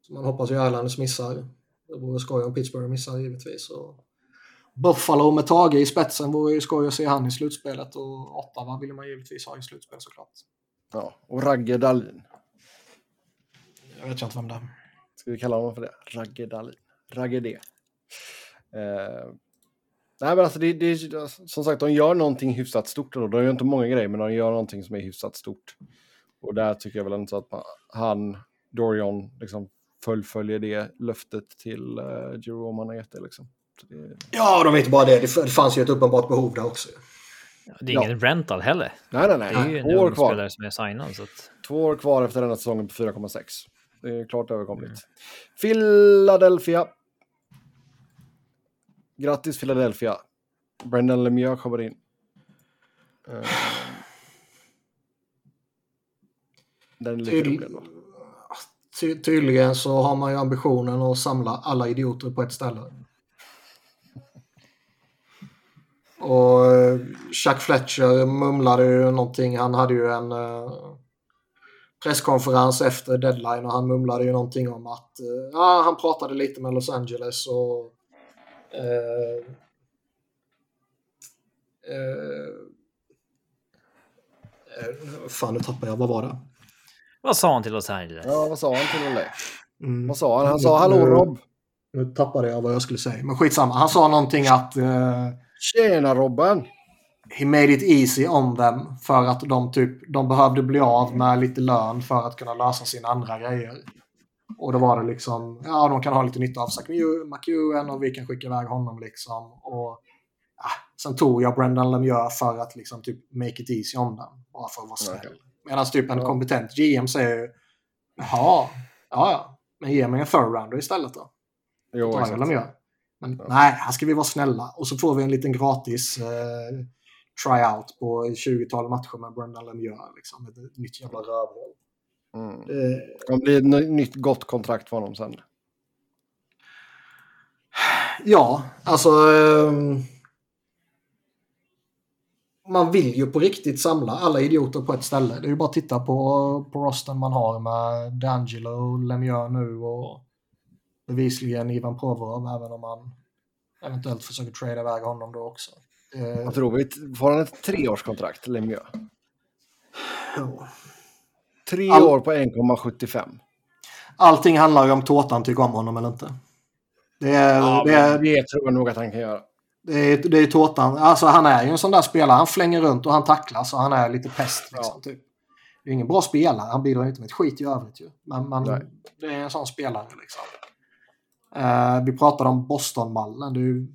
Så man hoppas ju Islanders missar. Det vore skoj om Pittsburgh missar givetvis. Och Buffalo med Tage i spetsen vore ju skoj att se han i slutspelet och Ottawa vill man givetvis ha i slutspel såklart. Ja, och Ragge Dahlin. Jag vet inte vem det är. Ska vi kalla honom för det? Ragge Dahlin. Ragge D. Eh, nej, men alltså det, det, som sagt, de gör någonting hyfsat stort. Då. De gör inte många grejer, men de gör någonting som är hyfsat stort. Och där tycker jag väl inte att man, han, Dorian, liksom fullföljer det löftet till uh, Jerome han har gett det. Liksom. Det... Ja, de vet bara det. Det fanns ju ett uppenbart behov där också. Ja, det är ingen ja. rental heller. Nej, nej, nej. Det är ju en år kvar. spelare som är signad. Så att... Två år kvar efter denna säsongen på 4,6. Det är klart överkomligt. Mm. Philadelphia. Grattis Philadelphia. Brendan Lemieux kommer in. Uh... Den är lite rolig Ty tydligen så har man ju ambitionen att samla alla idioter på ett ställe. Och eh, Chuck Fletcher mumlade ju någonting. Han hade ju en uh, presskonferens efter deadline och han mumlade ju någonting om att uh, ja, han pratade lite med Los Angeles och uh, fan, nu tappade jag. Vad var det? Vad sa han till Los Angeles? Ja, vad sa han till LA? Mm. Vad sa han? Han sa hallå Rob. Nu tappade jag vad jag skulle säga. Men skitsamma. Han sa någonting att... Uh, Tjena Robben! He made it easy on them. För att de, typ, de behövde bli av med lite lön för att kunna lösa sina andra grejer. Och då var det liksom, ja de kan ha lite nytta av Zach McEwen och vi kan skicka iväg honom liksom. Och ja, sen tog jag Brendan Lemieux för att liksom typ make it easy on them. Bara för att vara snäll. Okay. Medan typ en ja. kompetent GM säger jaha, ja ja, men ge mig en third rounder istället då. Jo, exakt. Men nej, här ska vi vara snälla. Och så får vi en liten gratis eh, tryout på 20-tal matcher med Brendan Lemieux. Liksom, ett nytt jävla rövhål. Mm. Det kommer bli ett nytt gott kontrakt för honom sen. Ja, alltså... Eh, man vill ju på riktigt samla alla idioter på ett ställe. Det är ju bara att titta på, på rosten man har med D'Angelo, Lemieux nu och bevisligen Ivan Provorov, även om man eventuellt försöker trada iväg honom då också. Vad tror vi? Får han ett treårskontrakt, Lemieux? Ja. Tre All... år på 1,75. Allting handlar ju om tårtan tycker om honom eller inte. Det, är, ja, det, är... det tror jag nog att han kan göra. Det är, det är tårtan. Alltså han är ju en sån där spelare. Han flänger runt och han tacklar så han är lite pest. Liksom, ja. typ. Det är ingen bra spelare. Han bidrar inte med ett skit i övrigt ju. Men, men det är en sån spelare liksom. Uh, vi pratade om Boston-mallen.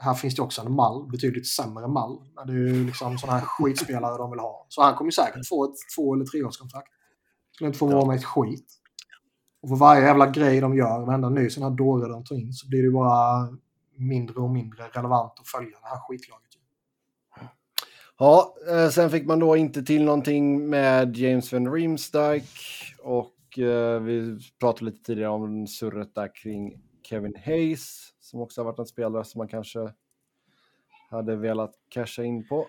Här finns det också en mall, betydligt sämre mall. Men det är ju liksom sådana här skitspelare de vill ha. Så han kommer säkert få ett två eller treårskontrakt. Skulle inte få vara med ett skit. Och för varje jävla grej de gör, varenda ny sån här dåre de tar in, så blir det bara mindre och mindre relevant att följa det här skitlaget. Ja, eh, sen fick man då inte till någonting med James Van Riemsdyk och eh, vi pratade lite tidigare om surret där kring Kevin Hayes som också har varit en spelare som man kanske hade velat casha in på.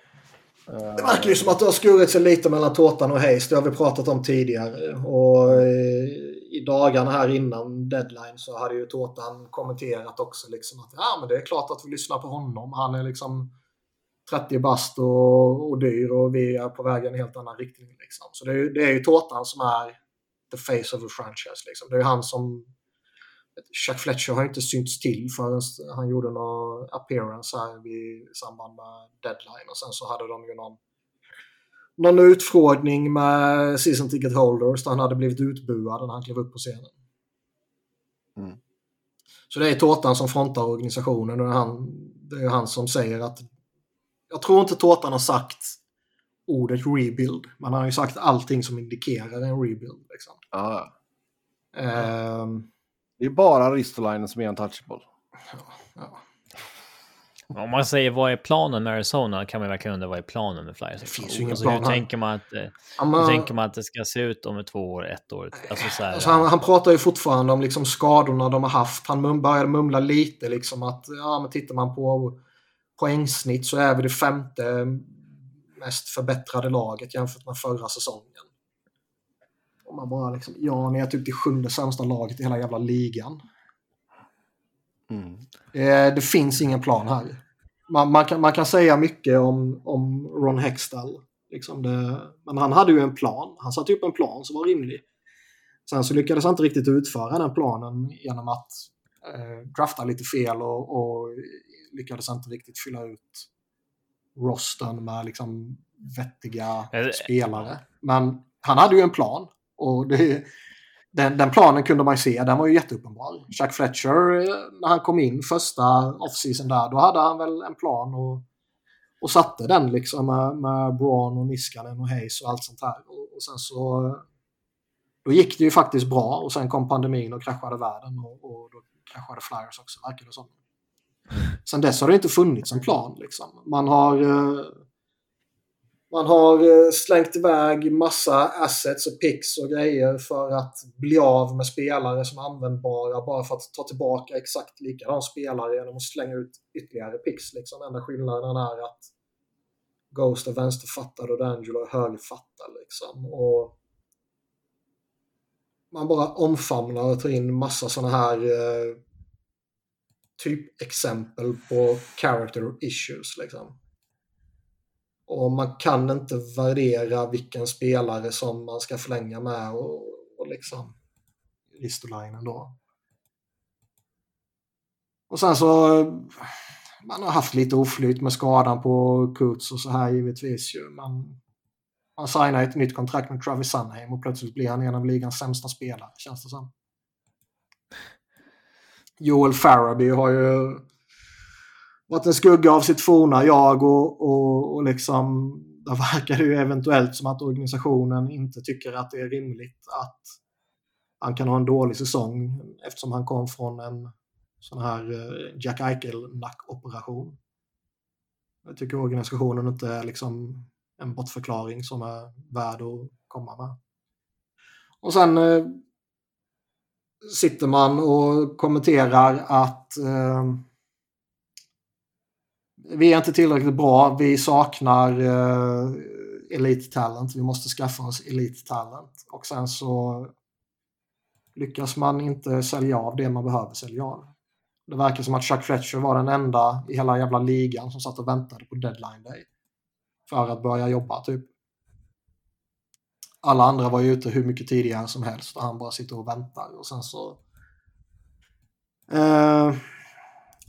Det verkar ju som att det har skurit sig lite mellan tårtan och Hayes. Det har vi pratat om tidigare. Och eh, i dagarna här innan deadline så hade ju tårtan kommenterat också liksom att ja, men det är klart att vi lyssnar på honom. Han är liksom 30 bast och, och dyr och vi är på väg i en helt annan riktning. Liksom. Så det är, det är ju tårtan som är the face of the franchise. Liksom. Det är han som Chuck Fletcher har inte synts till förrän han gjorde någon appearance här i samband med deadline och sen så hade de ju någon någon utfrågning med season ticket holders där han hade blivit utbuad när han klev upp på scenen. Mm. Så det är Tårtan som frontar organisationen och det är, han, det är han som säger att jag tror inte Tårtan har sagt ordet rebuild, men han har ju sagt allting som indikerar en rebuild. Liksom. Ah. Um, det är bara Ristolainen som är untouchable. Ja, ja. Om man säger vad är planen med Arizona kan man verkligen undra vad är planen med Flyers. Det finns ju ingen alltså, plan. Hur tänker, man att, eh, ja, hur tänker man att det ska se ut om två år, ett år? Alltså, så här, alltså, han, han, pratar ju fortfarande om liksom skadorna de har haft. Han mum, började mumla lite liksom att ja, men tittar man på poängsnitt så är vi det femte mest förbättrade laget jämfört med förra säsongen. Och man bara liksom, ja ni är typ det sjunde sämsta laget i hela jävla ligan. Mm. Eh, det finns ingen plan här. Man, man, kan, man kan säga mycket om, om Ron Hextall. Liksom det, men han hade ju en plan. Han satte upp en plan som var rimlig. Sen så lyckades han inte riktigt utföra den planen genom att eh, drafta lite fel och, och lyckades inte riktigt fylla ut rosten med liksom vettiga spelare. Men han hade ju en plan. Och det, den, den planen kunde man ju se, den var ju jätteuppenbar. Jack Fletcher, eh, när han kom in första offseason där, då hade han väl en plan och, och satte den liksom med, med Braun och Niskanen och Hayes och allt sånt här. Och, och sen så... Då gick det ju faktiskt bra och sen kom pandemin och kraschade världen och, och då kraschade Flyers också, verkar det som. Sen dess har det inte funnits en plan liksom. Man har... eh, man har eh, slängt iväg massa assets och picks och grejer för att bli av med spelare som är användbara bara för att ta tillbaka exakt likadan spelare genom att slänga ut ytterligare picks. Liksom. Enda skillnaden är att Ghost är vänsterfattad och D'Angelo är högerfattad. Liksom. Och man bara omfamnar och tar in massa sådana här eh, typexempel på character issues. Liksom. Och man kan inte värdera vilken spelare som man ska förlänga med och, och liksom Ristolainen då. Och sen så man har haft lite oflyt med skadan på Kurtz och så här givetvis ju. Man, man signar ett nytt kontrakt med Travis Sunheim och plötsligt blir han en av ligans sämsta spelare känns det som. Joel Faraby har ju varit en skugga av sitt forna jag och, och, och liksom där verkar det ju eventuellt som att organisationen inte tycker att det är rimligt att han kan ha en dålig säsong eftersom han kom från en sån här eh, Jack Eichel-nackoperation. Jag tycker organisationen inte är liksom en bortförklaring som är värd att komma med. Och sen eh, sitter man och kommenterar att eh, vi är inte tillräckligt bra. Vi saknar eh, uh, elite talent. Vi måste skaffa oss elite talent. Och sen så lyckas man inte sälja av det man behöver sälja av. Det verkar som att Chuck Fletcher var den enda i hela jävla ligan som satt och väntade på deadline day. För att börja jobba typ. Alla andra var ju ute hur mycket tidigare som helst och han bara sitter och väntar. Och sen så... Uh,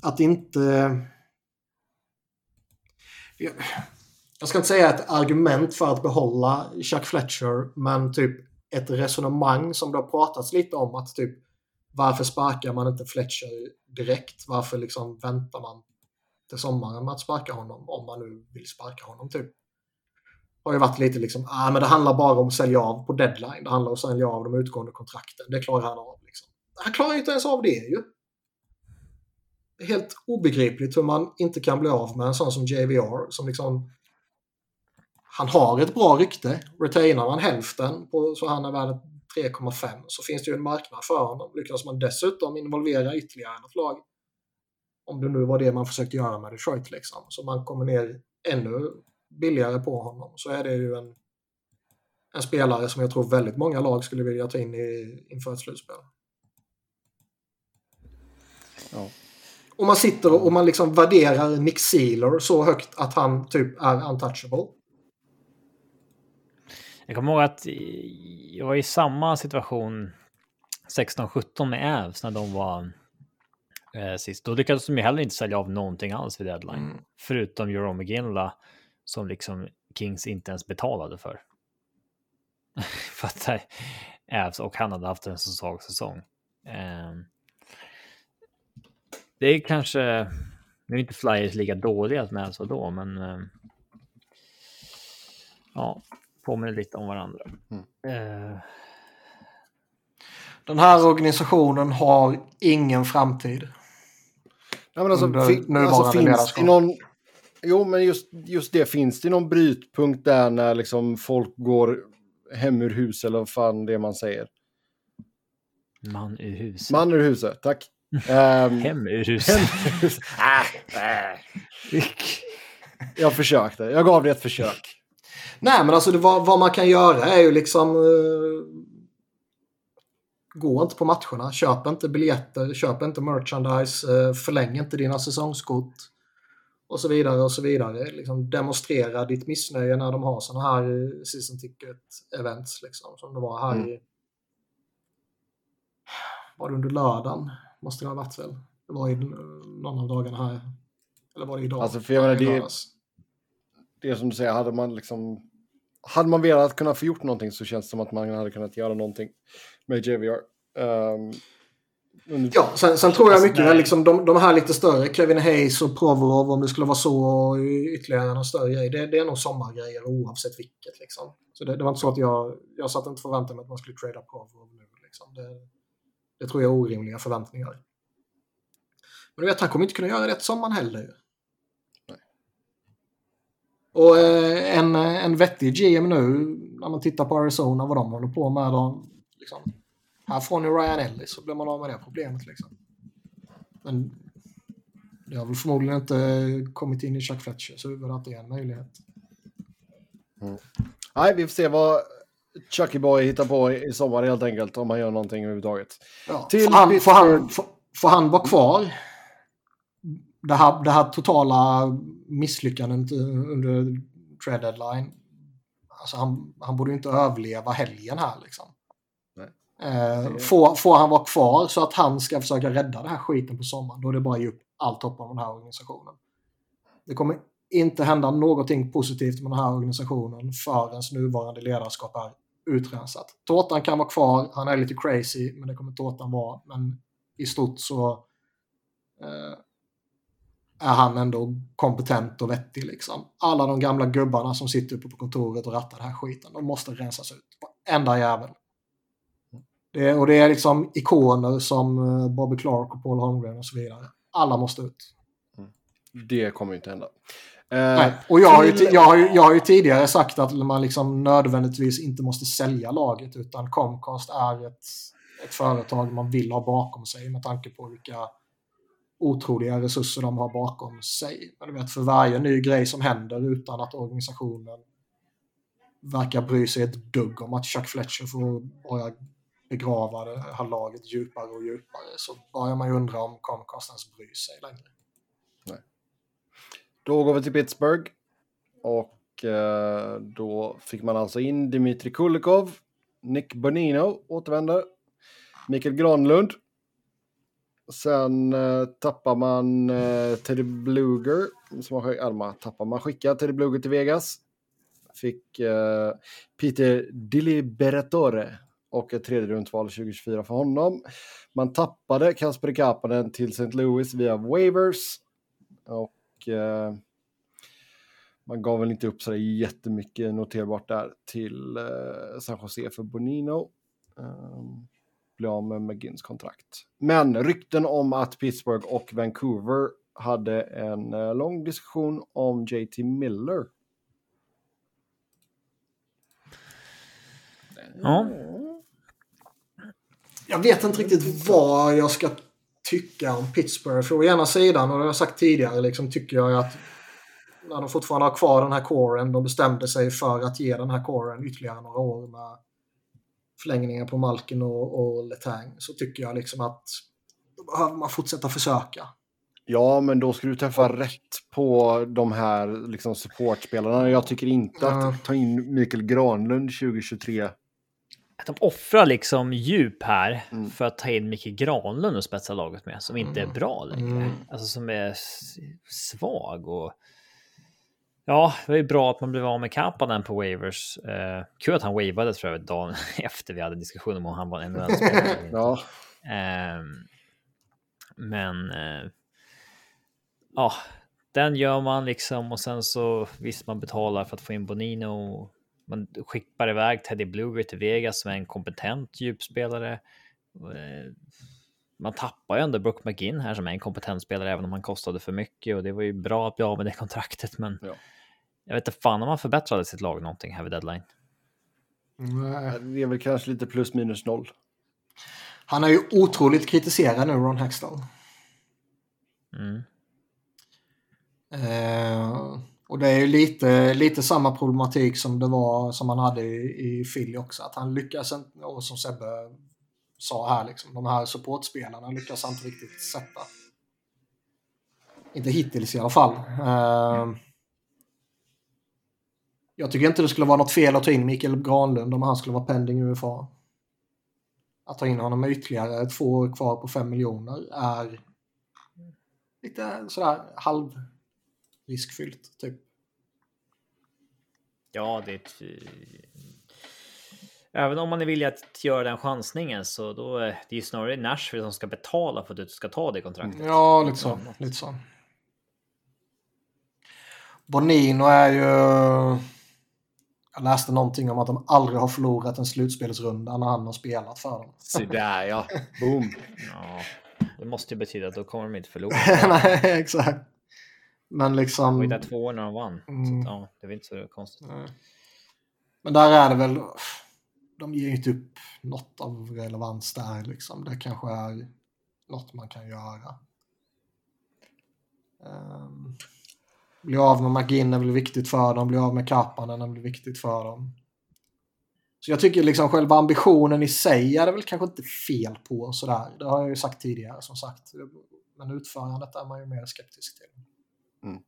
att inte jag ska inte säga ett argument för att behålla Chuck Fletcher, men typ ett resonemang som det har pratats lite om att typ varför sparkar man inte Fletcher direkt? Varför liksom väntar man till sommaren med att sparka honom om man nu vill sparka honom typ? Har ju varit lite liksom, ah, men det handlar bara om att sälja av på deadline. Det handlar om att sälja av de utgående kontrakten. Det klarar han av. Liksom. Han klarar ju inte ens av det ju helt obegripligt hur man inte kan bli av med en sån som JVR som liksom han har ett bra rykte. Retainar man hälften på, så han är värd 3,5 så finns det ju en marknad för honom. Lyckas man dessutom involvera ytterligare något lag om det nu var det man försökte göra med Detroit liksom. Så man kommer ner ännu billigare på honom så är det ju en, en spelare som jag tror väldigt många lag skulle vilja ta in i, inför ett slutspel. Ja. Och man sitter och man liksom värderar Nick Sealer så högt att han typ är untouchable. Jag kommer ihåg att jag var i samma situation 16-17 med Avs när de var eh, sist. Då lyckades de ju heller inte sälja av någonting alls vid deadline. Mm. Förutom Jerome McGinley som liksom Kings inte ens betalade för. för att eh, Avs och han hade haft en så svag säsong. Eh, det är kanske, nu är inte Flyers lika dåliga som Avs var då, men eh, ja, påminner lite om varandra. Mm. Eh, Den här organisationen har ingen framtid. Ja, men alltså, Under fi- nuvarande alltså finns det någon... Jo, men just, just det. Finns det någon brytpunkt där när liksom folk går hem ur huset eller vad fan det är man säger? man ur huset. Man ur huset, tack. Ehm, Hem ur huset. hem ur huset. Ah, äh. Jag försökte. Jag gav det ett försök. Nej, men alltså det, vad, vad man kan göra är ju liksom... eh, gå inte på matcherna, köp inte biljetter, köp inte merchandise, eh, förläng inte dina säsongskort och så vidare och så vidare. Liksom demonstrera ditt missnöje när de har sådana här eh, season ticket events liksom, som det var här Mm. i... Var det under lördagen? Måste det ha varit väl? Det var i någon av dagarna här. Eller var det idag? Alltså, för jag menar, det-. Det är som du säger, hade man liksom... Hade man velat kunna få gjort någonting så känns det som att man hade kunnat göra någonting med JVR. Um, under- Ja, sen, sen tror jag Alltså, mycket väl liksom de, de här lite större, Kevin Hayes och Provorov om det skulle vara så och ytterligare någon större grej. Det, det är nog sommargrejer oavsett vilket liksom. Så det, det var inte så att jag, jag satt inte förväntade mig att man skulle trada Provorov nu liksom. Det, det tror jag är orimliga förväntningar. Men du vet, han kommer inte kunna göra det till sommaren heller. Och eh, en, en vettig GM nu, när man tittar på Arizona, vad de håller på med. De, liksom, här får ni Ryan Ellis så blir man av med det problemet. Liksom. Men det har väl förmodligen inte kommit in i Chuck Fletchers huvud att det är en möjlighet. Nej, vi får se vad Chucky Boy hittar på i sommar helt enkelt. Om han gör någonting överhuvudtaget. Ja. Till får, han, får, han, får, får han vara kvar? Det här, det här totala misslyckandet under trade deadline. Alltså han, han borde ju inte överleva helgen här liksom. Eh, får, får han vara kvar så att han ska försöka rädda den här skiten på sommaren, då är det bara att ge upp allt hopp om den här organisationen. Det kommer inte hända någonting positivt med den här organisationen förrän nuvarande ledarskap är utrensat. Tårtan kan vara kvar, han är lite crazy, men det kommer Tårtan vara. Men i stort så eh, är han ändå kompetent och vettig. Liksom. Alla de gamla gubbarna som sitter uppe på kontoret och rattar den här skiten, de måste rensas ut. Varenda jävel. Det, och det är liksom ikoner som eh, Bobby Clark och Paul Holmgren och så vidare. Alla måste ut. Mm. Det kommer ju inte hända. Eh, Nej. Och jag har, ju, jag, har ju, jag har ju tidigare sagt att man liksom nödvändigtvis inte måste sälja laget utan Comcast är ett, ett företag man vill ha bakom sig med tanke på vilka otroliga resurser de har bakom sig. Men du vet, för varje ny grej som händer utan att organisationen verkar bry sig ett dugg om att Chuck Fletcher får börja begrava det här laget djupare och djupare så börjar man ju undra om Comcast ens bryr sig längre. Då går vi till Pittsburgh. Och eh, då fick man alltså in Dmitri Kulikov. Nick Bonino återvänder. Mikael Granlund. Sen eh, tappar man eh, Teddy Bluger. Som har, skick- man tappar man skickar Teddy Bluger till Vegas. Fick eh, Peter Diliberatore och ett tredje rundval 2024 för honom. Man tappade Kasper Kapanen till St. Louis via waivers. Och eh, man gav väl inte upp så jättemycket noterbart där till eh, San Jose för Bonino. Um, blev av med McGinns kontrakt. Men rykten om att Pittsburgh och Vancouver hade en eh, lång diskussion om JT Miller. Ja. Jag vet inte riktigt vad jag ska tycka om Pittsburgh. För å ena sidan, och det har jag sagt tidigare, liksom, tycker jag att när de fortfarande har kvar den här coren, de bestämde sig för att ge den här coren ytterligare några år med förlängningar på Malkin och, och Letang, så tycker jag liksom att då behöver man fortsätta försöka. Ja, men då ska du träffa rätt på de här liksom, supportspelarna. Jag tycker inte att ta in Mikael Granlund 2023. Att de offrar liksom djup här Mm. för att ta in Micke Granlund och spetsa laget med, som inte är Mm. bra längre. Mm. Alltså som är svag och... Ja, det var ju bra att man blev av med Kapanen på waivers. Eh, kul att han wavade tror jag dagen efter vi hade diskussion om han var en inte. Ja, Ehm, men eh, ja, den gör man liksom och sen så visst man betalar för att få in Bonino. Man skickar iväg Teddy Bluger till Vegas som är en kompetent djupspelare. Eh, Man tappar ju ändå Brook McGinn här som är en kompetent spelare även om han kostade för mycket och det var ju bra att bli av med det kontraktet men Ja. jag vet inte fan om han förbättrade sitt lag någonting här vid deadline. Nej. det är väl kanske lite plus minus noll. Han är ju otroligt kritiserad nu, Ron Hextall. Mm. Eh, och det är ju lite, lite samma problematik som det var som han hade i, i Philly också. Att han lyckas inte, och som Sebbe sa här, liksom, de här supportspelarna lyckas han inte riktigt sätta. Inte hittills i alla fall. Uh, jag tycker inte det skulle vara något fel att ta in Mikael Granlund om han skulle vara pending UFA. Att ta in honom med ytterligare två år kvar på fem miljoner är lite sådär halv halvriskfyllt typ. Ja, det är ett... Även om man är villig att göra den chansningen så då är det ju snarare Nashville som ska betala för att du ska ta det kontraktet. Ja, lite så. Lite så. Bonino är ju... Jag läste någonting om att de aldrig har förlorat en slutspelsrunda när han har spelat för dem. Så där ja, boom. Ja, det måste ju betyda att då kommer de inte förlora. Nej, exakt. Men liksom... Det var ju två år när de vann. Mm. Så, ja, det är inte så konstigt. Nej. Men där är det väl... De ger inte upp något av relevans där liksom. Det kanske är något man kan göra. Um, bli av med McGinn väl viktigt för dem. Bli av med Kapanen väl viktigt för dem. Så jag tycker liksom själva ambitionen i sig är det väl kanske inte fel på sådär. Det har jag ju sagt tidigare som sagt. Men utförandet är man ju mer skeptisk till. Mm.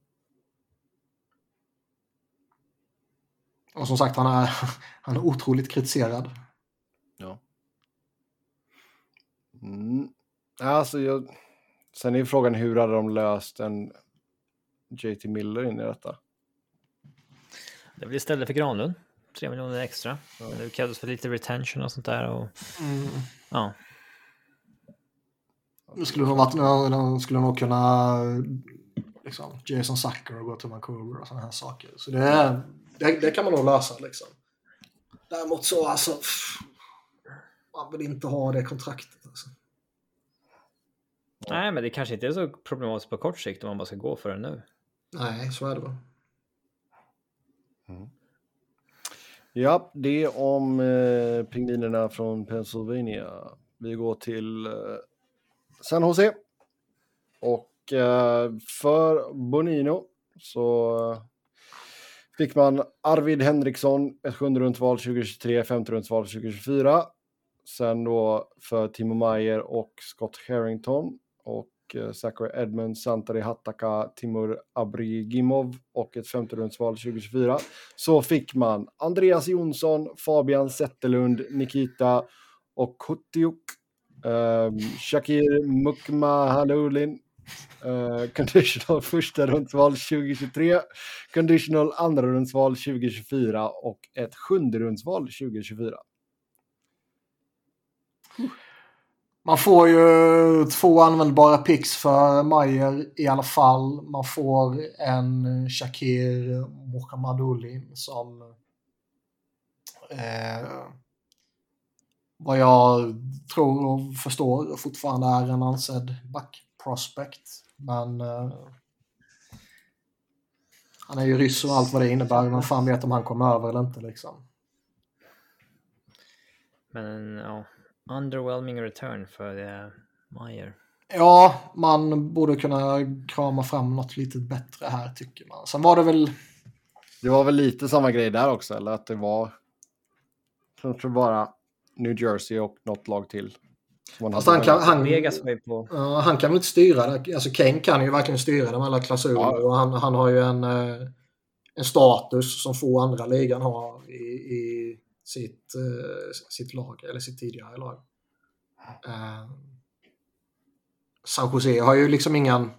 Och som sagt, han är, han är otroligt kritiserad. Ja. Mm. Alltså, jag... Sen är frågan hur hade de löst en JT Miller in i detta? Det blir istället för Granlund. Tre miljoner extra. Ja. Det krävdes för lite retention och sånt där. Och... Mm. Ja. Skulle nog varit, de skulle nog kunna liksom, Jason Zucker och gå till Vancouver och sådana här saker. Så det, det, det, kan man nog lösa liksom. Däremot så alltså, man vill inte ha det kontraktet. Alltså. Nej, men det kanske inte är så problematiskt på kort sikt om man bara ska gå för det nu. Nej, så är det väl. Mm. Ja, det om eh, pingvinerna från Pennsylvania. Vi går till eh, San Jose. Och Eh, för Bonino så fick man Arvid Henriksson, ett sjunde rundsval 2023, femte rundsval 2024. Sen då för Timo Meyer och Scott Harrington och eh, Zachary Edmund, Santari Hattaka, Timur Abrigimov och ett femte rundsval 2024. Så fick man Andreas Jonsson, Fabian Zetterlund, Nikita och Kutiuk, um, ehm, Shakir Mukmahalulin, Uh, conditional första rundsval 2023, conditional andra rundsval 2024 och ett sjunde rundsval 2024. Man får ju två användbara picks för Mayer i alla fall. Man får en Shakir Mohammadouli som eh, vad jag tror och förstår fortfarande är en ansedd back prospect. Men uh, han är ju ryss och allt vad det innebär. Man fan vet om han kommer över eller inte liksom. Men ja, underwhelming return för uh, Meyer. Ja, man borde kunna krama fram något lite bättre här tycker man. Sen var det väl... Det var väl lite samma grej där också, eller att det var kanske bara New Jersey och något lag till Fast han kan, han, på. Uh, han kan väl inte styra det. Alltså Ken kan ju verkligen styra det med alla klausuler. Ja. Och han, han har ju en, uh, en status som få andra ligan har i, i sitt, uh, sitt lag, eller sitt tidigare lag. Uh, San Jose har ju liksom ingen...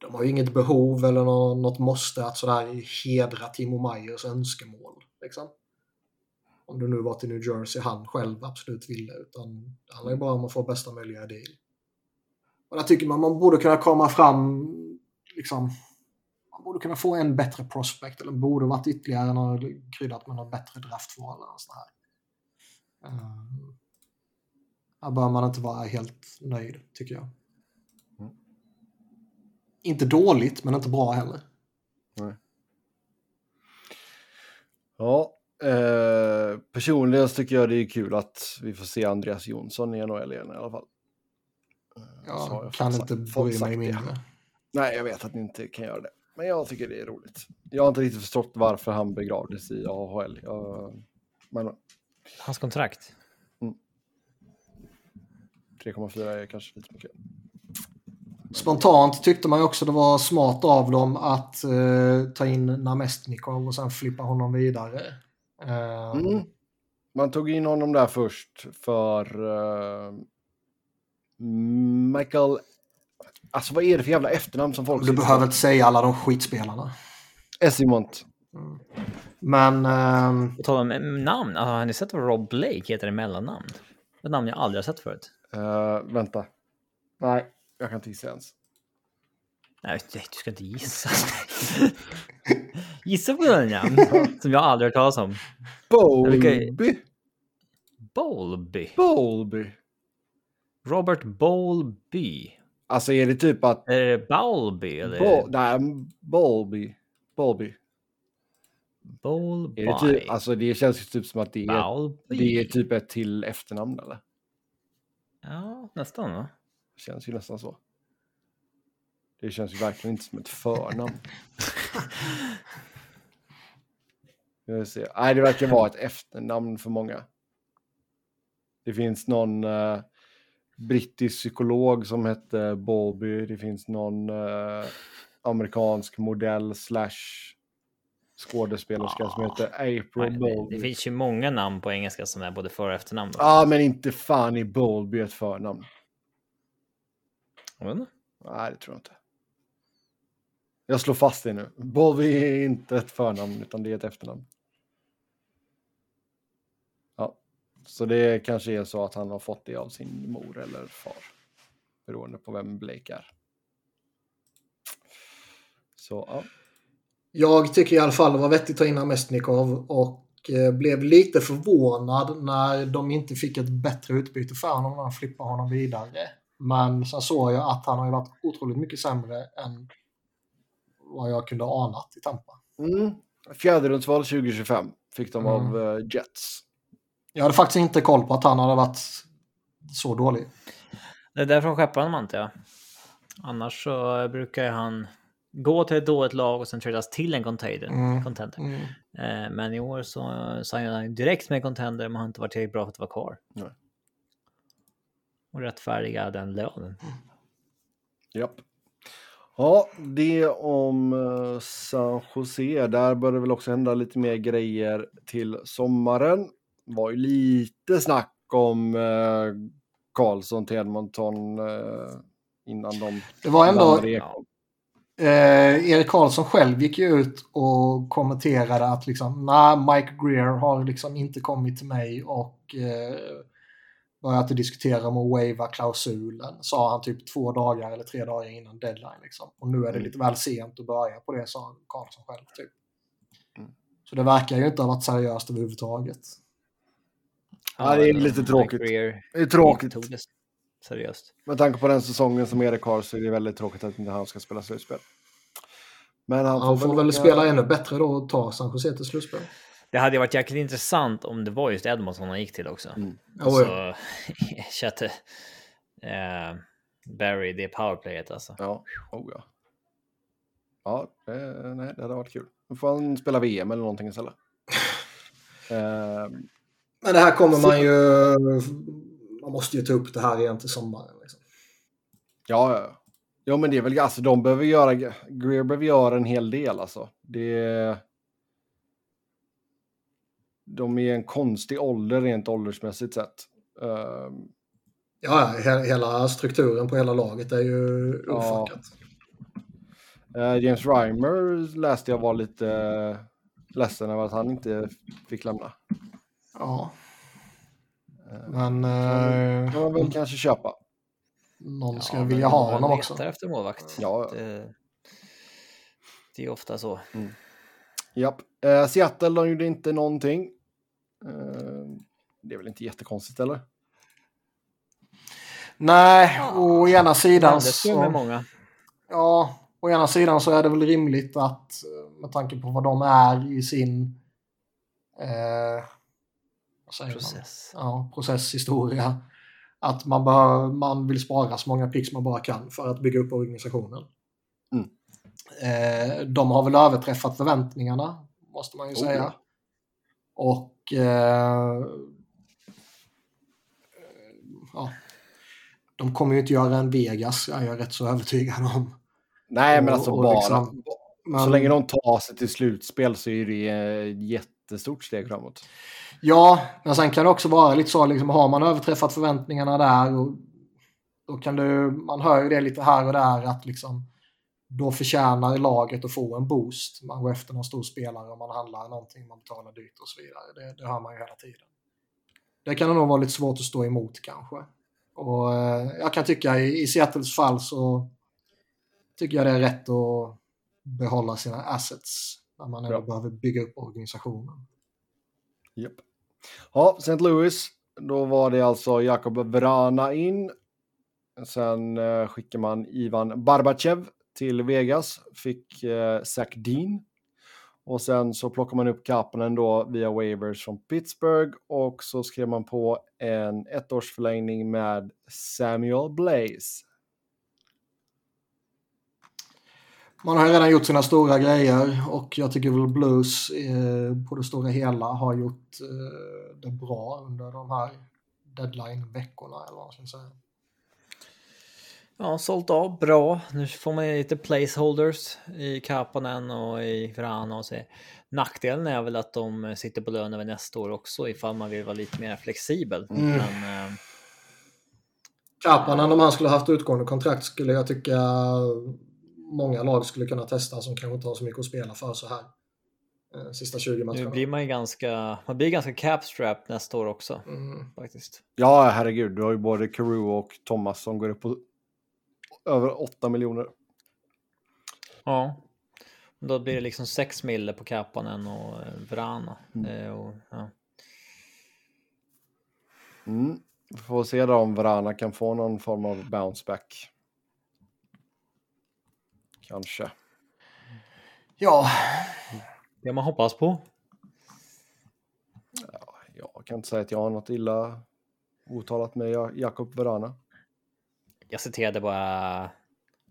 De har ju inget behov eller något måste att sådär hedra Timo Meyers önskemål. Liksom om det nu var till New Jersey han själv absolut ville. Utan det handlar ju bara om att få bästa möjliga deal. Och där tycker man man borde kunna komma fram, liksom, man borde kunna få en bättre prospect eller borde varit ytterligare något kryddat med något bättre draftval eller sånt här. Um, här bör man inte vara helt nöjd, tycker jag. Mm. Inte dåligt, men inte bra heller. Nej. Ja, Eh, personligen tycker jag det är kul att vi får se Andreas Jonsson i NHL igen i alla fall. Eh, ja, jag kan inte bry mig mindre. Nej, jag vet att ni inte kan göra det. Men jag tycker det är roligt. Jag har inte riktigt förstått varför han begravdes i AHL. Jag... Men... Hans kontrakt? Mm. 3,4 är kanske lite mycket. Spontant tyckte man ju också det var smart av dem att eh, ta in Namestnikov och sen flippa honom vidare. Eh, Mm. Man tog in honom där först för eh, Michael... Alltså vad är det för jävla efternamn som folk Du på? behöver inte säga alla de skitspelarna. Essimont. Men ehm, På tal om namn, alltså, har ni sett vad Rob Blake heter i mellannamn? Ett namn jag aldrig har sett förut. Eh, vänta. Nej, jag kan inte gissa ens. Nej, du ska inte gissa. gissa på den namn som jag aldrig hört talas om. Bowlby. Bowlby. Bowlby. Robert Bowlby. Alltså är det typ att... Är det Bowlby eller? Bo, nej, Bowlby. Bowlby. Bowlby. Är det, typ, alltså det känns ju typ som att det är, Bowlby. det är typ ett till efternamn eller? Ja, nästan va? Det känns ju nästan så. Det känns ju verkligen inte som ett förnamn. Jag vill se. Nej, det verkar vara ett efternamn för många. Det finns någon eh, brittisk psykolog som hette Bowlby. Det finns någon eh, amerikansk modell slash skådespelerska som Ja. heter April Nej, det, Bowlby. finns ju många namn på engelska som är både för och efternamn. Ja, men inte fan i Bowlby ett förnamn. Jag vet inte. Nej, det tror jag inte. Jag slår fast det nu. Bobby är inte ett förnamn, utan det är ett efternamn. Ja, så det kanske är så att han har fått det av sin mor eller far. Beroende på vem Blake är. Så, ja. jag tycker i alla fall det var vettigt att ta in Amestnikov och eh, blev lite förvånad när de inte fick ett bättre utbyte för honom när de flippade honom vidare. Men sen såg jag att han har ju varit otroligt mycket sämre än vad jag kunde anat i Tampa. Mm. Fjärderumsval 2025 fick de Mm. av eh, Jets. Jag hade faktiskt inte koll på att han hade varit så dålig. Det är därför de skeppar honom inte jag. Annars så brukar han gå till ett dåligt lag och sen tradas till en contender. Mm. contender. Mm. Eh, Men i år så signade han direkt med contender men har inte varit tillräckligt bra för att vara kvar. Nej. Och rättfärdiga den lönen. Japp. Ja, det om eh, San Jose. Där bör det väl också hända lite mer grejer till sommaren. var ju lite snack om eh, Karlsson till Edmonton eh, innan de... Det var ändå... Eh, Erik Karlsson själv gick ju ut och kommenterade att liksom, nej, Mike Greer har liksom inte kommit till mig och eh, börjat diskutera om att waiva klausulen, sa han typ två dagar eller tre dagar innan deadline. Liksom. Och nu är det Mm. lite väl sent att börja på det, sa Karlsson själv. Typ. Mm. Så det verkar ju inte ha varit seriöst överhuvudtaget. Ja, det är lite tråkigt. Det är tråkigt. Seriöst. Med tanke på den säsongen som Erik har så är det väldigt tråkigt att inte han ska spela slutspel. Men han, Han får väl spela ännu bättre då och ta San Jose till slutspel. Det hade ju varit jäkligt intressant om det var just Edmonton han gick till också. Mm. Oh, Alltså, ja. chatte. Eh, Barry, det powerplayet alltså. Ja, oh ja. Ja, eh, nej, det hade varit kul. Då får han spela VM eller någonting istället. Eh, Men det här kommer man ju... Man måste ju ta upp det här igen till sommaren. Liksom. ja, ja. Ja, men det är väl, alltså de behöver göra, Greer behöver göra en hel del alltså. Det De är en konstig ålder rent åldersmässigt sett. Eh, Ja, ja, he- hela strukturen på hela laget är ju Ja. ofuckat. eh, James Reimer läste jag var lite eh, ledsen över att han inte fick lämna. Ja. Eh, Men kan eh, man väl kanske köpa. någon ska Ja, vilja ha honom också. efter målvakt. Ja. Det, det är ofta så. Japp. Eh, Seattle, de gjorde inte någonting. Eh, det är väl inte jättekonstigt eller? Nej, å ena Det sidan så... många. Ja, å ena sidan så är det väl rimligt att eh, med tanke på vad de är i sin... Eh, vad säger Man? Process. Ja, processhistoria. Att man, bör, man vill spara så många picks man bara kan för att bygga upp organisationen. Eh, de har väl överträffat förväntningarna, måste man ju Oh, säga. Och... Eh, ja. de kommer ju inte göra en Vegas, jag är rätt så övertygad om. Nej, men Och- alltså och bara... liksom- Men, Så länge de tar sig till slutspel så är det ett jättestort steg framåt. Ja, men sen kan det också vara lite så, liksom, har man överträffat förväntningarna där och då kan du, man hör ju det lite här och där att liksom då förtjänar laget att få en boost. Man går efter någon stor spelare och man handlar någonting, man betalar dyrt och så vidare. Det, det hör man ju hela tiden. Det kan nog vara lite svårt att stå emot kanske. Och eh, jag kan tycka i, i Seattles fall så tycker jag det är rätt att behålla sina assets när man ändå behöver bygga upp organisationen. Japp. Ja, St. Louis. Då var det alltså Jakob Vrana in. Sen eh, skickar man Ivan Barbachev till Vegas. Fick eh, Zach Dean. Och sen så plockar man upp Kapanen då via waivers från Pittsburgh. Och så skrev man på en ettårsförlängning med Samuel Blaze. Man har redan gjort sina stora grejer och jag tycker väl Blues eh, på det stora hela har gjort eh, det bra under de här deadline-veckorna eller vad man ska säga. Ja, sålt av bra. Nu får man lite placeholders i Kapanen och i Vrana och så. Nackdelen är väl att de sitter på lön över nästa år också ifall man vill vara lite mer flexibel. Mm. Men, eh, Kapanen, om han skulle haft utgående kontrakt skulle jag tycka många lag skulle kunna testa som kanske inte har så mycket att spela för så här. Eh, Sista 20 nu matcherna. blir man ju ganska, man blir ganska capstrap nästa år också Mm. faktiskt. Ja, herregud. Du har ju både Carew och Thomas som går upp på över 8 miljoner. Ja. Då blir det liksom 6 mille på Kapanen och eh, Vrana. Eh, och, ja. Mm. Vi får se då om Vrana kan få någon form av bounce back. Kanske. Ja, Det man hoppas på. Jag kan inte säga att jag har något illa otalat med Ja- Jakob Vrana. Jag citerade bara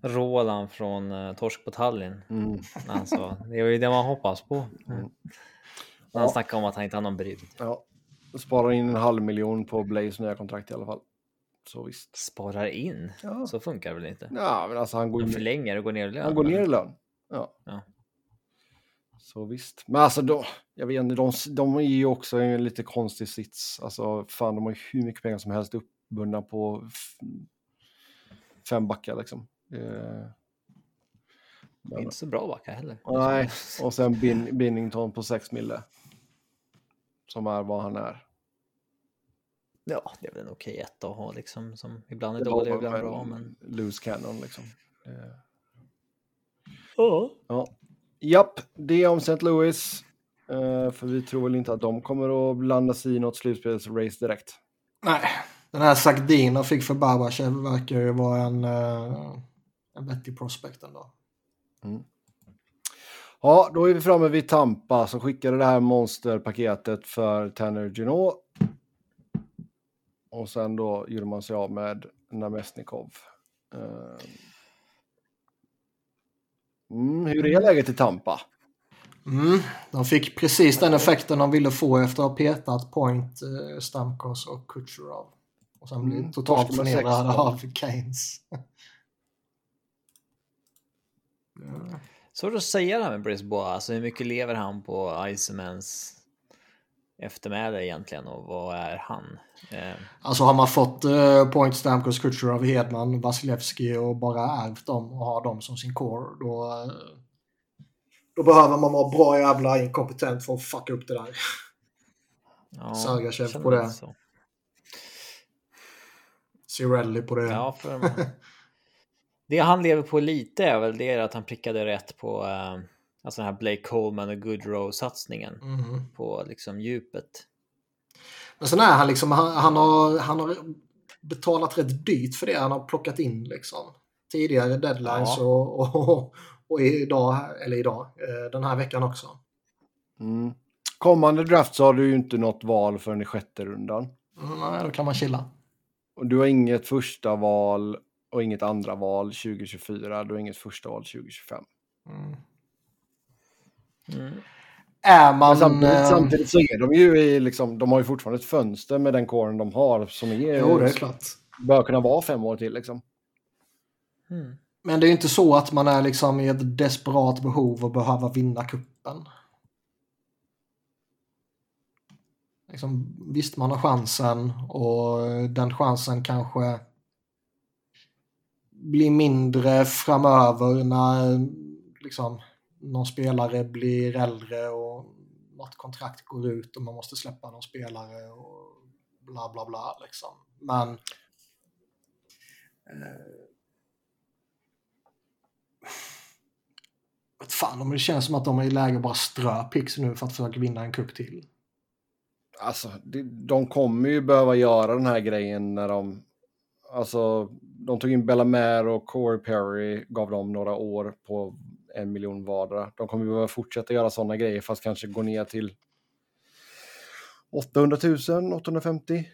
Roland från uh, Torsk på Tallinn. Mm. sa, det är ju det man hoppas på. Mm. Han Ja. snackade om att han inte har någon bryd. Ja. Sparar in en halv miljon på Blaze nya kontrakt i alla fall. Så visst. Sparar in? Ja, Så funkar det väl inte? ja men alltså han går, Han förlänger och går ner i lön. han går ner i lön. Ja. Ja. Så visst. Men alltså då, jag vet inte, de, de är ju också en lite konstig sits. Alltså fan, de har ju hur mycket pengar som helst uppbundna på fem backar liksom. Eh, men- Inte så bra backa heller. Nej, och sen Bin, Binnington på 6 mille. Som är vad han är. Ja, det är väl en okej etta att ha liksom. Som ibland är dålig, ibland bra. Men... Loose cannon liksom. Eh, Ja. Ja. Japp, det om St. Louis. Eh, för vi tror väl inte att de kommer att blanda sig i något slutspelsrace direkt. nej. Den här Sagdina fick för Barbachev verkar ju vara en, eh, en vettig prospect ändå. Ja, då är vi framme vid Tampa som skickade det här monsterpaketet för Tanner Genot. Och sen då gjorde man sig av med Namestnikov. Eh, Mm, hur är läget i Tampa? Mm, de fick precis den effekten de ville få efter att ha petat Point, eh, Stamkos och Kucherov. Och sen bli Mm, totalt 16. av Keynes. Ja. Svårt att säga det här med Brisbois. Alltså hur mycket lever han på Isemans eftermäle egentligen och vad är han? Eh, Alltså har man fått eh, Point, Stamkos, Kucherov, Hedman, Vasilevski och bara ärvt dem och har dem som sin core, då, eh, då behöver man vara bra jävla inkompetent för att fucka upp det där. ja, känner på det. så. Cirelli på det. Ja, för det han lever på lite är väl det att han prickade rätt på eh, alltså den här Blake Coleman och Goodrow satsningen Mhm. på liksom djupet. Men sen är han liksom, han, han, har, han har betalat rätt dyrt för det han har plockat in liksom. Tidigare deadlines Ja. och, och, och idag, eller idag, eh, den här veckan också. Mm. Kommande draft så har du ju inte något val förrän i sjätte rundan. Mm, nej, då kan man chilla. Och du har inget första val och inget andra val 2024. Du har inget första val 2025. Mm. Mm. Är man... Samtidigt, eh, samtidigt så är de ju i, liksom, de har ju fortfarande ett fönster med den kåren de har som är... Jo, det är klart. bör kunna vara fem år till liksom. Mm. Men det är ju inte så att man är liksom i ett desperat behov att behöva vinna kuppen. Liksom, visst, man har chansen och den chansen kanske blir mindre framöver när liksom, någon spelare blir äldre och något kontrakt går ut och man måste släppa någon spelare och bla bla bla. Liksom. Men eh, fan, om det känns som att de är i läge att bara strö Pix nu för att försöka vinna en cup till. Alltså, de kommer ju behöva göra den här grejen när de... Alltså, de tog in Bellamare och Corey Perry, gav dem några år på en miljon vardera. De kommer behöva fortsätta göra sådana grejer, fast kanske gå ner till 800 000, 850.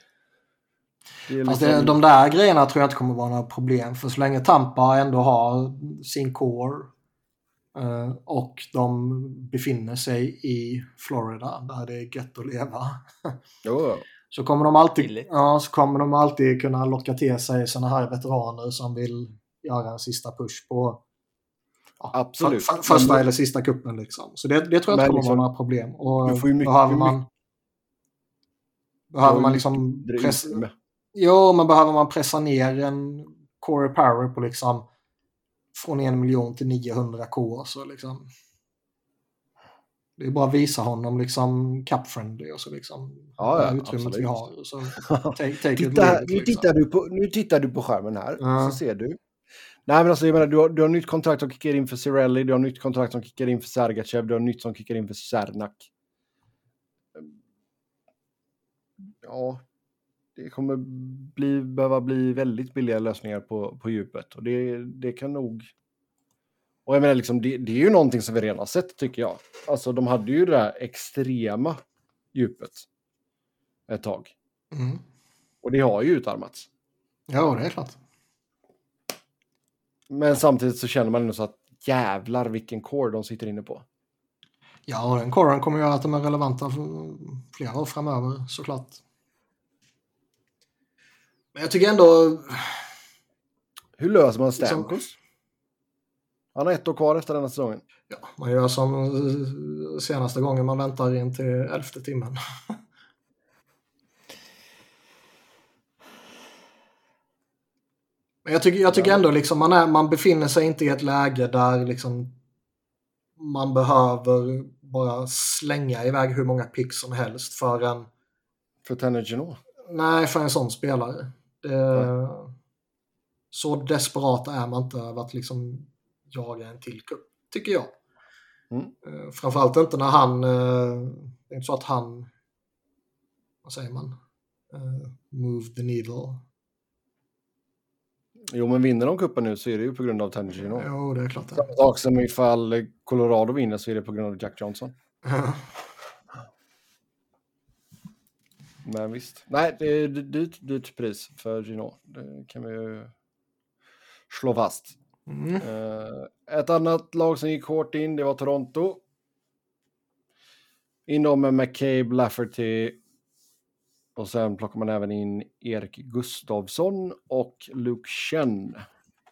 Det liksom... De där grejerna tror jag inte kommer vara några problem, för så länge Tampa ändå har sin core och de befinner sig i Florida, där det är gött att leva. jo. Så kommer, de alltid, ja, så kommer de alltid kunna locka till sig sådana här veteraner som vill göra en sista push på ja, Absolut. För, för, första men, eller sista kuppen liksom. Så det, det tror jag inte kommer liksom, vara några problem. Och du får ju mycket, behöver man, behöver man liksom pressa, Jo, men behöver man pressa ner en Corey Power på liksom från en miljon till 900 K så liksom det är bara att visa honom liksom cap-friendly och så liksom. Ja, ja utrymmet absolut. vi har. Så take, take Titta, nu, liksom. tittar du på, nu tittar du på skärmen här, ja. så ser du. Nej, men alltså, jag menar, du har, du har nytt kontrakt som kickar in för Cirelli, du har nytt kontrakt som kickar in för Sergachev, du har nytt som kickar in för Sernak. Ja, det kommer bli, behöva bli väldigt billiga lösningar på, på djupet. Och det, det kan nog... Och jag menar, liksom, det, det är ju någonting som vi redan har sett, tycker jag. Alltså, de hade ju det där extrema djupet ett tag. Mm. Och det har ju utarmats. Ja, det är klart. Men samtidigt så känner man ändå så att jävlar vilken core de sitter inne på. Ja, och den coren kommer göra att de är relevanta för flera år framöver såklart. Men jag tycker ändå... Hur löser man Stamkos? Liksom... Han har ett år kvar efter denna säsongen. Ja, man gör som eh, senaste gången man väntar in till elfte timmen. Men jag tycker, jag tycker ändå liksom man, är, man befinner sig inte i ett läge där liksom man behöver bara slänga iväg hur många picks som helst för en... För Tanner Nej, för en sån spelare. Det, så desperat är man inte över att liksom jaga en till cup, tycker jag. Mm. Eh, framförallt inte när han, eh, det är inte så att han, vad säger man, move the needle. Jo, men vinner de kuppen nu så är det ju på grund av Tanner Gino. Jo, det är klart. Samma sak som ifall Colorado vinner så är det på grund av Jack Johnson. Men visst. Nej, det är dyrt, dyrt pris för Gino. Det kan vi ju slå fast. Mm. Uh, ett annat lag som gick hårt in, det var Toronto. In då med McCabe, Lafferty och sen plockar man även in Erik Gustavsson och Luke Chen.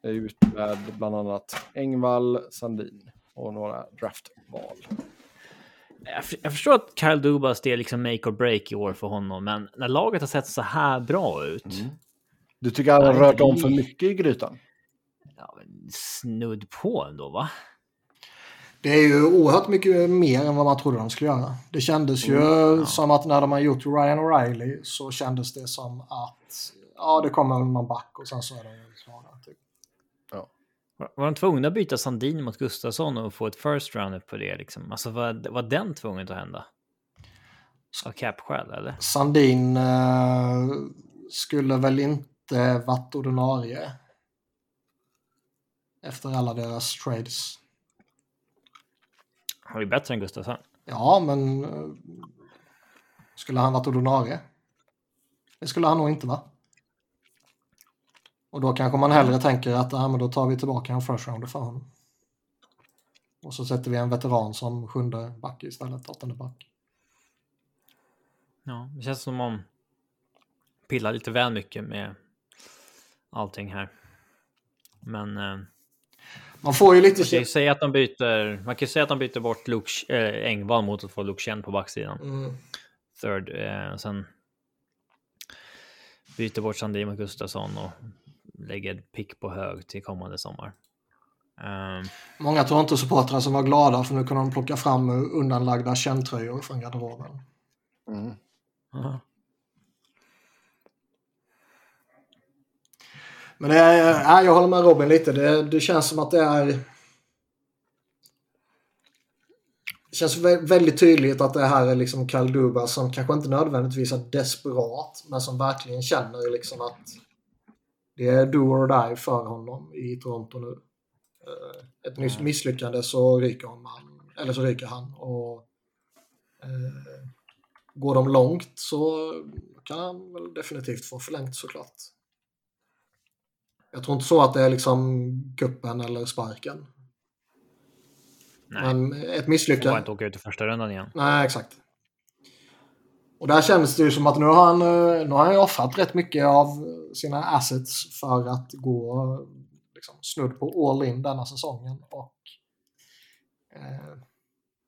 Ut med bland annat Engvall, Sandin och några draftval jag, förstår att Kyle Dubas det är liksom make or break i år för honom, men när laget har sett så här bra ut. Mm. Du tycker han har rört om för mycket i grytan? Ja, snudd på ändå, va? Det är ju oerhört mycket mer än vad man trodde de skulle göra. Det kändes ju mm, ja. som att när de har gjort Ryan O'Reilly så kändes det som att ja, det kommer någon back och sen så är de klara. Var de tvungna att byta Sandin mot Gustafsson och få ett first rounder på det? Liksom? Alltså var, var den tvungen att hända? Av cap-skäl eller? Sandin eh, skulle väl inte varit ordinarie. Efter alla deras trades. Han är bättre än Gustafsson. Ja, men eh, skulle han varit ordinarie? Det skulle han nog inte vara. Och då kanske man hellre tänker att ah, men då tar vi tillbaka en first rounder för honom. Och så sätter vi en veteran som sjunde back istället, åttonde back. Ja, det känns som om pillar lite väl mycket med allting här. Men eh, Man får ju lite... man kan ju säga att de byter, man kan säga att de byter bort Luke, eh, Engvall mot att få Luke på backsidan. Mm. Third. Eh, sen byter bort Sandin mot Gustafsson och lägger pick på hög till kommande sommar. Um, Många Toronto-supportrar som var glada för nu kunde de plocka fram undanlagda käntröjor från garderoben. Mm. aha. Men det är, ja, jag håller med Robin lite. Det, det känns som att det är... Det känns vä- väldigt tydligt att det här är liksom Kalduba som kanske inte nödvändigtvis är desperat men som verkligen känner liksom att det är do or die för honom i Toronto nu. Eh, Ett nyss misslyckande så ryker han, eller så ryker han. Och, eh, går de långt så kan han väl definitivt få förlängt såklart. Jag tror inte så att det är liksom kuppen eller sparken. Nej, Men ett får misslyckande. inte åka ut i första rundan igen. Nej, exakt. Och där känns det ju som att nu har han, eh, nu har han ju offrat rätt mycket av sina assets för att gå liksom, snudd på all in denna säsongen. Och eh,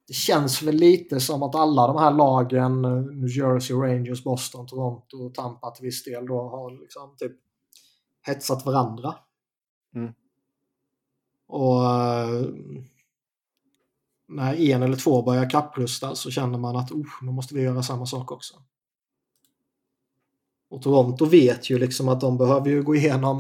Det känns väl lite som att alla de här lagen, eh, New Jersey, Rangers, Boston, Toronto, Tampa till viss del då har liksom typ hetsat varandra. Mm. Och eh, när en eller två börjar kapprusta så känner man att oh, nu måste vi göra samma sak också. Och Toronto vet ju liksom att de behöver ju gå igenom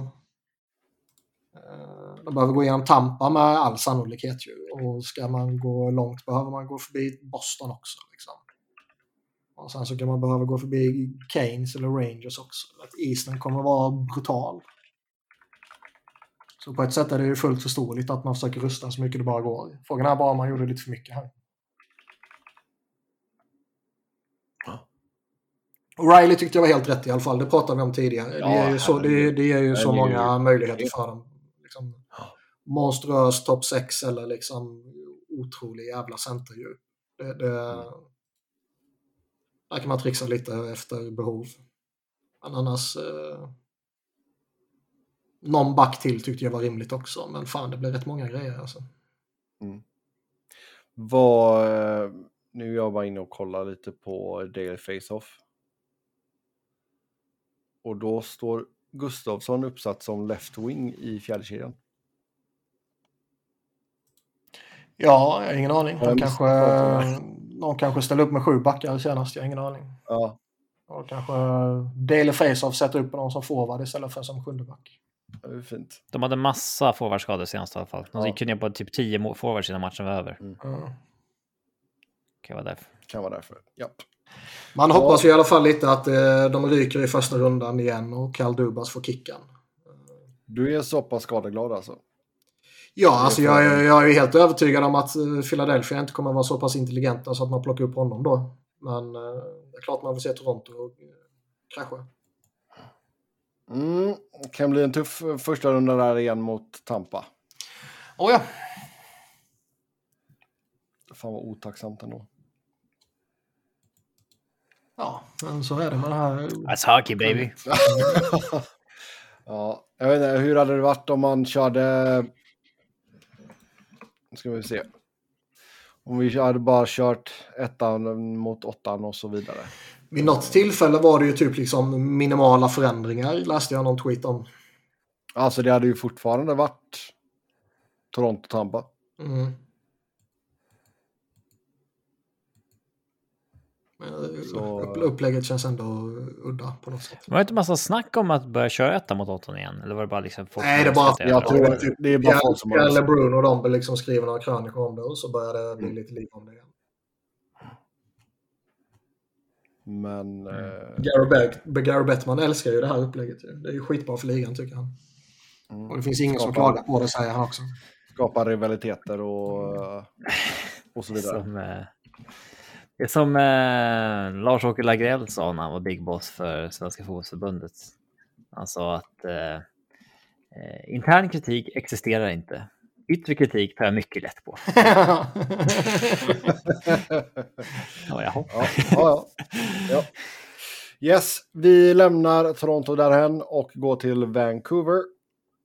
eh, de behöver gå igenom Tampa med all sannolikhet ju. Och ska man gå långt behöver man gå förbi Boston också. Liksom. Och sen så kan man behöva gå förbi Keynes eller Rangers också. Att Eastern kommer att vara brutal. Så på ett sätt är det ju fullt förståeligt att man försöker rusta så mycket det bara går. Frågan är bara om man gjorde lite för mycket här. O'Reilly tyckte jag var helt rätt i alla fall. Det pratade vi om tidigare. Ja, det är ju så, det, det är ju så ju- många möjligheter för dem. Liksom, monstruös topp 6 eller liksom otrolig jävla centerdjup. Det, det, där kan man trixa lite efter behov. Men annars... Eh, någon back till tyckte jag var rimligt också. Men fan, det blev rätt många grejer alltså. Vad, eh, nu är jag bara inne och kollar lite på Daily Face-Off. Och då står Gustavsson uppsatt som left wing i fjärdekedjan. Ja, jag har ingen aning. Jag kanske, någon kanske ställer upp med sju backar senast. Jag har ingen aning. Ja, Och kanske Daily Face-Off sätter upp någon som forward istället för som sjunde back. Det är fint. De hade massa forwardskador senast i alla fall. De Ja. gick ju ner på typ 10 må- forwards innan matchen var över. Mm. Kan vara därför. Kan vara därför. Japp. Man Ja. hoppas ju i alla fall lite att eh, de ryker i första rundan igen och Karl Dubas får kicken. Du är så pass skadeglad alltså? Ja, alltså jag, är- frågan. jag är ju helt övertygad om att eh, Philadelphia inte kommer vara så pass intelligenta så att man plockar upp honom då. Men eh, det är klart man vill se Toronto och eh, krascha. Mm, kan bli en tuff första runda där igen mot Tampa. Oh ja. Fan vad otacksamt ändå. Ja, men så är det med det här. That's hockey baby. ja, jag vet inte, hur hade det varit om man körde... Nu ska vi se. Om vi hade bara kört ettan mot åttan och så vidare. Vid något tillfälle var det ju typ liksom minimala förändringar, läste jag någon tweet om. Alltså det hade ju fortfarande varit Toronto-Tampa. Mm. Men Så- upp, upplägget känns ändå udda på något sätt. Var det inte massa snack om att börja köra etta mot åttan igen? Eller var det bara liksom folk Nej, det är bara- Jag tror det är bara folk som har... Eller Bruno och de liksom skriver några krönikor om det och så börjar det bli Mm. lite liv om det igen. Men... Eh, Gary, Bettman älskar ju det här upplägget. Det är ju skitbra för ligan tycker han. mm, Och det finns ingen som Skapar- klagar på det säger han också. skapa rivaliteter och, och så vidare. Som, eh, det är som eh, Lars-Åke Lagrell sa när han var big boss för Svenska fotbollsförbundet. Han sa att eh, eh, intern kritik existerar inte. Yttre kritik tar jag mycket lätt på. Ja, jaha. Ja, ja, ja. ja. Yes, vi lämnar Toronto därhen och går till Vancouver.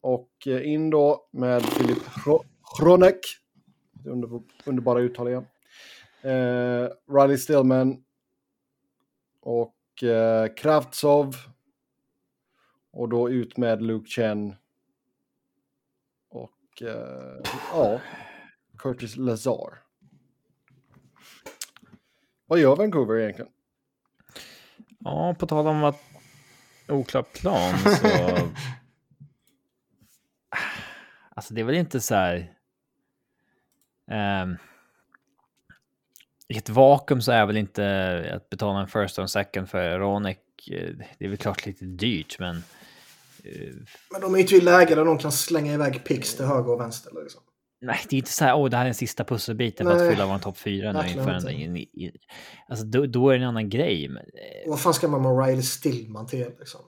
Och eh, in då med Filip Hronek. Under, underbara uttal igen. Eh, Riley Stillman. Och eh, Kravtsov. Och då ut med Luke Chen. Och eh, ja, Curtis Lazar. Vad gör Vancouver egentligen? Ja, på tal om att oklar plan så... alltså det är väl inte så här... Um, I ett vakuum så är väl inte att betala en first och en second för Ronek. Eh, det är väl klart lite dyrt, men... Uh, men de är ju inte i läge där de kan slänga iväg pix till höger och vänster. Liksom. Nej, det är inte så här, åh, det här är den sista pusselbiten för att fylla vår topp fyra nu inför en, in, in, Alltså, då, då, är det en annan grej. Men, eh, Vad fan ska man med Riley Stillman till liksom?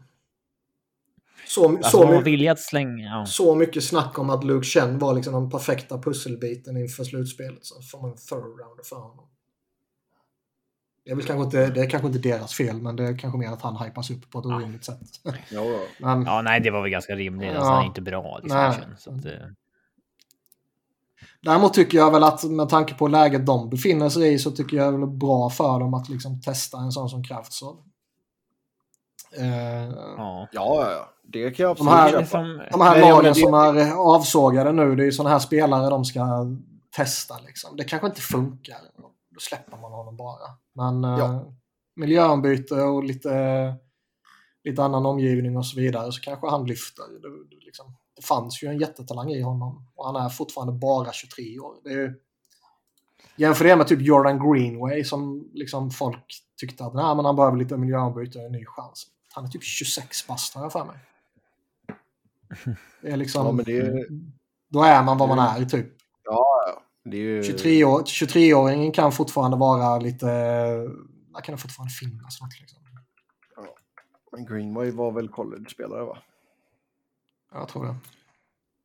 Så, alltså, så, villig att slänga, ja. så mycket snack om att Luke Chen var liksom den perfekta pusselbiten inför slutspelet. Så får man en third rounder för honom. Det är, väl kanske inte, det är kanske inte deras fel, men det är kanske mer att han hypas upp på ett orimligt sätt. Ja, men, ja, nej, det var väl ganska rimligt. Alltså, ja, han är inte bra. Liksom, nej. Så att, Däremot tycker jag väl att med tanke på läget de befinner sig i så tycker jag det är bra för dem att liksom testa en sån som Kraftsov. Eh, ja. ja, det kan jag absolut de här, köpa. De här lagen det... som är avsågade nu, det är ju sådana här spelare de ska testa. Liksom. Det kanske inte funkar. Då släpper man honom bara. Men eh, ja. miljöombyte och lite, lite annan omgivning och så vidare så kanske han lyfter. Det, liksom det fanns ju en jättetalang i honom och han är fortfarande bara 23 år. Det är Jämför det med typ Jordan Greenway som liksom folk tyckte att Nej, men han behöver lite miljöombyte och en ny chans. Han är typ 26 bast har jag för mig. Det är liksom... Ja, det är... Då är man vad man är typ. Ja, det är ju... 23-åringen 23 kan fortfarande vara lite... Där kan det fortfarande finnas något liksom. Ja. Men Greenway var väl college-spelare va? Jag tror det.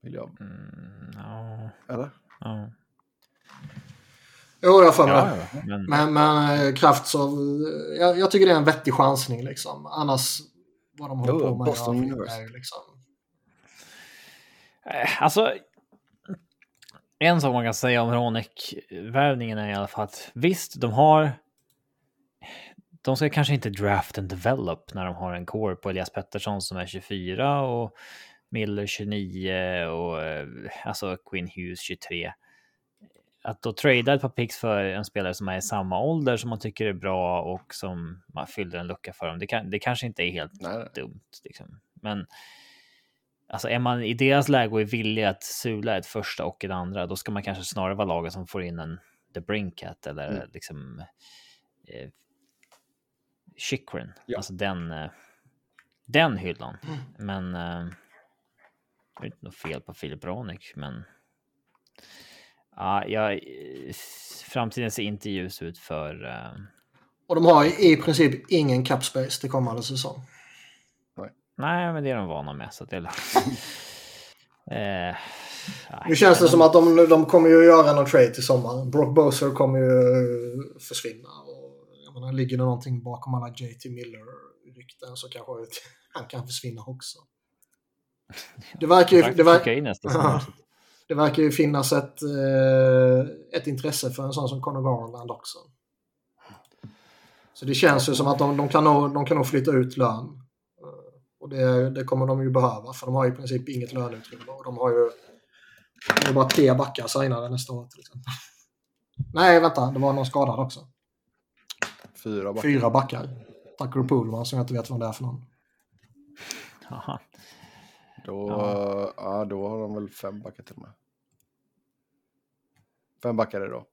Vill jag. Mm, ja. Eller? Ja. Jo, jag får mig ja, ja, men... men, men eh, Kraftsov, jag, jag, tycker det är en vettig chansning liksom. Annars, vad de håller jo, på med. Boston University. Liksom... Eh, alltså, en sak man kan säga om Ronek-värvningen är i alla fall att visst, de har de ska kanske inte draft and develop när de har en core på Elias Pettersson som är 24 och Miller 29 och eh, alltså Quinn Hughes 23. Att då trada ett par picks för en spelare som är i samma ålder som man tycker är bra och som man fyller en lucka för dem. Det, kan, det kanske inte är helt Nej. dumt, liksom. men alltså är man i deras läge och är villig att sula ett första och ett andra, då ska man kanske snarare vara laget som får in en The Brinkat eller mm. liksom eh, Chikrin, ja. alltså den, eh, den hyllan. Mm. Men eh, det är inte något fel på Filip Ronik, men ja, jag, framtiden ser inte ljus ut för... Uh... Och de har i princip ingen capspace till kommande säsong. Nej. Men det är de vana med. Så det är... eh, nu känns det som att de, de kommer ju göra någon trade till sommaren. Brock Boser kommer ju försvinna. Och, jag menar, ligger det någonting bakom alla JT Miller-rykten så kanske han kan försvinna också. Det verkar ju, det verkar, det verkar ju finnas ett, eh, ett intresse för en sån som Conor Garland också. Så det känns ju som att de, de, kan, nog, de kan nog flytta ut lön. Och det, det kommer de ju behöva för de har i princip inget löneutrymme. Och de har ju de har bara tre backar signade nästa år till exempel. Nej, vänta, det var någon skadad också. Fyra backar. Fyra backar. Tucker Poolman som jag inte vet vad det är för någon. Aha. Då, ja. ja. då har de väl fem backar till och med. Fem backar är det då.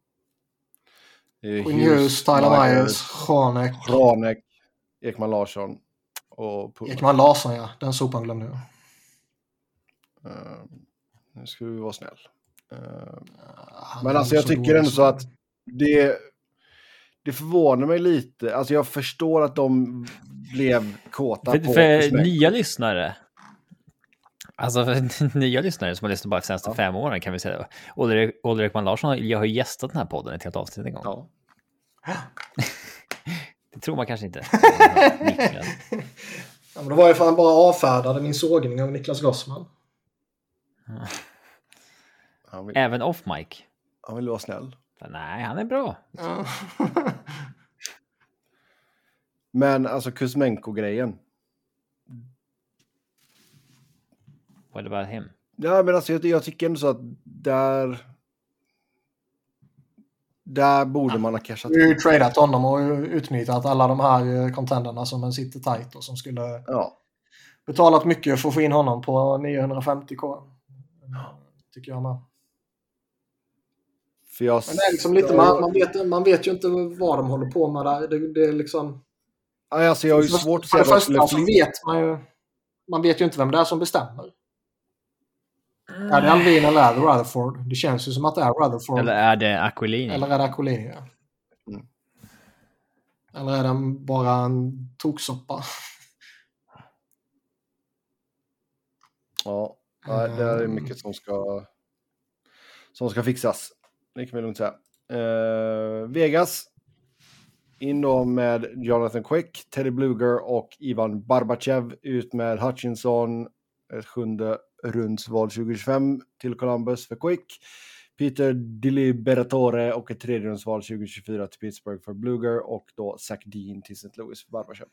Quinn Hughes, Tyler Myers, Ranek. Ranek, Ekman Larsson och. Ekman Larsson ja, den sopan glömde jag. Uh, nu ska vi vara snäll. Uh, men alltså jag tycker ändå så att det, det förvånar mig lite. Alltså jag förstår att de blev kåta för, på... För nya lyssnare Alltså för nya lyssnare som har lyssnat bara de senaste ja. fem åren kan vi säga. Olle Ekman Larsson jag har ju gästat den här podden ett helt avsnitt en gång. Ja. Det tror man kanske inte. ja, men det var att han bara avfärdade min sågning av Niklas Gossman. Vill... Även off mic. Han vill vara snäll. Nej, han är bra. Ja. men alltså Kuzmenko-grejen. What about him? Ja, men alltså jag, jag tycker ändå så att där... Där borde man ha cashat. Vi har ju tradat honom och utnyttjat alla de här eh, contenderna som en sitter tight och som skulle ja. betalat mycket för att få in honom på 950k. Tycker jag med. För jag... Men det är liksom lite, man, man, vet, man vet ju inte vad de håller på med där. Det, det är liksom... Alltså jag har ju svårt att se vad skulle... så vet man ju... Man vet ju inte vem det är som bestämmer. Är det Alvin eller är det Rutherford? Det känns ju som att det är Rutherford. Eller är det Aquilini? Eller är det Aquilini, ja. Mm. Eller är det bara en toksoppa? Ja, det är mycket som ska, som ska fixas. Det kan vi lugnt säga. Uh, Vegas. In då med Jonathan Quick, Teddy Bluger och Ivan Barbachev. Ut med Hutchinson, ett sjunde rundsval 2025 till Columbus för Quick. Peter Deliberatore och ett tredje rundsval 2024 till Pittsburgh för Bluger och då Zach Dean till St. Louis för Barbachev.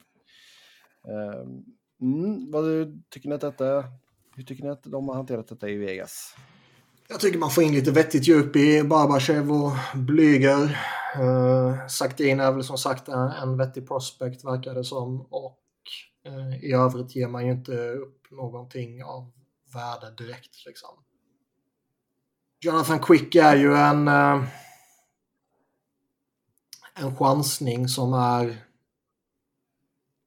Ehm, mm, vad tycker ni att detta hur tycker ni att de har hanterat detta i Vegas? Jag tycker man får in lite vettigt djup i Barbachev och Blyger. Uh, Saktin är väl som sagt en, en vettig prospect verkar det som. Och uh, i övrigt ger man ju inte upp någonting av värde direkt. Liksom. Jonathan Quick är ju en, eh, en chansning som är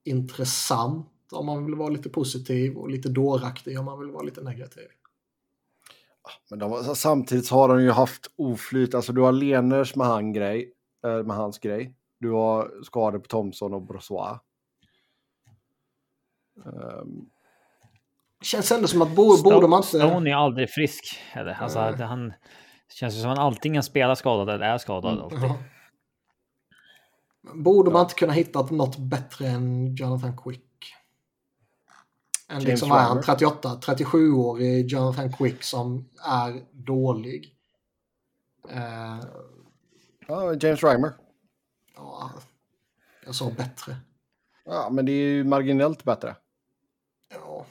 intressant om man vill vara lite positiv och lite dåraktig om man vill vara lite negativ. Ah, men de, samtidigt har de ju haft oflyt. Alltså du har Leners med, han grej, eh, med hans grej. Du har skador på Thomson och Brossois. Um. Känns ändå som att borde, borde man inte... Stone är aldrig frisk. Eller? Alltså, mm. han känns som att han antingen spelar skadad eller är skadad. Alltid. Mm. Borde man inte kunna hitta något bättre än Jonathan Quick? En liksom är han 38, 37-årig Jonathan Quick som är dålig. Uh, ja, James Reimer. Ja, jag sa bättre. Ja, men det är ju marginellt bättre. Ja.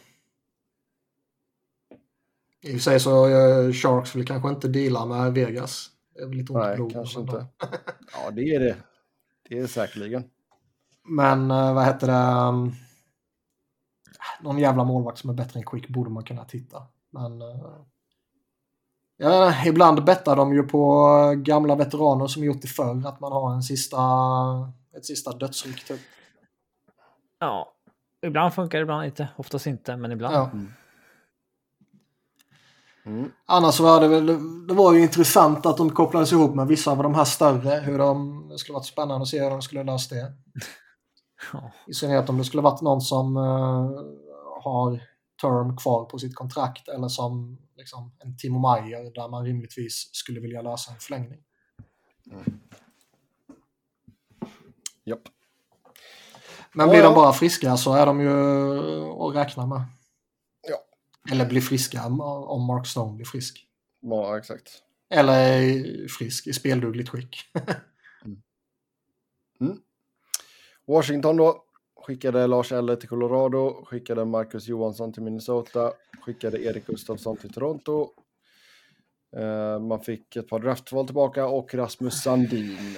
I och för sig så uh, Sharks vill kanske inte deala med Vegas. Det är väl lite ont Nej, blod, kanske inte. ja, det är det. Det är det säkerligen. Men uh, vad heter det? Um, någon jävla målvakt som är bättre än Quick borde man kunna titta. Men uh, ja, ibland bettar de ju på gamla veteraner som gjort det förr. Att man har en sista, ett sista dödsryck typ. Ja, ibland funkar det, ibland inte. Oftast inte, men ibland. Ja. Mm. Mm. Annars var det väl, det var ju intressant att de kopplades ihop med vissa av de här större. Hur de, det skulle varit spännande att se hur de skulle lösa det. Ja. I synnerhet om det skulle varit någon som uh, har term kvar på sitt kontrakt eller som liksom, en Timo Meyer där man rimligtvis skulle vilja lösa en förlängning. Mm. Japp. Men blir de bara friska så är de ju att räkna med. Eller blir friska om Mark Stone blir frisk. Ja, exakt. Eller frisk i speldugligt skick. mm. Mm. Washington då. Skickade Lars Eller till Colorado, skickade Marcus Johansson till Minnesota, skickade Erik Gustafsson till Toronto. Uh, man fick ett par draftval tillbaka och Rasmus Sandin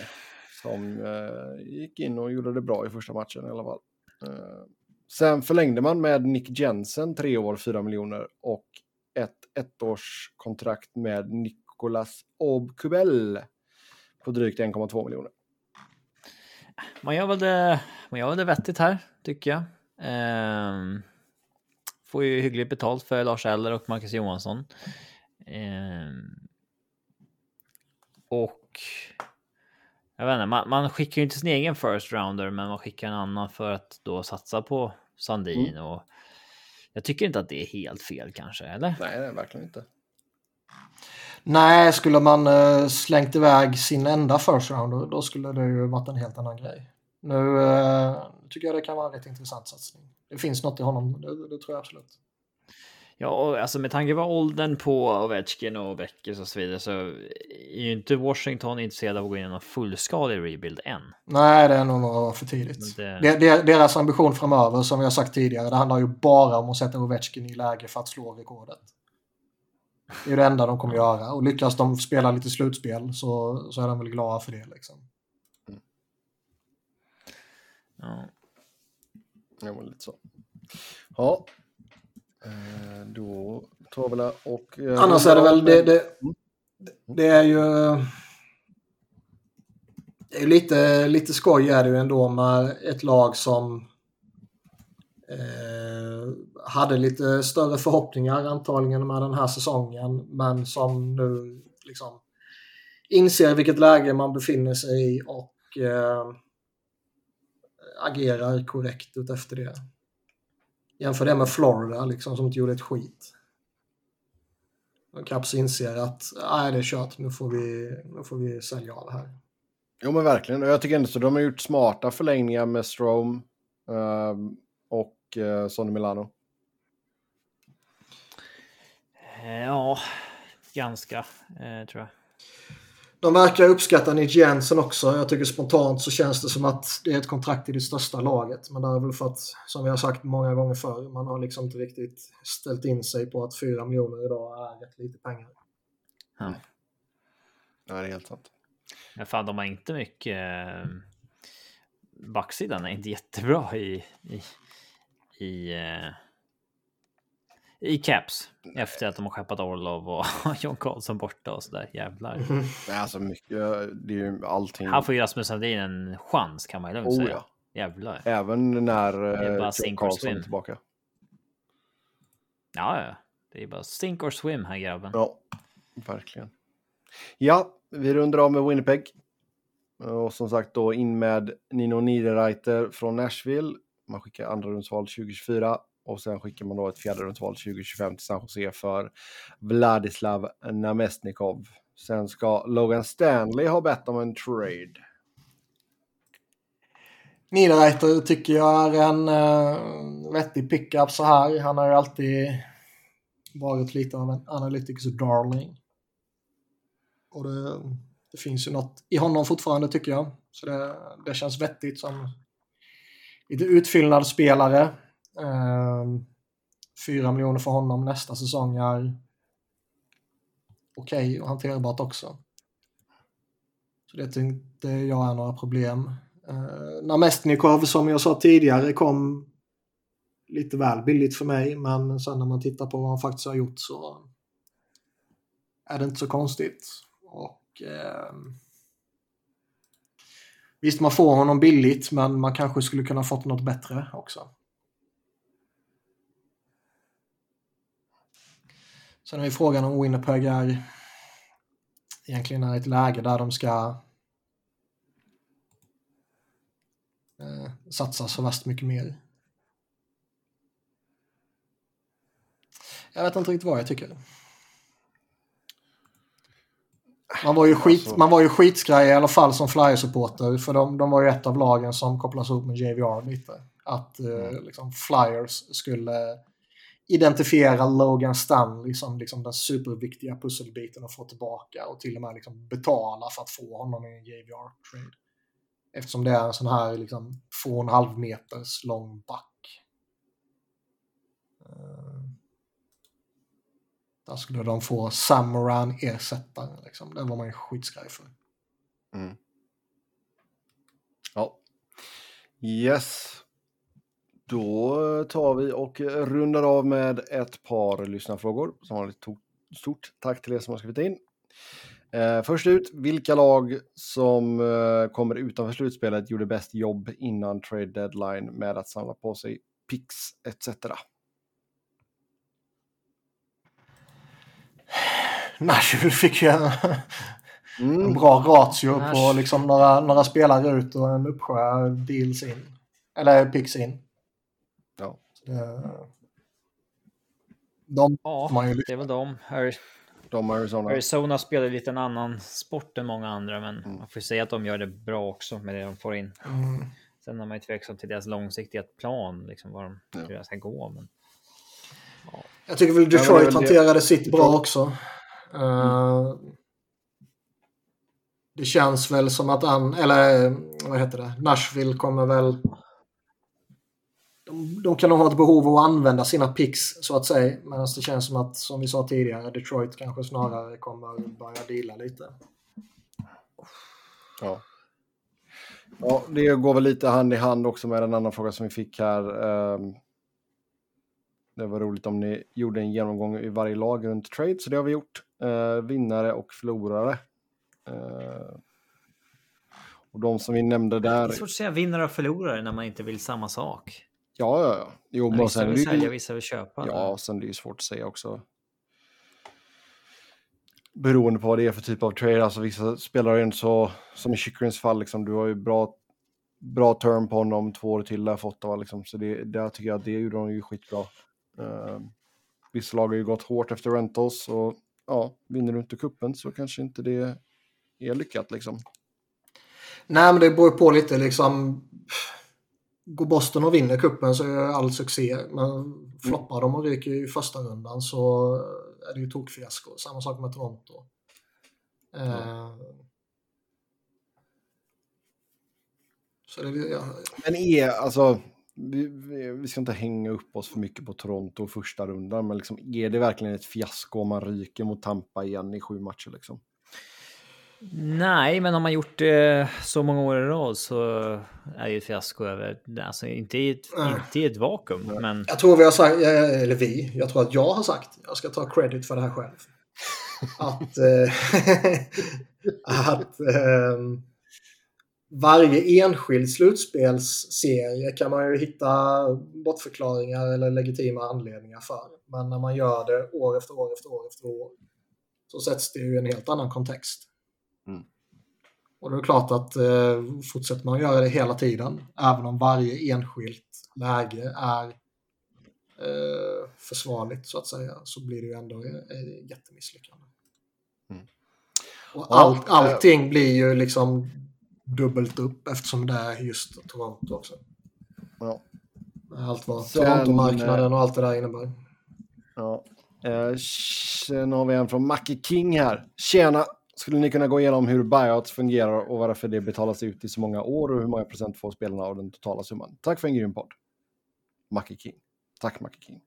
som uh, gick in och gjorde det bra i första matchen i alla fall. Uh, sen förlängde man med Nick Jensen, tre år, fyra miljoner och ett ettårskontrakt med Nicolas Obkubel på drygt 1,2 miljoner. Man gör väl det, man gör väl det vettigt här, tycker jag. Ehm, får ju hyggligt betalt för Lars Eller och Marcus Johansson. Ehm, och jag vet inte, man, man, skickar ju inte sin egen first rounder, men man skickar en annan för att då satsa på Sandin mm. och jag tycker inte att det är helt fel kanske, eller? Nej, det är verkligen inte. Nej, skulle man uh, slängt iväg sin enda first rounder då skulle det ju varit en helt annan grej. Nu eh, tycker jag det kan vara en rätt intressant satsning. Det finns något i honom, det, det tror jag absolut. Ja, och alltså med tanke på åldern på Ovechkin och Beckers och så vidare så är ju inte Washington intresserad av att gå in i någon fullskalig rebuild än. Nej, det är nog några för tidigt. Det- Det... Det, deras ambition framöver, som har sagt tidigare, det handlar ju bara om att sätta Ovechkin i läge för att slå rekordet. Det är det enda de kommer göra. Och lyckas de spela lite slutspel så, så är de väl glada för det. Liksom. Ja. Ja, men lite så. Ja. Eh, Då tar vi och... eh, Annars är det väl, det, det, det är ju... Det är lite, lite skoj är det ju ändå med ett lag som eh, hade lite större förhoppningar antagligen med den här säsongen men som nu liksom inser vilket läge man befinner sig i och eh, agerar korrekt utefter det. Jämför det med Florida liksom som inte gjorde ett skit. Och Caps inser att nej, det är kört, nu får vi, nu får vi sälja av här. Jo men verkligen. Och jag tycker ändå så. De har gjort smarta förlängningar med Strom ehm, och uh, Sonny Milano. Eh, Ja, ganska eh, tror jag. De verkar uppskatta Nick Jensen också. Jag tycker spontant så känns det som att det är ett kontrakt i det största laget. Men det är väl för att, som vi har sagt många gånger förr, man har liksom inte riktigt ställt in sig på att 4 miljoner idag är rätt lite pengar. Ja, det är helt sant. Men fan, de har inte mycket... Eh, backsidan är inte jättebra i... i, i eh, i Caps efter att de har skeppat Orlov och John Karlsson borta och sådär. Jävlar. Nej, alltså mycket, det är ju allting. Han får ju Rasmus Sandin en chans kan man ju lugnt Oh, säga. ja. Jävlar. Även när sink John Karlsson är tillbaka. Ja, ja. Det är bara sink or swim här grabben. Ja, verkligen. Ja, vi rundar av med Winnipeg. Och som sagt då in med Nino Niederreiter från Nashville. Man skickar andra rundsval 2024 och sen skickar man då ett fjärde rundsval 2025 till San Jose för Vladislav Namestnikov. Sen ska Logan Stanley ha bett om en trade. Niederreiter tycker jag är en uh, vettig pickup så här. Han har ju alltid varit lite av en analytics darling. Och det, det finns ju något i honom fortfarande tycker jag. Så det, det känns vettigt som lite utfyllnadsspelare. Ehm, 4 miljoner för honom nästa säsong är okej okay och hanterbart också. Så det tänkte jag är några problem. Ehm, uh, Namestnikov som jag sa tidigare kom lite väl billigt för mig men sen när man tittar på vad han faktiskt har gjort så är det inte så konstigt. Och eh, Visst man får honom billigt men man kanske skulle kunna fått något bättre också. Sen är ju frågan om Winnipeg är egentligen är ett läge där de ska eh, satsa så värst mycket mer. Jag vet inte riktigt vad jag tycker. Man var ju, skit, Alltså- man var ju skitskraj i alla fall som Flyers-supporter för de, de var ju ett av lagen som kopplas ihop med JVR lite. Att eh, liksom Flyers skulle identifiera Logan Stanley som liksom den superviktiga pusselbiten att få tillbaka och till och med liksom betala för att få honom i en JVR-trade. Eftersom det är en sån här liksom två och en halv meters lång back. Eh, där skulle de få Samaran ersättare. ersättaren. Liksom. Det var man ju skitskraj för. Mm. Ja. Yes. Då tar vi och rundar av med ett par lyssnarfrågor. Som vanligt to- stort tack till er som har skrivit in. Eh, först ut, vilka lag som eh, kommer utanför slutspelet gjorde bäst jobb innan trade deadline med att samla på sig picks etc. Nashville fick ju en, en Mm. bra ratio på Nash. liksom några, några spelare ut och en uppsjö deals in. Eller picks in. Ja. Det, de Ja, man ju det är väl de. De Arizona. Arizona spelar lite en annan sport än många andra, men Mm. man får säga att de gör det bra också med det de får in. Mm. Sen är man ju tveksam till deras långsiktiga plan, liksom var de Ja. hur det ska gå. Men... Jag tycker väl Ja, det Detroit väl det- hanterade sitt bra också. Eh, det känns väl som att han, eller eh, vad heter det, Nashville kommer väl... De, de kan nog ha ett behov av att använda sina picks så att säga. Medan det känns som att, som vi sa tidigare, Detroit kanske snarare kommer börja deala lite. Ja. ja, det går väl lite hand i hand också med en annan fråga som vi fick här. Ehm, Det var roligt om ni gjorde en genomgång i varje lag runt trade, så det har vi gjort. Eh, vinnare och förlorare. Eh, och de som vi nämnde Det där. är svårt att säga vinnare och förlorare när man inte vill samma sak. Ja, ja, ja. Jo, men Vissa sen vill det sälja, ju... vissa vill köpa. Ja, sen är det ju svårt att säga också. Beroende på vad det är för typ av trade. Alltså vissa spelare är inte så, som i Chickrens fall, liksom, du har ju bra, bra term på honom, två år till har jag fått. Va, liksom. Så det, där tycker jag att det gjorde de ju skitbra. Uh, vissa lag har ju gått hårt efter rentals och ja, vinner du inte kuppen så kanske inte det är lyckat liksom. Nej, men det beror på lite liksom. Går Boston och vinner kuppen så är all succé. Men floppar de och ryker i första rundan så är det ju tokfiasko. Samma sak med Toronto. Eh, Så det, ja, Men är, alltså, vi, vi, vi ska inte hänga upp oss för mycket på Toronto första rundan, men liksom, är det verkligen ett fiasko om man ryker mot Tampa igen i sju matcher? Liksom? Nej, men har man gjort det så många år i rad så är det ju ett fiasko över, alltså inte i ett, Nej. inte i ett vakum, men Jag tror vi har sagt, eh, eller vi, jag tror att jag har sagt, jag ska ta credit för det här själv. Att, eh, att ehm, varje enskild slutspelsserie kan man ju hitta bortförklaringar eller legitima anledningar för. Men när man gör det år efter år efter år efter år så sätts det ju i en helt annan kontext. Mm. Och det är klart att eh, fortsätter man göra det hela tiden, även om varje enskilt läge är eh, försvarligt så att säga, så blir det ju ändå ett jättemisslyckande. Mm. Och Ja, allt, eh. allting blir ju liksom dubbelt upp eftersom det är just Toronto också. Ja. Allt vad Sen, Toronto-marknaden och allt det där innebär. Ja. Eh, sen har vi en från Mackie King här. Tjena! Skulle ni kunna gå igenom hur buyouts fungerar och varför det betalas ut i så många år och hur många procent får spelarna av den totala summan? Tack för en grym podd. Mackie King. Tack Mackie King.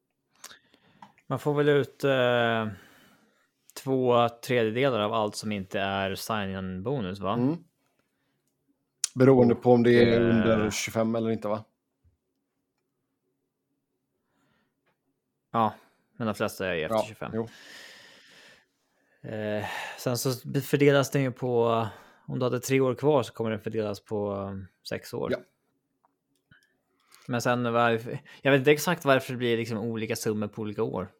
man får väl ut eh, två tredjedelar av allt som inte är sign-in bonus, va? Mm. Beroende på om det är Eh. under 25 eller inte va? Ja, men de flesta är efter 25. Jo. Eh, sen så fördelas den ju på, om du hade tre år kvar så kommer den fördelas på um, sex år. Ja. Men sen varför, jag vet inte exakt varför det blir liksom olika summor på olika år.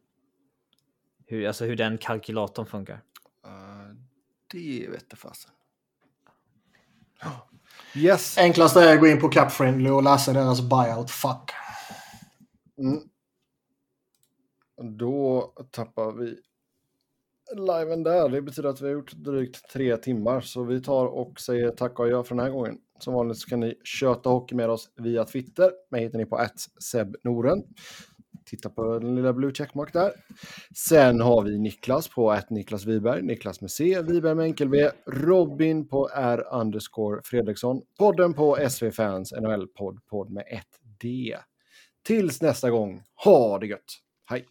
Hur, alltså hur den kalkylatorn funkar. Eh, det vete fasen. Yes. Enklast är att gå in på Capfriendly och läsa deras buyout fuck. Mm. Då tappar vi liven där. Det betyder att vi har gjort drygt tre timmar. Så vi tar och säger tack och adjö för den här gången. Som vanligt så kan ni köta hockey med oss via Twitter. Mig hittar ni på @sebnoren. Titta på den lilla blue checkmark där. Sen har vi Niklas på att Niklas Wiberg, Niklas med C, Wiberg med enkel V, Robin på R underscore Fredriksson, podden på SV Fans NHL podd, podd med ett D. Tills nästa gång, ha det gött! Hej!